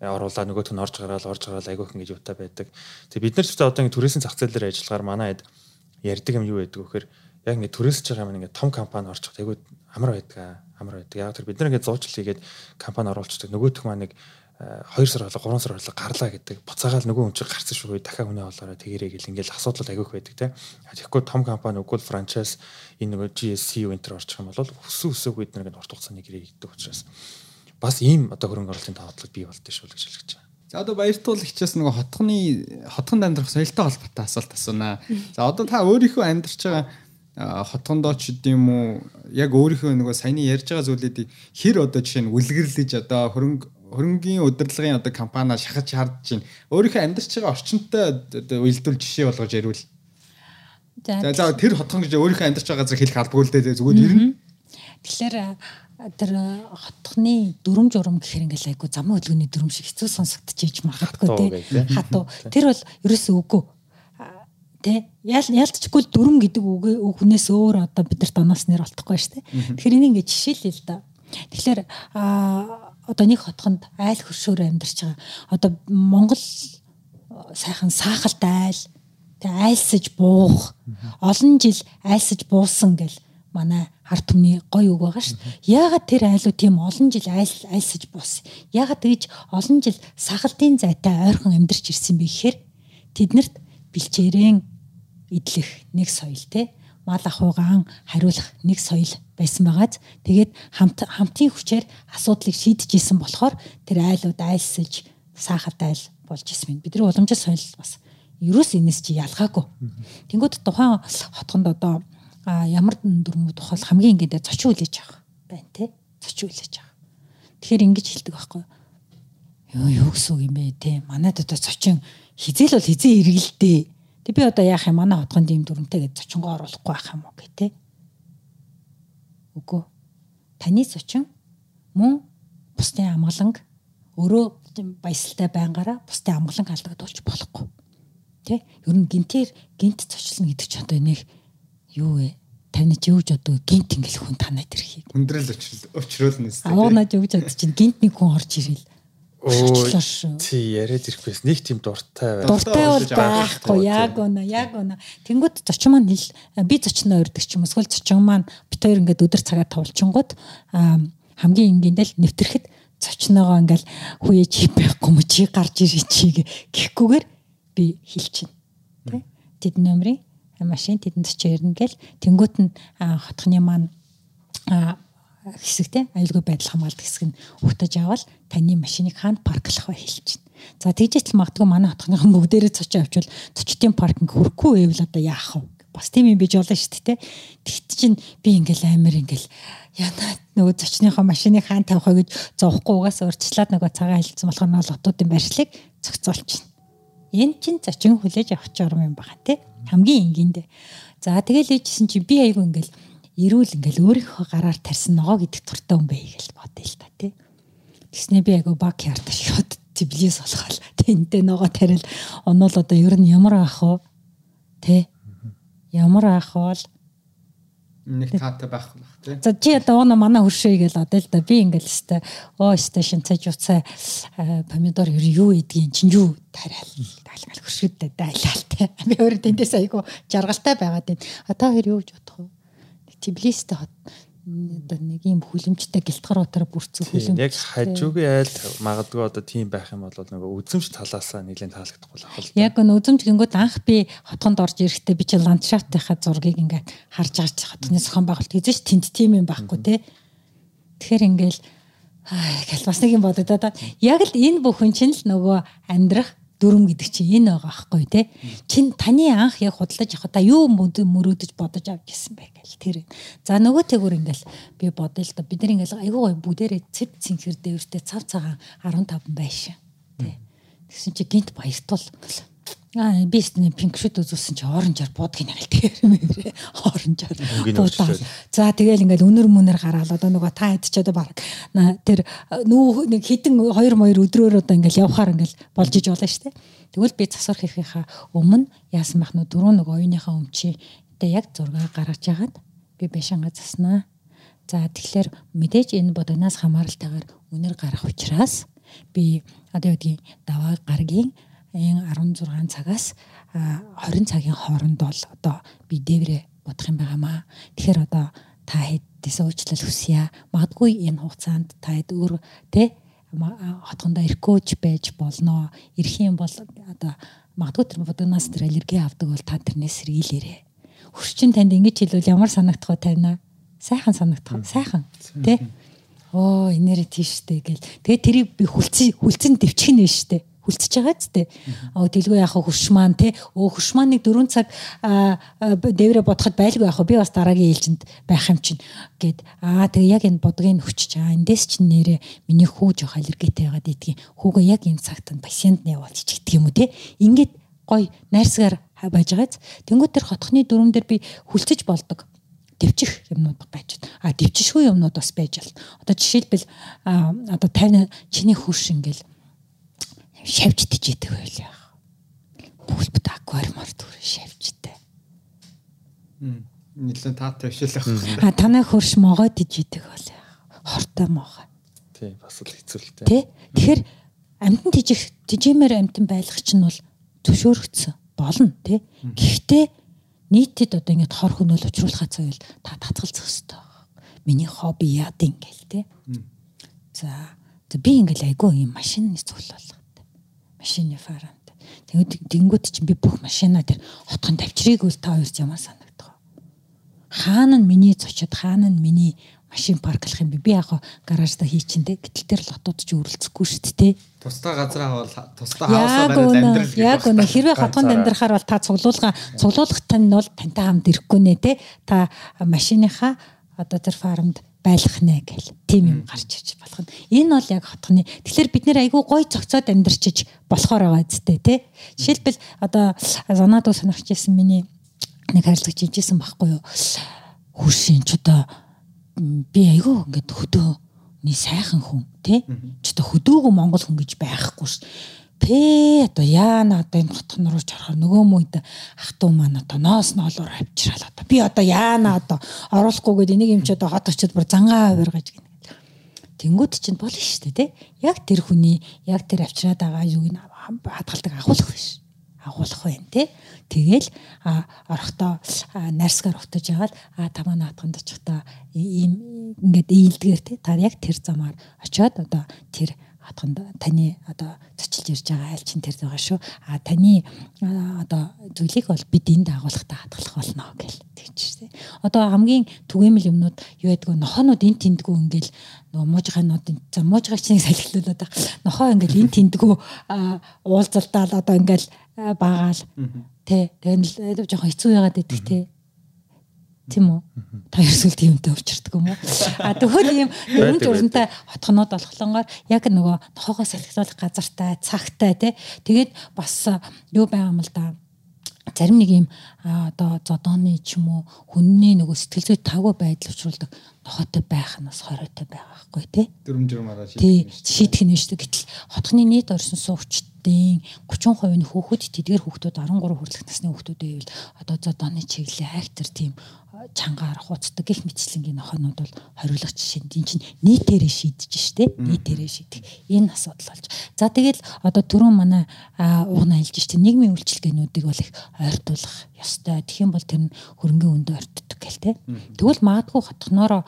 оруулаа нөгөөх нь орж гараал орж гараал айгүйх ингэж юутай байдаг. Тэгээ бид нар ч одоо ингэ түрээсийн зах зээл дээр ажиллагаар манай хэд ярьдаг юм юу байдаг вэхээр яг ингэ түрээсэж байгаа юм ингэ том компани орчих айгүй амар байдаг амар байдаг. Яг тэр бид нар ингэ зуучлал хийгээд компани оруулцдаг. Нөгөөх маань нэг 2 сар болоо 3 сар болоо гарлаа гэдэг буцаагаал нөгөө хүн чинь гарсан шүү дахиад үнэ олоорой тэгэрэй гэл ингээл асуудал айгүйх байдаг те. Тэгэхгүй том компани үгүй франчайз энэ нөгөө GSC Winter орчих юм бол өсөө өсөөг бид нэг урт хугацааны гэрээ гэдэг учраас бас ийм одоо хөрөнгө оруулалтын даваатлаг бий болдсон шүү л гэж хэлж байгаа. За одоо баяртуулагчаас нөгөө хотгоны хотгонд амьдрах соёлтой холбоотой асуулт асуунаа. За одоо та өөрийнхөө амьдарч байгаа хотгондоо ч гэдэм үү яг өөрийнхөө нөгөө саяны ярьж байгаа зүйлүүдийг хэр одоо жишээ нь үлгэрлэж одоо хөрөнгө хөрөнгөний удирдлагын одоо компаниа шахаж хардж байна. Өөрийнхөө амьдарч байгаа орчинтой уялдуул жишээ болгож ярил. За за тэр хотхон гэж өөрийнхөө амьдарч байгаа газар хэлэх албагүй л дээ зүгээр ирнэ. Тэгэхээр тэр хотхны дүрм журам гэхэр ингээл айгу замын хөдөлгөөний дүрм шиг хэцүү сонсогдчихэж магадгүй тий. Хатуу. Тэр бол ерөөсөө үгүй тэ яалтчгүй дүрм гэдэг үг үгнээс өөр одоо бид нар доноос нэр олдохгүй шүү дээ. Тэгэхээр энийг ингээд жишээлээ л да. Тэгэхээр одоо нэг хотхонд айл хөршөөр амьдарч байгаа. Одоо Монгол сайхан саахалтай айл тэгээ айлсаж буух олон жил айлсаж буусан гэл манай ард түмний гоё үг байгаа шүү. Яагаад тэр айлуу тийм олон жил айл айлсаж буусан? Яагаад тэгж олон жил сахалтын зайтай ойрхон амьдарч ирсэн бэ гэхээр тэднэрт бэлчээрэн идэх нэг соёл те мал ахуйгаан хариулах нэг соёл байсан байгааз тэгээд хамт хамтын хүчээр асуудлыг шийдэж исэн болохоор тэр айлууд айлсаж саахад айл болж исэн юм. Бидний уламжлал соёл бас ерөөс энэс чи ялгаагүй. Тэнгүүд тухайн хотгонд одоо ямар дүрмүүд тухай хамгийн ингэдэ зочин үлээж авах байна те зочин үлээж авах. Тэгэхээр ингэж хэлдэг байхгүй юу юу гэсэн үг юм бэ те манайд одоо зочин хизээл бол хизээ эргэлдээ. Тэг би одоо яах юм манай хотгонд ийм дүрмтэй гэж зочингоо оруулахгүй байх юм уу гэх тээ. Үгүй. Таны зочин мөн бусдын амгаланг өөрөө баясалтай байнгаараа бусдын амгаланг алдагдуулж болохгүй. Тэ? Ер нь гинтээр гинт зочлно гэдэг ч одоо нэг юу вэ? тань ч юу гэж одоо гинт ингээл хүн танаад ирэхийг. Хүндрэл өчрөөлнө өстэй. Аваанаа юу гэж бодож чинь гинт нэг хүн орж ирэл. Тий яриад ирэх байсан. Нэг тийм дуртай байна. Дуртай бол байхгүй. Яг өнө, яг өнө. Тэнгүүд зочин маань хэл би зочноо өрдөг ч юм эсвэл зочин маань бит хоёр ингээд өдөр цагаа товлчингууд хамгийн энгийндэл нэвтрэхэд зочноогоо ингээл хүүе чи байхгүй юм чи гарч ирээ чи гэхгүйгээр би хэлчихнэ. Тэ? Тэд номерын машин тэдэнд ч ирнэ гэл тэнгуут нь хотхны маань хэсэгтэй аюулгүй байдал хамгаалдаг хэсэг нь ухтаж аваад таны машиныг хаана парклах вэ хэлж байна. За тэгжээч л магадгүй манай хотхныхан бүгдээрээ цочоо авчвал цочтын паркинг хөрөхгүй байвал одоо яах вэ? Бас тийм юм биж болно шүү дээ. Тэгт чинь би ингээл амар ингээл яна нөгөө зочныхоо машиныг хаана тавих вэ гэж зовхгүй угаасаа урьдчилаад нөгөө цагаан хэлсэн болохоор нь лотуудын барьшлыг зохицуулчихна. Энэ чинь зочин хүлээж авах журам юм байна те. Хамгийн энгийндээ. За тэгэл ээжсэн чи би айгу ингээл эрүүл ингээл өөрийнхөө гараар тарьсан ногоо гэдэг туртай юм бэ гэж бодъё л та тий. Тэснэ би айгу баг ярта шууд тиблис болохол тэнтэй ногоо тарил онол одоо ер нь ямар ах вэ? Тэ? Ямар ах вэ? нэг таатай байх байх тий. За чи одоо оноо манай хөршөө гээл одоо л да би ингээл өстэй оо өстэй шинцэж уцаа помидор ер юу идгийн чин юу тариал таалмал хөршөөдтэй дайлалтай. Би өөрөө тэндээс айгу жаргалтай байгаад байна. А та хоёр юу гэж бодох вэ? Тбилистэй хот одоо нэг юм хүлэмжтэй гэлтгар утаар бүрцэн хүлэмж. Яг хажуугийн айл магадгүй одоо тийм байх юм бол нөгөө үзэмж талаасаа нэлээд таалагдахгүй л ахал. Яг нь үзэмж гингүүд анх би хотгонд орж ирэхдээ би чи ландшафтынхаа зургийг ингээд харж гарч хотны зохион байгуулалт хийж тэнд тийм юм байхгүй те. Тэгэхээр ингээл аа бас нэг юм бодогдоод яг л энэ бүхэн чинь л нөгөө амьдрах дүрм гэдэг чинь энэ байгаа байхгүй тий. Чин таны анх яг худалдаж явах та юу мөрөөдөж бодож авч гисэн бэ гэл тэр. За нөгөө тэгүр ингээл би бодъё л да бид нар ингээл айгүй гой бүдэрээ цэв цэнхэр дээвэртэй цав цагаан 15 байшин. Тэгсэн чи гинт баяртул Аа би сте пинк шүт үзүүлсэн чи оранжаар тэр юм бэ. Оранжаар буудаа. За тэгэл ингээл өнөр мөнөр гараал одоо нөгөө та хэд ч одоо баг тэр нүү нэг хідэн 2 моёр өдрөөр одоо ингээл явхаар ингээл болж иж болно штэ. Тэгвэл би засвар хийхийнхаа өмнө яасан бах нөө дөрөв нэг оюуныхаа өмчи тэ яг зураг гаргаж ягаад би бэшанга заснаа. За тэгэхээр мэдээж энэ бодогнаас хамааралтайгаар үнэр гарах учраас би одоо юу гэдгийг даваа гаргийн 16 цагаас 20 цагийн хооронд бол одоо би дээврээ бодох юм байгаамаа. Тэгэхээр одоо та хэдээс уучлал хүсье. Магадгүй энэ хугацаанд та хэд өөр тэ хотгондоо ирэхгүйч байж болно. Ирэх юм бол одоо магадгүй тэр бодоноос тэр аллерги авдаг бол та тэрнээс сэргийлээрэ. Хөрчин танд ингэж хэлвэл ямар санагдах вэ тайна? Сайхан санагдах. Сайхан. Тэ? Оо, инээрээ тийштэй гэл. Тэгээ тэрийг би хүлцэн хүлцэн дэвчих нь байна штэ хүлцэж байгаа ч тээ. Оо дэлгөө яах хөрш маань те. Өө хөрш маань нэг 4 цаг дээврэ бодоход байлгүй яах би бас дараагийн ээлжинд байх юм чинь гэд аа тэгээ яг энэ бодгийг хүчиж аа эндээс чинь нэрэ миний хүү жоох аллергитэй байгаад идгийн хүүгээ яг энэ цагт нь пациент нь явуулж идэх юм уу те. Ингээд гой найрсгаар байж байгааз тэнгуү тэр хотхны дүрм дээр би хүлцэж болдог дэвчих юмнууд байж байна. А дэвчшгүй юмнууд бас байж байна. Одоо жишээлбэл одоо 50 чиний хөрш ингээл шавж тижээдэг байлаа. Бүлбэт аквариумар түр шавжтай. Нилэн таатай бишэл ах. А танаа хөрш могоо тижээдэг байлаа. Хортой могоо. Тий, бас л хэцүүлтэй. Тий. Тэгэхээр амтан тижих тижээмээр амтан байлгах чинь бол зөвшөөрөгдсөн болно тий. Гэхдээ нийтэд одоо ингэж хор хөнөөл учруулахаа цаавал та татгалзах хэрэгтэй. Миний хобби яад ингээл тий. За би ингээл айгүй юм машин зүйл бол машины фарант. Тэгээд тэнгууд чинь би бүх машина дээр хотхон тавьчрыг үл та хоёрч ямар санагдах вэ? Хаана нь миний зочид хаана нь миний машин парклах юм би би яг гаражда хийчихэндээ гэтэл тэр лотууд ч үрэлцэхгүй шүү дээ. Тусдаа газраа бол тусдаа хаусаа бариад амьдрал яг үнэ хэрвээ хатганд амьдрахаар бол та цуглуулга цуглуулгат нь бол тантай хамт ирэхгүй нэ те та машиныхаа одоо тэр фармд байлгах нэ гэл тийм юм гарч ирж болох нь. Энэ бол яг хотхны. Тэгэхээр бид нэр айгүй гой цогцоод амьдарчиж болохоор байгаа зүтэй тий. Жишээлбэл одоо занаад уу сонирхож ирсэн миний нэг харилцагч ижсэн байхгүй юу. Хуршин ч одоо би айгүй ингээд хөдөөний сайхан хүн тий. Ч одоо хөдөөгөө Монгол хүн гэж байхгүй ш. Тэ одоо яана одоо энэ хотхон руу чарахаар нөгөө мүйд ах トゥ маань одоо ноос ноолоор авчирал одоо би одоо яана одоо оруулахгүйгээд энийг юм чи одоо хот очиод бүр зангаа авир гэж гэнэ. Тэнгүүд чинь болно шүү дээ тий. Яг тэр хүний яг тэр авчираад байгаа юуг нь хадгалдаг агуулах биш. Агуулах байна тий. Тэгэл орохдоо нарсгаар утаж яваад а тамаа наатганд очихдоо ийм ингээд ийдгээр тий. Та яг тэр замаар очиод одоо тэр хатганд таны одоо зочилж ирж байгаа айл чин тэр байгаа шүү. А таны одоо зүйлийг бол бид энд агуулгатай хатгалах болно гэл тэгчихсэн. Одоо хамгийн түгээмэл юмнууд юу байдгүй нохонууд энэ тэндгүү ингээл нөгөө муужгаанууд за муужгаач нэг салхилуулаад байгаа. Нохоо ингээл энэ тэндгүү уулзалдаал одоо ингээл баагаал тэ тэгэл жоохон хэцүү яагаад идэх тэ тийм үү? Та ерөөсөө тиймтэй өвчөрдөг юм уу? А тэгвэл ийм дөрвөн журамтай хотхоноод болохлонгоор яг нөгөө нохоогоо салхилуулах газартай, цагтай тий. Тэгээд бас юу байгаа юм л да зарим нэг юм одоо зодооны ч юм уу хүнний нөгөө сэтгэл зүй тавгүй байдал учруулдаг нохотой байх нь бас хоройтой байгаа байхгүй тий. Дөрвөн журмаараа шийдэх нь шүү дээ. Гэтэл хотхны нийт орсон суугчдын 30% нь хүүхэд тэдгэр хүүхдүүд 13 хүртэлх насны хүүхдүүд байвал одоо зодооны чиглэлээ актер тийм чангаар хуцдаг гих мэтчлэнгийн нохонууд бол хориглох жишээ энэ чинь нийтээрээ шийдэж штэ нийтээрээ шийдэх энэ асуудал болж. За тэгэл одоо түрүүн манай угна хэлж штэ нийгмийн үйлчилгээнүүдийг бол их ойртуулах ёстой. Тэгэх юм бол тэр нь хөрөнгөний үндэ ойртдог гэл те. Тэгвэл магадгүй хотхноороо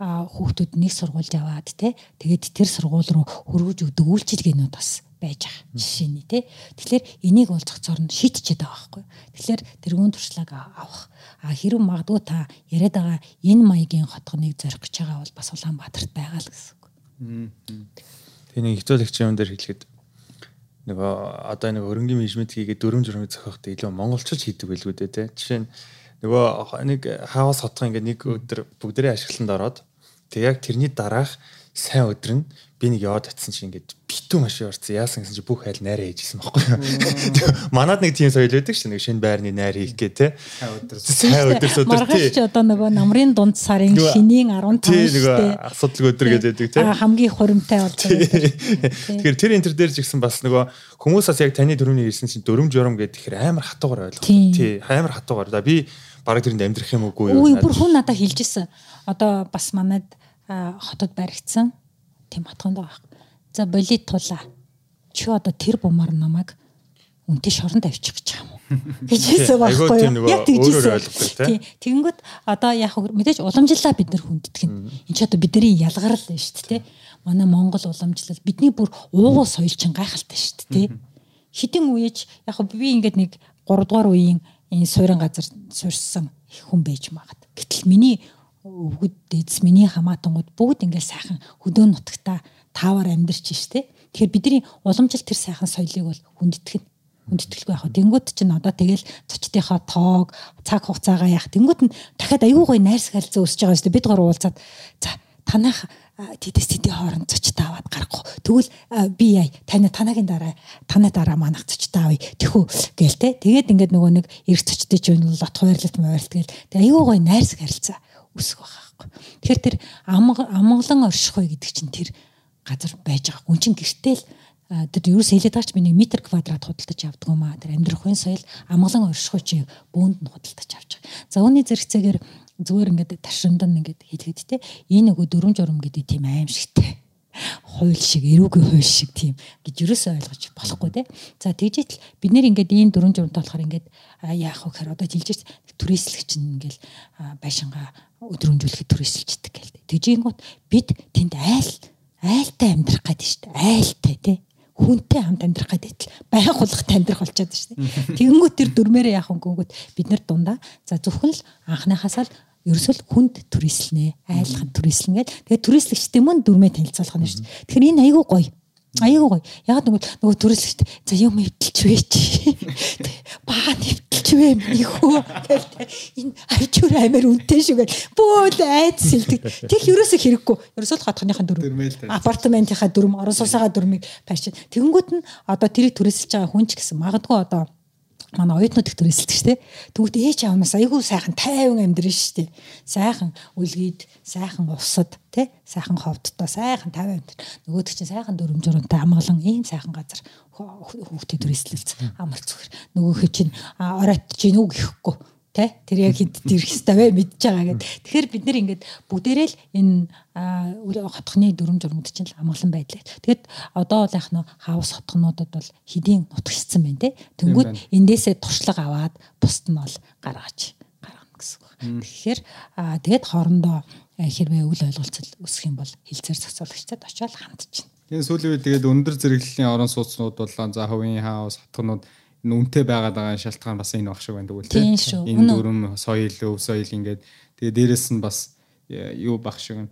хүүхдүүд нэг сургуульд яваад те. Тэгээд тэр сургууль руу хөргөж өгдөг үйлчилгээнүүд бас байж байгаа жишээний тий. Тэгэхээр энийг бол зохицоор нь шийдчихэд байгаа байхгүй. Тэгэхээр тэрүүн туршлагаа авах. А хэрэг магадгүй та яриад байгаа энэ маягийн хотгоныг зорих гэж байгаа бол бас Улаанбаатарт байгаа л гэсэн үг. Тэгээ нэг хэцүүлэгч юм дээр хэлэхэд нөгөө одоо нэг хөрөнгөний менежмент хийгээд дөрөв журмыг зохиохтой илүү монголчууд хийдэг байлгүй дээ тий. Жишээ нь нөгөө нэг хаус хотгоо ингээд нэг өдөр бүгдээрээ ашиглалтанд ороод тэг яг тэрний дараах сайн өдөр нь би нэг яваад очисон чинь ингээд битүү машин орсон. Яасан гэсэн чинь бүх айл найраа хийжсэн байхгүй юу. Манад нэг тийм соёл байдаг шүү нэг шинэ байрны найр хийх гээ те. Сайн өдөр өдөр тий. одоо нөгөө намрын дунд сарын шинийн 15 тий нөгөө асуудал өдөр гэдэг те. хамгийн хуримтай болж байгаа. Тэгэхээр тэр интер дээр ч гэсэн бас нөгөө хүмүүс бас яг таны дөрөвний хэлсэн чинь дөрөм журам гэдэг тэгэхээр амар хатуугаар ойлгох. Тий амар хатуугаар. За би бараг тэрэнд амьдрах юм уугүй юу. Үгүй бүр хүн надад хэлжсэн. Одоо бас манад хотод баригдсан тийм батгонд байгаа. За болит тулаа. Чи одоо тэр бумаар намайг үнтэй шоронд авчих гэж байгаа юм уу? гэж хэлсэн байхгүй юу? Яг тэгжсэн. Тэгэнгүүт одоо яг мэдээж уламжлалаа бид нар хүнддэг нь. Энд ч одоо бидний ялгарл нь шүү дээ. Манай Монгол уламжлал бидний бүр уугуул соёл чинь гайхалтай шүү дээ. Хідэн үеж яг би ингээд нэг 3 дугаар үеийн энэ суурин газар суурсан хүн байж магад. Гэтэл миний өвгөд дэдс миний хамаатангууд бүгд ингээл сайхан хөдөө нутагта таавар амьдарч штэ. Тэгэхээр бидний уламжлалт тэр сайхан соёлыг бол хүндэтгэн хүндэтгэлгүй яг. Тэнгүүд чинь одоо тэгэл цочдынхаа тоог цаг хугацаагаа яах. Тэнгүүд нь дахиад аюу гой найрс харилцаа өсөж байгаа шүү дээ. Бид гур уулзаад за танах тэдэс тэдийн хооронд цочтой аваад гаргах. Тэгвэл би яа таны танагийн дараа танай дараа манах цочтой авъя. Тэхүү гээл те. Тэгээд ингээд нөгөө нэг эрг цочтой ч юм бол лот хуваарлалт маярлт гээл. Тэгээ аюу гой найрс харилцаа үсэх байгаа байхгүй. Тэгэхээр тэр амгалан оршихой гэдэг чинь тэр газар байж байгаа. Гүн чин гэртэл тэр ерөөс хэлээд байгаа ч нэг метр квадрат худалдаж авдаг юм аа. Тэр амьдрах үн соёл амгалан оршихой чи бөөнд нь худалдаж авч байгаа. За үүний зэрэгцээгээр зүгээр ингээд таршиндан ингээд хэлэхэд те энэ нөгөө дөрөв журам гэдэг тийм аимшигтэй хууль шиг эрүүгийн хууль шиг тийм гэж юусоо ойлгож болохгүй те. За тэгжээтэл бид нэр ингээд ийм дөрөв журамтай болохоор ингээд яах вэ гэхээр одоо жилжээс түрээслэгч ингээл байшингаа өдрөмжүүлэхэд түрээсэлждэг гээл. Тэгжингууд бид тэнд айл айлтай амьдрах гэдэг шүү дээ. Айлтай тий хүнтэй хамт амьдрах гэдэг л баян хулгахтай амьдрах болчиход шүү дээ. Тэгэнгүүт тэр дөрмээрээ яах өнгөнгөт бид нар дундаа за зөвхөн л анхныхаас л ерөөсөл хүнд түрээслэнэ айлхан түрээслэн гэдэг. Тэгээ түрээслэгчтэй мөн дүрмээ танилцуулах нь шүү дээ. Тэгэхээр энэ айгүй гоё. Айгүй гоё. Яг нөгөө нөгөө түрээслэгчтэй за юм эвдэлч вэ чи. Вэ вэ миний хүү гэдэг энэ авчуур амар үнэтэй шүү гэл бөөд айц сэлдэг. Тэг ерөөсө хэрэггүй. Ерөөсөө л хатхныхаа дүрм. Апартаментынхаа дүрм, орон сууцаа дүрмийг пайчин. Тэнгүүт нь одоо тэрийг түрээсэлж байгаа хүн ч гэсэн магадгүй одоо манай оюутнууд их төрөсөлдөг шүү дээ. Тэгвэл ээж аавнаас айгүй сайхан тайван амьдрын шүү дээ. Сайхан үлгийд, сайхан усад, тий? Сайхан ховдтой, сайхан тайван. Нөгөөдөг чинь сайхан дүрм журамтай амгалан ийм сайхан газар хүүхдээ төрөслөлц амар зүгээр. Нөгөөхөө чинь ороот чинь үг ихгүй Тэ тэр яг хэд ирэх хэвээр мэдж байгаа гэд. Тэгэхээр бид нэр ингээд бүгдээрээ л энэ хотхны дүрм журмд чинь амгалан байдлаа. Тэгэд одоо бол яг нь хаус хотхнуудад бол хэдийн нутагшсан байна те. Тэнгүүд эндээсээ туршлага аваад бусд нь бол гаргаж гаргана гэсэн үг. Тэгэхээр тэгэд хоорондоо хэрвээ үл ойлголцол үүсэх юм бол хилцээр зохицуулагчдад очиод хандчихна. Энэ сүүлийн үед тэгээд өндөр зэрэглэлийн орон сууцнууд бол за хувийн хаус хотхнууд үнэтэй байгаад байгаа шалтгаан бас энэ баг шиг байна тэгвэл тийм энэ дүрм соёл өв соёл ингээд тэгээ дээрэс нь бас э, юу баг шиг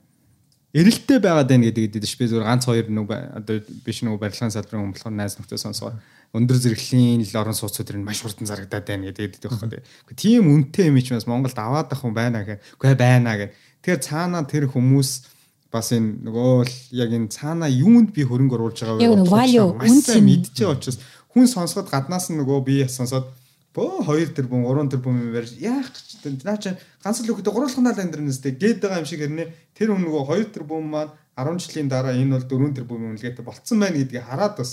эрэлттэй байгаад байна гэдэг гэдэг ш би зүгээр ганц хоёр нэг одоо биш нэг барилгын салбарын хүн болохоор найз нөхдөд сонсгоо. Өндөр зэрэглэлийн л орон сууцуд энэ маш хурдан зарагдаад байна гэдэг гэдэг байхгүй тийм үнэтэй юм чи бас Монголд аваад ах хүн байна гэх үгүй байна гэх. Тэгэхээр цаана тэр хүмүүс бас энэ нөгөө л яг энэ цаана юунд би хөрөнгө оруулж байгаа вэ? Яг value үнц мэдчихээ учраас хүн сонсоход гаднаас нь нөгөө би сонсоод бөө 2 тэрбум 3 тэрбум юм барьж яах гэж наа чи ганц л өгдөө гурвалханаа амьдрнэстэй гээд байгаа юм шиг хэрнээ тэр хүн нөгөө 2 тэрбум маань 10 жилийн дараа энэ бол 4 тэрбум юм үлгээтэй болцсон байна гэдгийг хараад бас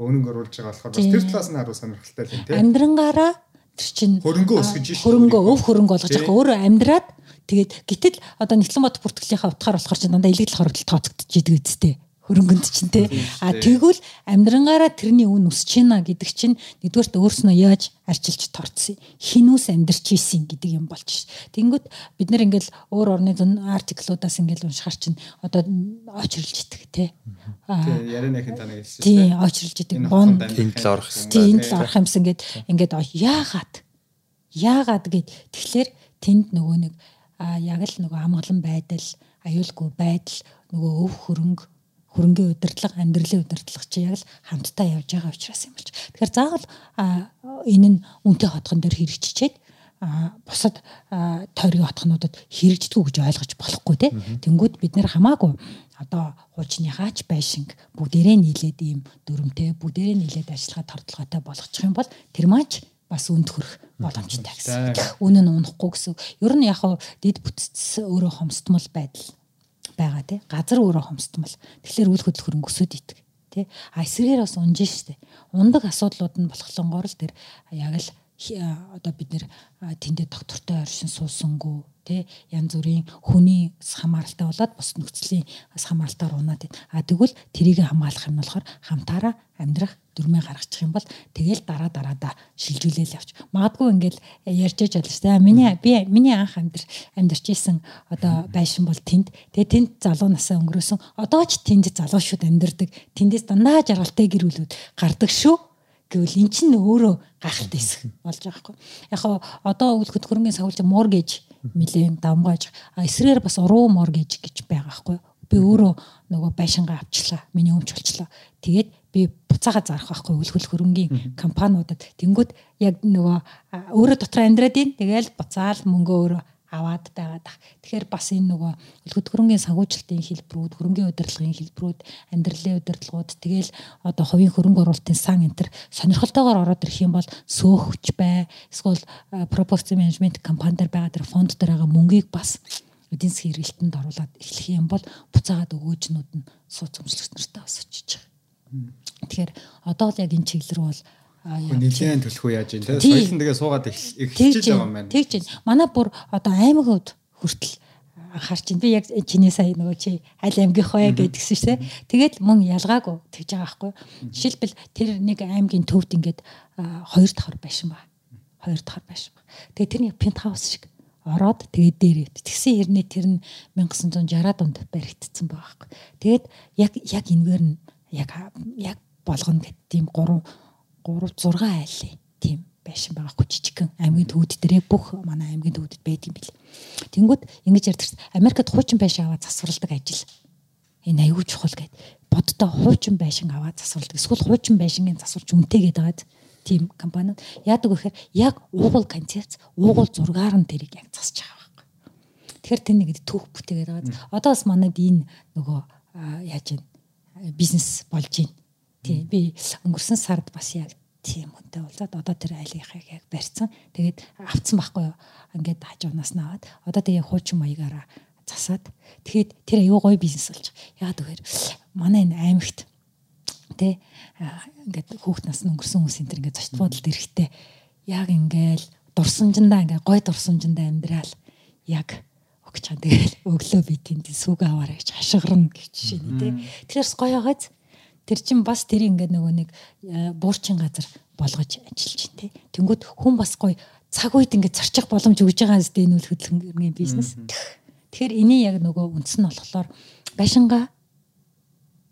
өнөнгө оруулж байгаа болохоор бас тэр талаас нь харуу сонирхолтой л юм тийм амьдрангаараа тэр чин хөрөнгө өсгөж ш хөрөнгө өв хөрөнгө болгож байгаа. Өөрөө амьдраад тэгээд гítэл одоо нэгтлэн бод бүртгэлийнхаа утгаар болохоор чин дандаа илэгдэл хорогдол тооцогдож идэг үсттэй хөрөнгөнд чинь те а тэгвэл амьдрангаараа тэрний үн өсөж байна гэдэг чинь нэгдүгээрт өөрснөө яаж арчилж торцсон хинүүс амьдрч ийсэн гэдэг юм болж ш. Тэнгүүт бид нэр ингээл өөр орны зүүн артиклуудаас ингээл уншихаар чинь одоо очролж идэг те. Тий ярианыхын таныг хэлсэн. Тий очролж идэг. Бон энэ тал орох юм. Тий энэ тал орох юмсан гэд ингээд яагаад яагаад гэд тэгэхээр тэнд нөгөө нэг а яг л нөгөө амгалан байдал аюулгүй байдал нөгөө өв хөрөнгө хөрөнгөний удирдлага, амьдралын удирдлага чи яг л хамтдаа явж байгаа учраас юм болж. Тэгэхээр заавал энэ нь үнтэй хотгон дээр хэрэгжичээд бусад тойргийн хотгонуудад хэрэгждэггүй гэж ойлгож болохгүй те. Тэнгүүд бид нэр хамаагүй одоо хуучны хаач байшинг бүгдээрээ нийлээд ийм дүрмтэй бүгдээрээ нийлээд ажиллагаа тордлоготой болгочих юм бол тэр маань бас үнд хөрөх боломжтой гэсэн. Үнэн нь унахгүй гэсэн. Ер нь яг дид бүтц өөрөө хомсдмол байдал байгаа тий газар өөрөө хомсдмал тэгэхээр үйл хөдлөх өсөд итг тий а эсрэгээр бас унж штэ ундаг асуудлууд нь болохлонгоор л тэр яг л одоо бид нэр тэндээ доктортой оршин суусангүй тий янз бүрийн хүний хамааралтай болоод бус нөхцөлийн хамааралтаар унаад байна. А тэгвэл тэрийг хамгаалах юм болохоор хамтаараа амьдрах дүрмээ гаргачих юм бол тэгэл дараа дараадаа шилжүүлээл явж. Магадгүй ингээл ярьж яж шүү дээ. Миний би миний анх амьдр амьдарч исэн одоо байшин бол тэнд. Тэгээ тэнд залуу насаа өнгөрөөсөн. Одоо ч тэнд залуу шүүд амьдардаг. Тэндээс дандаа жаргалтай гэрүүлүүд гардаг шүү гэвэл эн чинь өөрөө гайхалтай хэсэг болж байгаа хгүй. Яг одоо үл хөтгөрөнгийн сахилж моргэж нэлээд давмгааж эсрээр бас уруу моргэж гэж байгаа хгүй. Би өөрөө нөгөө байшингаа авчлаа. Миний өмч болчлоо. Тэгээд би буцаага зарах байхгүй үлгэл хөрөнгийн компаниудад тэнгууд яг нөгөө өөрөө дотор амьдраад ийн тэгээл буцаал мөнгө өөрөө аваад байгаад ах. Тэгэхээр бас энэ нөгөө хөдөлгөөнгийн санхүүжилтийн хэлбэрүүд, хөрөнгөний удирдлагын хэлбэрүүд, амьдралын удирдлагууд, тэгэл одоо хувийн хөрөнгө оруулалтын сан энэ төр сонирхолтойгоор ороод ирэх юм бол сөөхч бай, эсвэл пропорци менежмент компанидэр байгаа тэр фонд дээр байгаа мөнгийг бас эдийн засгийн эргэлтэнд оруулаад эхлэх юм бол буцаагаад өгөөжнүүд нь сууц өмчлөгч нартай бас очиж байгаа. Тэгэхээр одоо л яг энэ чиглэл рүү бол Нилээн төлөхөө яаж юм те соёл нь тэгээ суугаад эхэлчихэж байгаа юм байна. Тэгж байна. Манай бүр одоо аймагуд хүртэл харж байна. Би яг чиний сая нөгөө чи аль аймгийнхоо гэдгсэн шээ. Тэгээд мөн ялгаагүй тэгж байгаа байхгүй. Жишээлбэл тэр нэг аймгийн төвд ингээд хоёр дахор байшин ба. Хоёр дахор байшин ба. Тэгээд тэрний пентхаус шиг ороод тэгээд дээрээ тэгсэн хэрнээ тэр нь 1960-аад онд баригдсан байгаа байхгүй. Тэгээд яг яг энэгээр нь яг яг болгоно гэдэг тийм гурван 3 6 айлын тийм байшин байгаа хгүй жижигхэн аймгийн төвд дээрээ бүх манай аймгийн төвдөд байдаг юм бэл. Тэнгүүд ингэж ярьдаг Америкт хуучин байшин аваад засварладаг ажил. Энэ аюул чухал гэд боддоо хуучин байшин аваад засварладаг. Эсвэл хуучин байшингийн засварч үнэтэй гэдэг байгаад тийм компаниуд яадаг вэ гэхээр яг уугуул концепц уугуул зургаар нь тэрийг яг засаж байгаа байхгүй. Тэгэхээр тэр нэг түүх бүтээгээд байгаа. Одоо бас манайд энэ нөгөө яаж вэ бизнес болж байна. Тийм би өнгөрсөн сард бас яг тийм үнтэй болоод одоо тэр айлынхаа яг барьсан. Тэгээд авцсан байхгүй юу. Ингээд хажуунаас наваад одоо тэгээ хуучин маягаараа засаад тэгээд тэр аюу гой бизнес болж байгаа. Яагаад гэхээр манай энэ аймагт тэ ингээд хүүхд нас нь өнгөрсөн хүмүүс энэ ингээд зочд буудалд эрэхтэй яг ингээл дурсамжиндаа ингээд гой дурсамжиндаа амьдрал яг өгч чам тэгэл өглөө би тэнд сүг аваарай гэж хашгирна гэж жишээ нь тий. Тэгэхээр гоёгоц Тэр чин бас тэр ингээд нөгөө нэг э, буурчин газар болгож ажиллаж байна те. Тэнгүүд хүн бас гоё цаг үед ингээд зарчих боломж өгж байгаа зү энэ үл хөдөлгөөний бизнес. Тэгэхээр эний яг нөгөө үндс нь болохоор байшингаа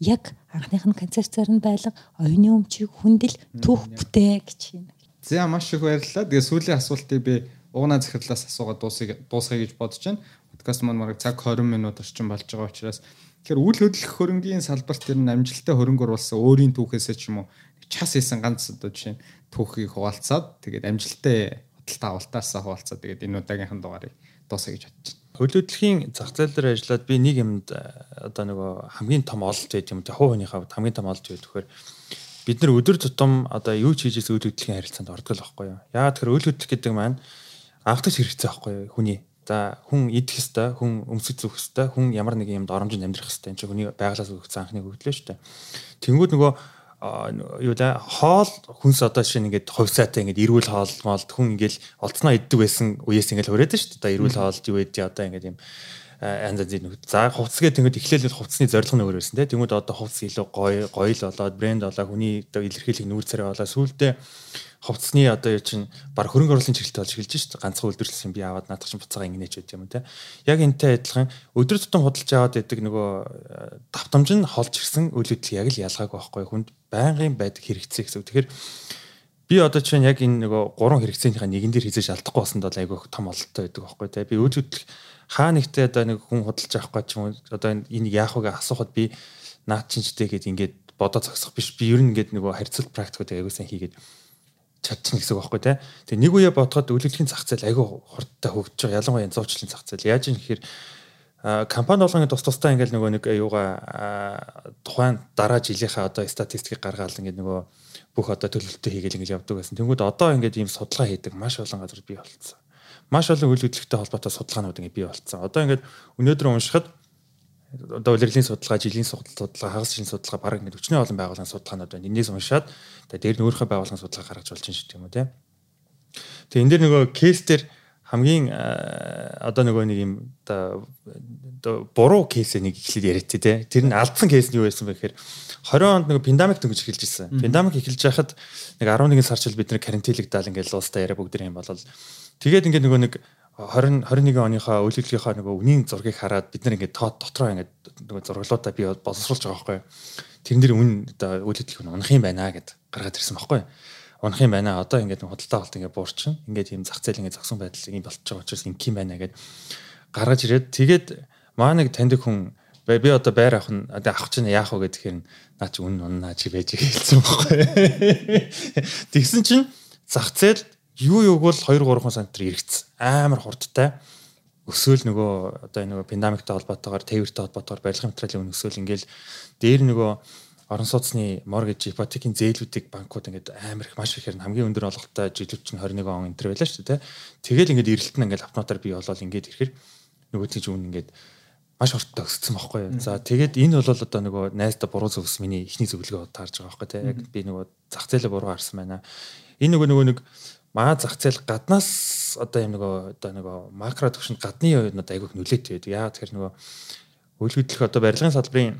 яг анхных нь концепцээр нь байлга оюуны өмчийг хүндэл түүх бүтээ гэж байна. За маш их баярлалаа. Тэгээ сүүлийн асуултыг би угнаа захирлаас асуугаад дуусгая дуусгая гэж бодож байна. Подкаст маань мараг цаг 20 минут орчим болж байгаа учраас Тэгэхээр үйл хөдлөх хөрөнгийн салбарт тэр нь амжилттай хөрөнгө оруулсан өөрийн түүхээсээ ч юм уу час хийсэн ганц одоо жишээ нь түүхийг хуваалцаад тэгээд амжилттай худалдаа авалтаасаа хуваалцаад тэгээд энэ удаагийнхан дугаарыг дуусгая гэж бодож байна. Хөл хөдлөхийн зах зээл дээр ажиллаад би нэг юмд э, одоо нөгөө хамгийн том ололт байт юм те хувь хүнийхээ хамгийн том ололт байт вэхээр бид нар өдөр тутам одоо юу ч хийж үйл хөдлөхийн харилцаанд ордог л байхгүй юу. Яагаад тэр үйл хөдлөх гэдэг маань анхдагч хэрэгцээ байхгүй юу хүний За хүн идэх хэвээр, хүн өмсөж зүөх хэвээр, хүн ямар нэг юмд оромжинд амьдрах хэвээр. Энд чинь хүний байгалаас өгсөн анхны хөгдлөө шүү дээ. Тэнгүүд нөгөө юу да хоол хүнс одоо нь ингээд хувьсаатай ингээд эрүүл хоол моолд хүн ингээд олцноо иддэг байсан үеэс ингээд хүрээд шүү дээ. Эрүүл хоолд юу байдгийг одоо ингээд юм янз янзын нөхд. За хувцс гэдэг тэнгууд эхлээл хувцсны зорилго нөр байсан тийм. Тэнгууд одоо хувцс илүү гоё гоё л болоод брэнд болоо хүний одоо илэрхийлэх нүүр царай болоо сүулдэ хувцсны одоо юу чинь баг хөрөнгө оруулалтын чиглэлд болж эхэлж шүү дээ. Ганцхан үйлдвэрлэсэн би аваад наадах чинь буцаага ингэнэж байт юм те. Яг энтэй адилхан өдөр тутам худалдаж аваад байдаг нөгөө давтамж нь холж ирсэн үйл хөдлөл яг л ялгаагүй байхгүй хүнд байнгын байдаг хэрэгцээ гэсэн. Тэгэхээр би одоо чинь яг энэ нөгөө гурван хэрэгцээнийхээ нэгэн дээр хизээж алдахгүй басанд бол айгүй том ололттой байдаг байхгүй те. Би үйл хөдлөл хаа нэгтээ одоо нэг хүн худалдаж авахгүй ч юм одоо энэ яах вэ асуухад би наад чинчтэй гэд ингээд бодоо зогсох биш би ер нь ингээд нөгөө харьцуулт практикууд аягүй сайн хийгээд чадчихна гэсэн үг байхгүй тий. Тэгээ нэг үе бодоход үйлчлэгийн зах зээл аягүй хурдтай хөгжиж байгаа ялангуяа зурчлалын зах зээл яаж юм гэхээр компани болгоны тус тустай ингээл нөгөө нэг аюугаа тухайн дараа жилийнхаа одоо статистикийг гаргаал ингээд нөгөө бүх одоо төлөвлөлтөө хийгээл ингээд явдаг байсан. Тэнгүүд одоо ингээд ийм судалгаа хийдэг маш олон газар бий болцсон маш олон үйл хөдлөлттэй холбоотой судалгаанууд ингэ бий болцсон. Одоо ингээд өнөөдөр уншихад одоо улирлын судалгаа, жилийн судалгаа, хагас жилийн судалгаа баг ингэ 40 олон байгууллагын судалгаанууд байна. Энээс уншаад тэгээ дээр нь өөрийнхөө байгууллагын судалгаа гаргаж болж шүү дээ юм уу те. Тэгээ энэ дэр нөгөө кейс дээр хамгийн одоо нөгөө нэг юм одоо буруу кейсээ нэг ихлэд яриад те. Тэр нь алдсан кейс нь юу байсан бэ гэхээр 20 онд нэг пандемик дөнгөж эхэлж ирсэн. Пандемик эхэлж байхад нэг 11 сар чил бид нэр карантинлэгдаал ингээд уустаа яриа бүгд юм болол Тэгээд ингээд нөгөө нэг 20 21 оныхоо үйл хөдлөлийнхаа нөгөө үнийн зургийг хараад бид нар ингээд тоо дотроо ингээд нөгөө зурглуудаа би боловсруулж байгаа байхгүй. Тэрэн дээр үн одоо үйл хөдлөх нь унах юм байна гэд гаргаад ирсэн байхгүй. Унах юм байна. Одоо ингээд худалдаа авалт ингээд буурчин. Ингээд ийм зах зээл ингээд зогсон байдал ийм болчихж байгаа учраас ингэх юм байна гэд гаргаж ирээд тэгээд маа нэг таньдаг хүн би одоо байр авах нь авах чинь яах вэ гэхээр наа чи үнэн уннаа чи байж хэлсэн байхгүй. Тэгсэн чинь зах зээл юу юуг бол 2 3 см эргэцсэн. Амар хурдтай. Өсөөл нөгөө одоо нөгөө пандемиктэй холбоотойгоор тээвэртэй холбоотойгоор барилгын материалын үн өсөөл ингээл дээр нөгөө орон сууцны моргэж ипотекийн зээлүүдийг банкуд ингээд амар их маш ихээр хамгийн өндөр олголттой жилүүд чинь 21 он энэ төр байлаа шүү дээ. Тэгэл ингээд эрэлт нь ингээд автоматар бий болол ингээд ирэхээр нөгөө тийч үн ингээд маш хурдтай өссөн байхгүй юу. За тэгээд энэ бол одоо нөгөө найзтай буруу зөвс миний ихний зөвлөгөө таарж байгаа байхгүй тий. Яг би нөгөө зах зээлээ буруу харсан байна. Энэ нөгөө нөгөө нэг маа зах зээл гаднаас одоо юм нөгөө одоо нөгөө макро төвшөнд гадны юунууд айгүйх нөлөөтэй байдаг. Яа тэгэхээр нөгөө үйл хөдлөх одоо барилгын салбарын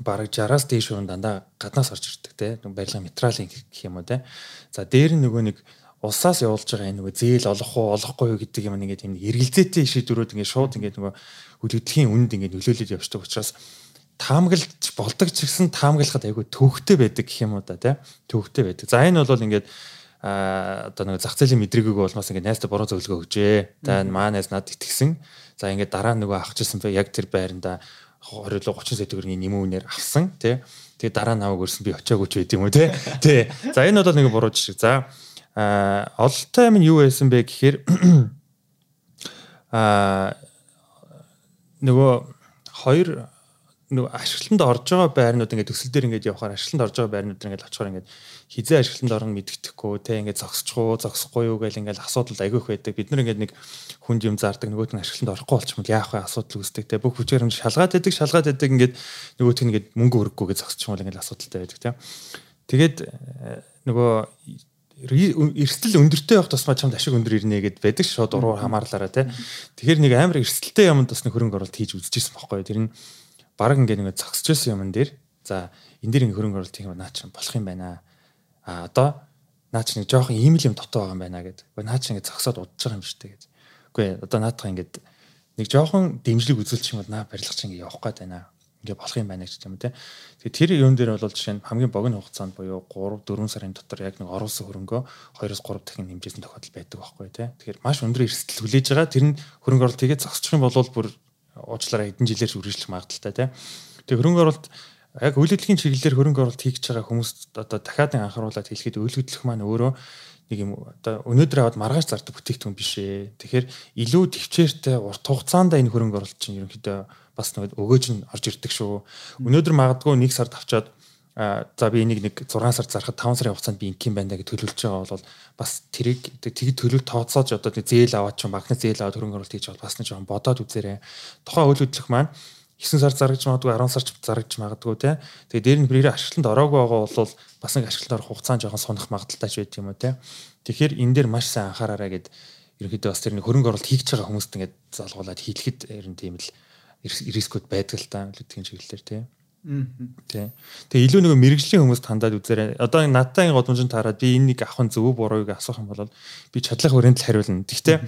бараг 60-аас дээш өрн дандаа гаднаас орж ирдэг те. Барилгын материалын гэх юм уу те. За дээр нь нөгөө нэг улсаас явуулж байгаа энэ нөгөө зээл олох уу олохгүй юу гэдэг юм ингээд юм эргэлзээтэй шийдвэрүүд ингээд шууд ингээд нөгөө үйл хөдлөхийн үнд ингээд нөлөөлөд явждаг учраас таамаглаж болдог ч гэсэн таамаглахад айгүй төвхтэй байдаг гэх юм уу да тий төвхтэй байдаг. За энэ бол ингээд одоо нэг зах зээлийн мэдрэгэг болмоос ингээд найзтай буруу зөвлөгөө өгчээ. За маа найз надад итгэсэн. За ингээд дараа нөгөө авчихсан бэ яг тэр байранда 20 30 сая төгрөгийн нэмэн үнээр авсан тий. Тэгээ дараа наваг өрсөн би очиагүй ч байд юм уу те. Тий. За энэ бол нэг буруу жишээ. За а ололтой юм нь юу байсан бэ гэхээр а нөгөө хоёр нөгөө ашиглалтанд орж байгаа байрнууд ингээд төсөл дээр ингээд явахаар ашиглалтанд орж байгаа байрнууд ингээд очихоор ингээд хизээ ашиглалтанд орно мэддэхгүй те ингээд зогсчихгүй зогсохгүй юу гэл ингээд асуудал айгүйх байдаг. Бид нар ингээд нэг хүнд юм зардаг нөгөөт нь ашиглалтанд орохгүй болчихмол. Яах вэ? Асуудал үүсдэг те бүх хүчээр юм шалгаад байдаг шалгаад байдаг ингээд нөгөөт нь ингээд мөнгө өргөхгүйгээ зогсчихмол ингээд асуудалтай байдаг те тэгээд э, нөгөө эрсдэл өндөртэй явах тусмаа чамд ашиг өндөр ирнэ гэд байдаг шууд уруу хамаарлаараа те тэгэхээр нэг амар эрсдэлтэй юмд бас нэг хөрөнгө оруулалт хийж үзчихсэн байхгүй тэр нь баг ингээд зогсож байсан юмн дээр за энэ дэр нэг хөрөнгө оруулалт хийх наа чинь болох юм байна а одоо наа чи нэг жоохон ийм л юм дотоо байгаа юм байна гэд. Уу наа чи ингээд зогсоод удаж байгаа юм шүү дээ гэж. Үгүй одоо наадах ингээд нэг жоохон дэмжлэг үзүүлчих юм бол наа барилга чи ингээд явах гээд байна. Ингээд болох юм байна гэж юм те. Тэгээ тэр юм дээр бол жишээ нь хамгийн богино хугацаанд буюу 3 4 сарын дотор яг нэг оруулсан хөрөнгөө 2-3 дахин хэмжээсэн тохиолдол байдаг байхгүй те. Тэгэхээр маш өндөр эрсдэл хүлээж байгаа. Тэр нь хөрөнгө оруулалт хийгээд зогсчих юм бол бүр уучлаарай хэдэн жилээр үргэлжлэх магадaltaй те. Тэгээ хөрөнгө оруулалт яг үйл хөдлөлийн чиглэлээр хөрөнгө оруулалт хийж байгаа хүмүүст одоо дахиад анхааруулад хэлэхэд үйл хөдлөх маань өөрөө нэг юм одоо өнөөдөр аваад маргааш зардаг бүтээгдэхүүн биш ээ. Тэгэхээр илүү төвчээртэй урт хугацаанд энэ хөрөнгө оруулалт чинь ерөнхийдөө бас нэг өгөөж нь орж ирдэг шүү. Өнөөдөр магадгүй нэг сард авчаад за би энийг нэг 6 сар зарахад 5 сарын хугацаанд би инким байна гэж төлөвлөж байгаа бол бас тэрийг тэгэд төлөв тооцоож одоо зээл аваад ч багны зээл аваад хөрөнгө оруулалт хийж байгаа бас нэг жоохон бодоод үзээрэй. Тухайн үйл хөдлөх маань 9 сар зарагч магадгүй 10 сар зарагч магадгүй те. Тэгээ дээр нь бэрээр ашиглалтанд ороогүй байгаа бол бас нэг ашиглалтанд орох хугацаанд жоохон сунах магадaltaй ч байт юм уу те. Тэгэхээр энэ дээр маш сайн анхаараарай гэд ерөнхийдөө бас тэр нэг хөрөнгө оруулалт хийж байгаа хүмүүст ингээд залгуулад хийлгэхэд ер нь тийм л рискүүд байдаг л та үлдгийн чиглэлээр те. Тий. Тэгээ илүү нэг мэрэгжлийн хүмүүст хандаад үзээрэй. Одоо надтай годомжинд таараад би энэ нэг нь зөв бурууг асуух юм бол би чадлах хүрээнд л хариулна. Гэхдээ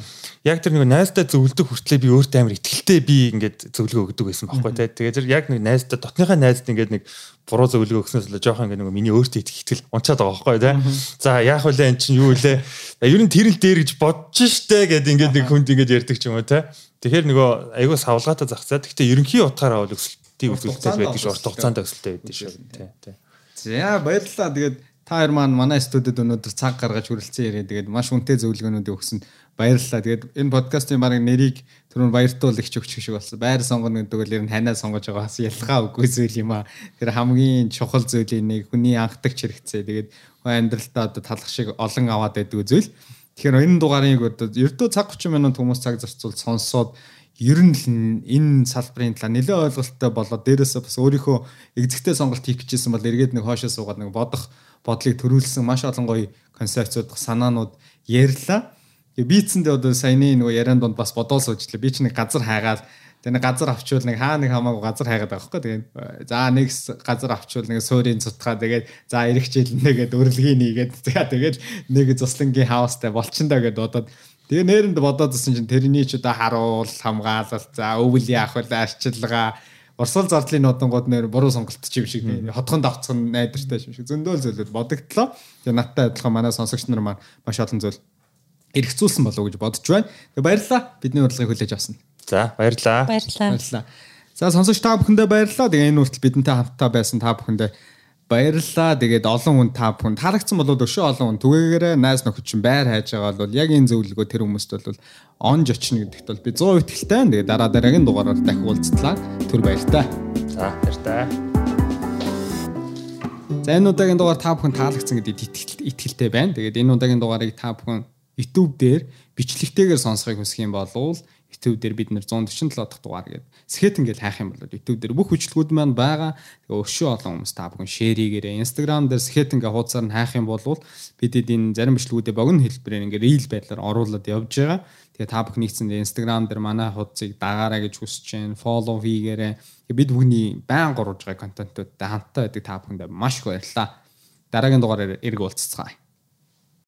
яг тэр нэг найздаа зөвлөдөг хүртлээр би өөртөө амар ихтэлтэй би ингээд зөвлөгөө өгдөг байсан байхгүй тий. Тэгээ тэр яг нэг найздаа дотныхаа найзд ингээд нэг буруу зөвлөгөө өгснөөс л жоохон ингээд нэг миний өөртөө ихтгэл унчаад байгаа байхгүй тий. За яах вэ эн чинь юу вэ? Ер нь тэр л дээр гэж бодож штэ гэдэг ингээд нэг хүнд ингээд ярьдаг ч юм уу тий. Тэгэхээр нөгөө айгуу савлгаатай зах цаа. Гэхдээ ерөнхий утгаараа бол өсөлт тий үзүүлэлттэй байдаг шүү. Урт хугацаанд өсөлттэй байдаг шүү. Тий, тий. За баярлалаа. Тэгээд та хоёр маань манай студид өнөөдөр цаг гаргаж хүрэлцэн яриа. Тэгээд маш үнэтэй зөвлөгөөнүүдийг өгсөнд баярлалаа. Тэгээд энэ подкастын баг нэрийг түрүүн баяртуул их өгч шиг болсон. Байр сонгоно гэдэг нь ер нь ханаа сонгож байгаа бас ялгаа үгүй зүйл юм аа. Тэр хамгийн чухал зүйлийн нэг хүний анхдагч хэрэгцээ. Тэгээд амьдралтаа одоо талах шиг олон аваад байдаг зүйл. Тэгэхээр энэ дугаарыг одоо ердөө цаг 30 минут хүмүүс цаг зарцуул сонсоод ер нь энэ салбарын талаар нэлээд ойлголттой болоод дээрээсээ бас өөрийнхөө экзэгтэй сонголт хийх гэжсэн бол эргээд нэг хоошоо суугаад нэг бодох бодлыг төрүүлсэн маш олон гоё концепцууд санаанууд ярьлаа. Тэгээ бийцэндээ одоо саяны нөгөө яриан донд бас бодоол суужлаа. Би ч нэг газар хайгаад тэгээ нэг газар авчвал нэг хаа нэг хамаагүй газар хайгаад байгаа байхгүй. Тэгээ за нэг газар авчвал нэг суурийн цутгаа тэгээд за эрэх жил нэгээд өрлөгийг нээгээд тэгээд нэг цуслангийн хаустай болчихно даа гэд бодоод Тэгээ нээрэнд бодоодсэн чинь тэрний ч одоо харуул хамгаалалт за өвөл яах вэ арчилгаа Урсгал зардлын нодонгууд нэр буруу сонголт ч юм шиг хотхон давцсан найдвартай юм шиг зөндөөл зүйлүүд бодогдлоо. Тэгээ надтай адилхан манай сонсогч нар маань маш олон зүйл эргцүүлсэн болов уу гэж бодож байна. Тэгээ баярлалаа. Бидний урилгыг хүлээж авсан. За баярлалаа. Баярлалаа. За сонсогч та бүхэндээ баярлалаа. Тэгээ энэ үртэл бидэнтэй хамтдаа байсан та бүхэндээ Баярлалаа. Тэгээд олон хүн та бүхэн таалагдсан болоод өшөө олон хүн түгээгээрээ найз нөхөд чинь байр хайж байгаа бол яг энэ зөвлөгөө тэр хүмүүст бол онж очно гэдэгт бол би 100% итгэлтэй. Тэгээд дараа дараагийн дугаараар дахин уулзтлаа. Түр баяртай. За баяртай. За энэ удаагийн дугаар та бүхэн таалагдсан гэдэгт итгэлтэй байна. Тэгээд энэ удаагийн дугаарыг та бүхэн YouTube дээр бичлэгтэйгээр сонсохыг хүсэх юм бол YouTube дээр бид нэр 147 дахь дугаар гэдэг Скет ингээл хайх юм бол YouTube дээр бүх хүчлэгүүд маань байгаа. Тэгээ өшөө олон хүмүүс та бүхэн шеэрийгээрээ Instagram дээр скет ингээ хуудасаар нь хайх юм бол бидэд энэ зарим бичлэгүүдээ богино хэлбэрээр ингээ рил байдлаар оруулаад явж байгаа. Тэгээ та бүхэн нэгцэн Instagram дээр манай хуудсыг дагаарай гэж хүсэж байна. Follow хийгээрэй. Тэгээ бид бүхний байн гурвж байгаа контентуудтай хамтаа байдаг та бүхэндээ маш их баярлалаа. Дараагийн дугаараар эрг уулзцгаая.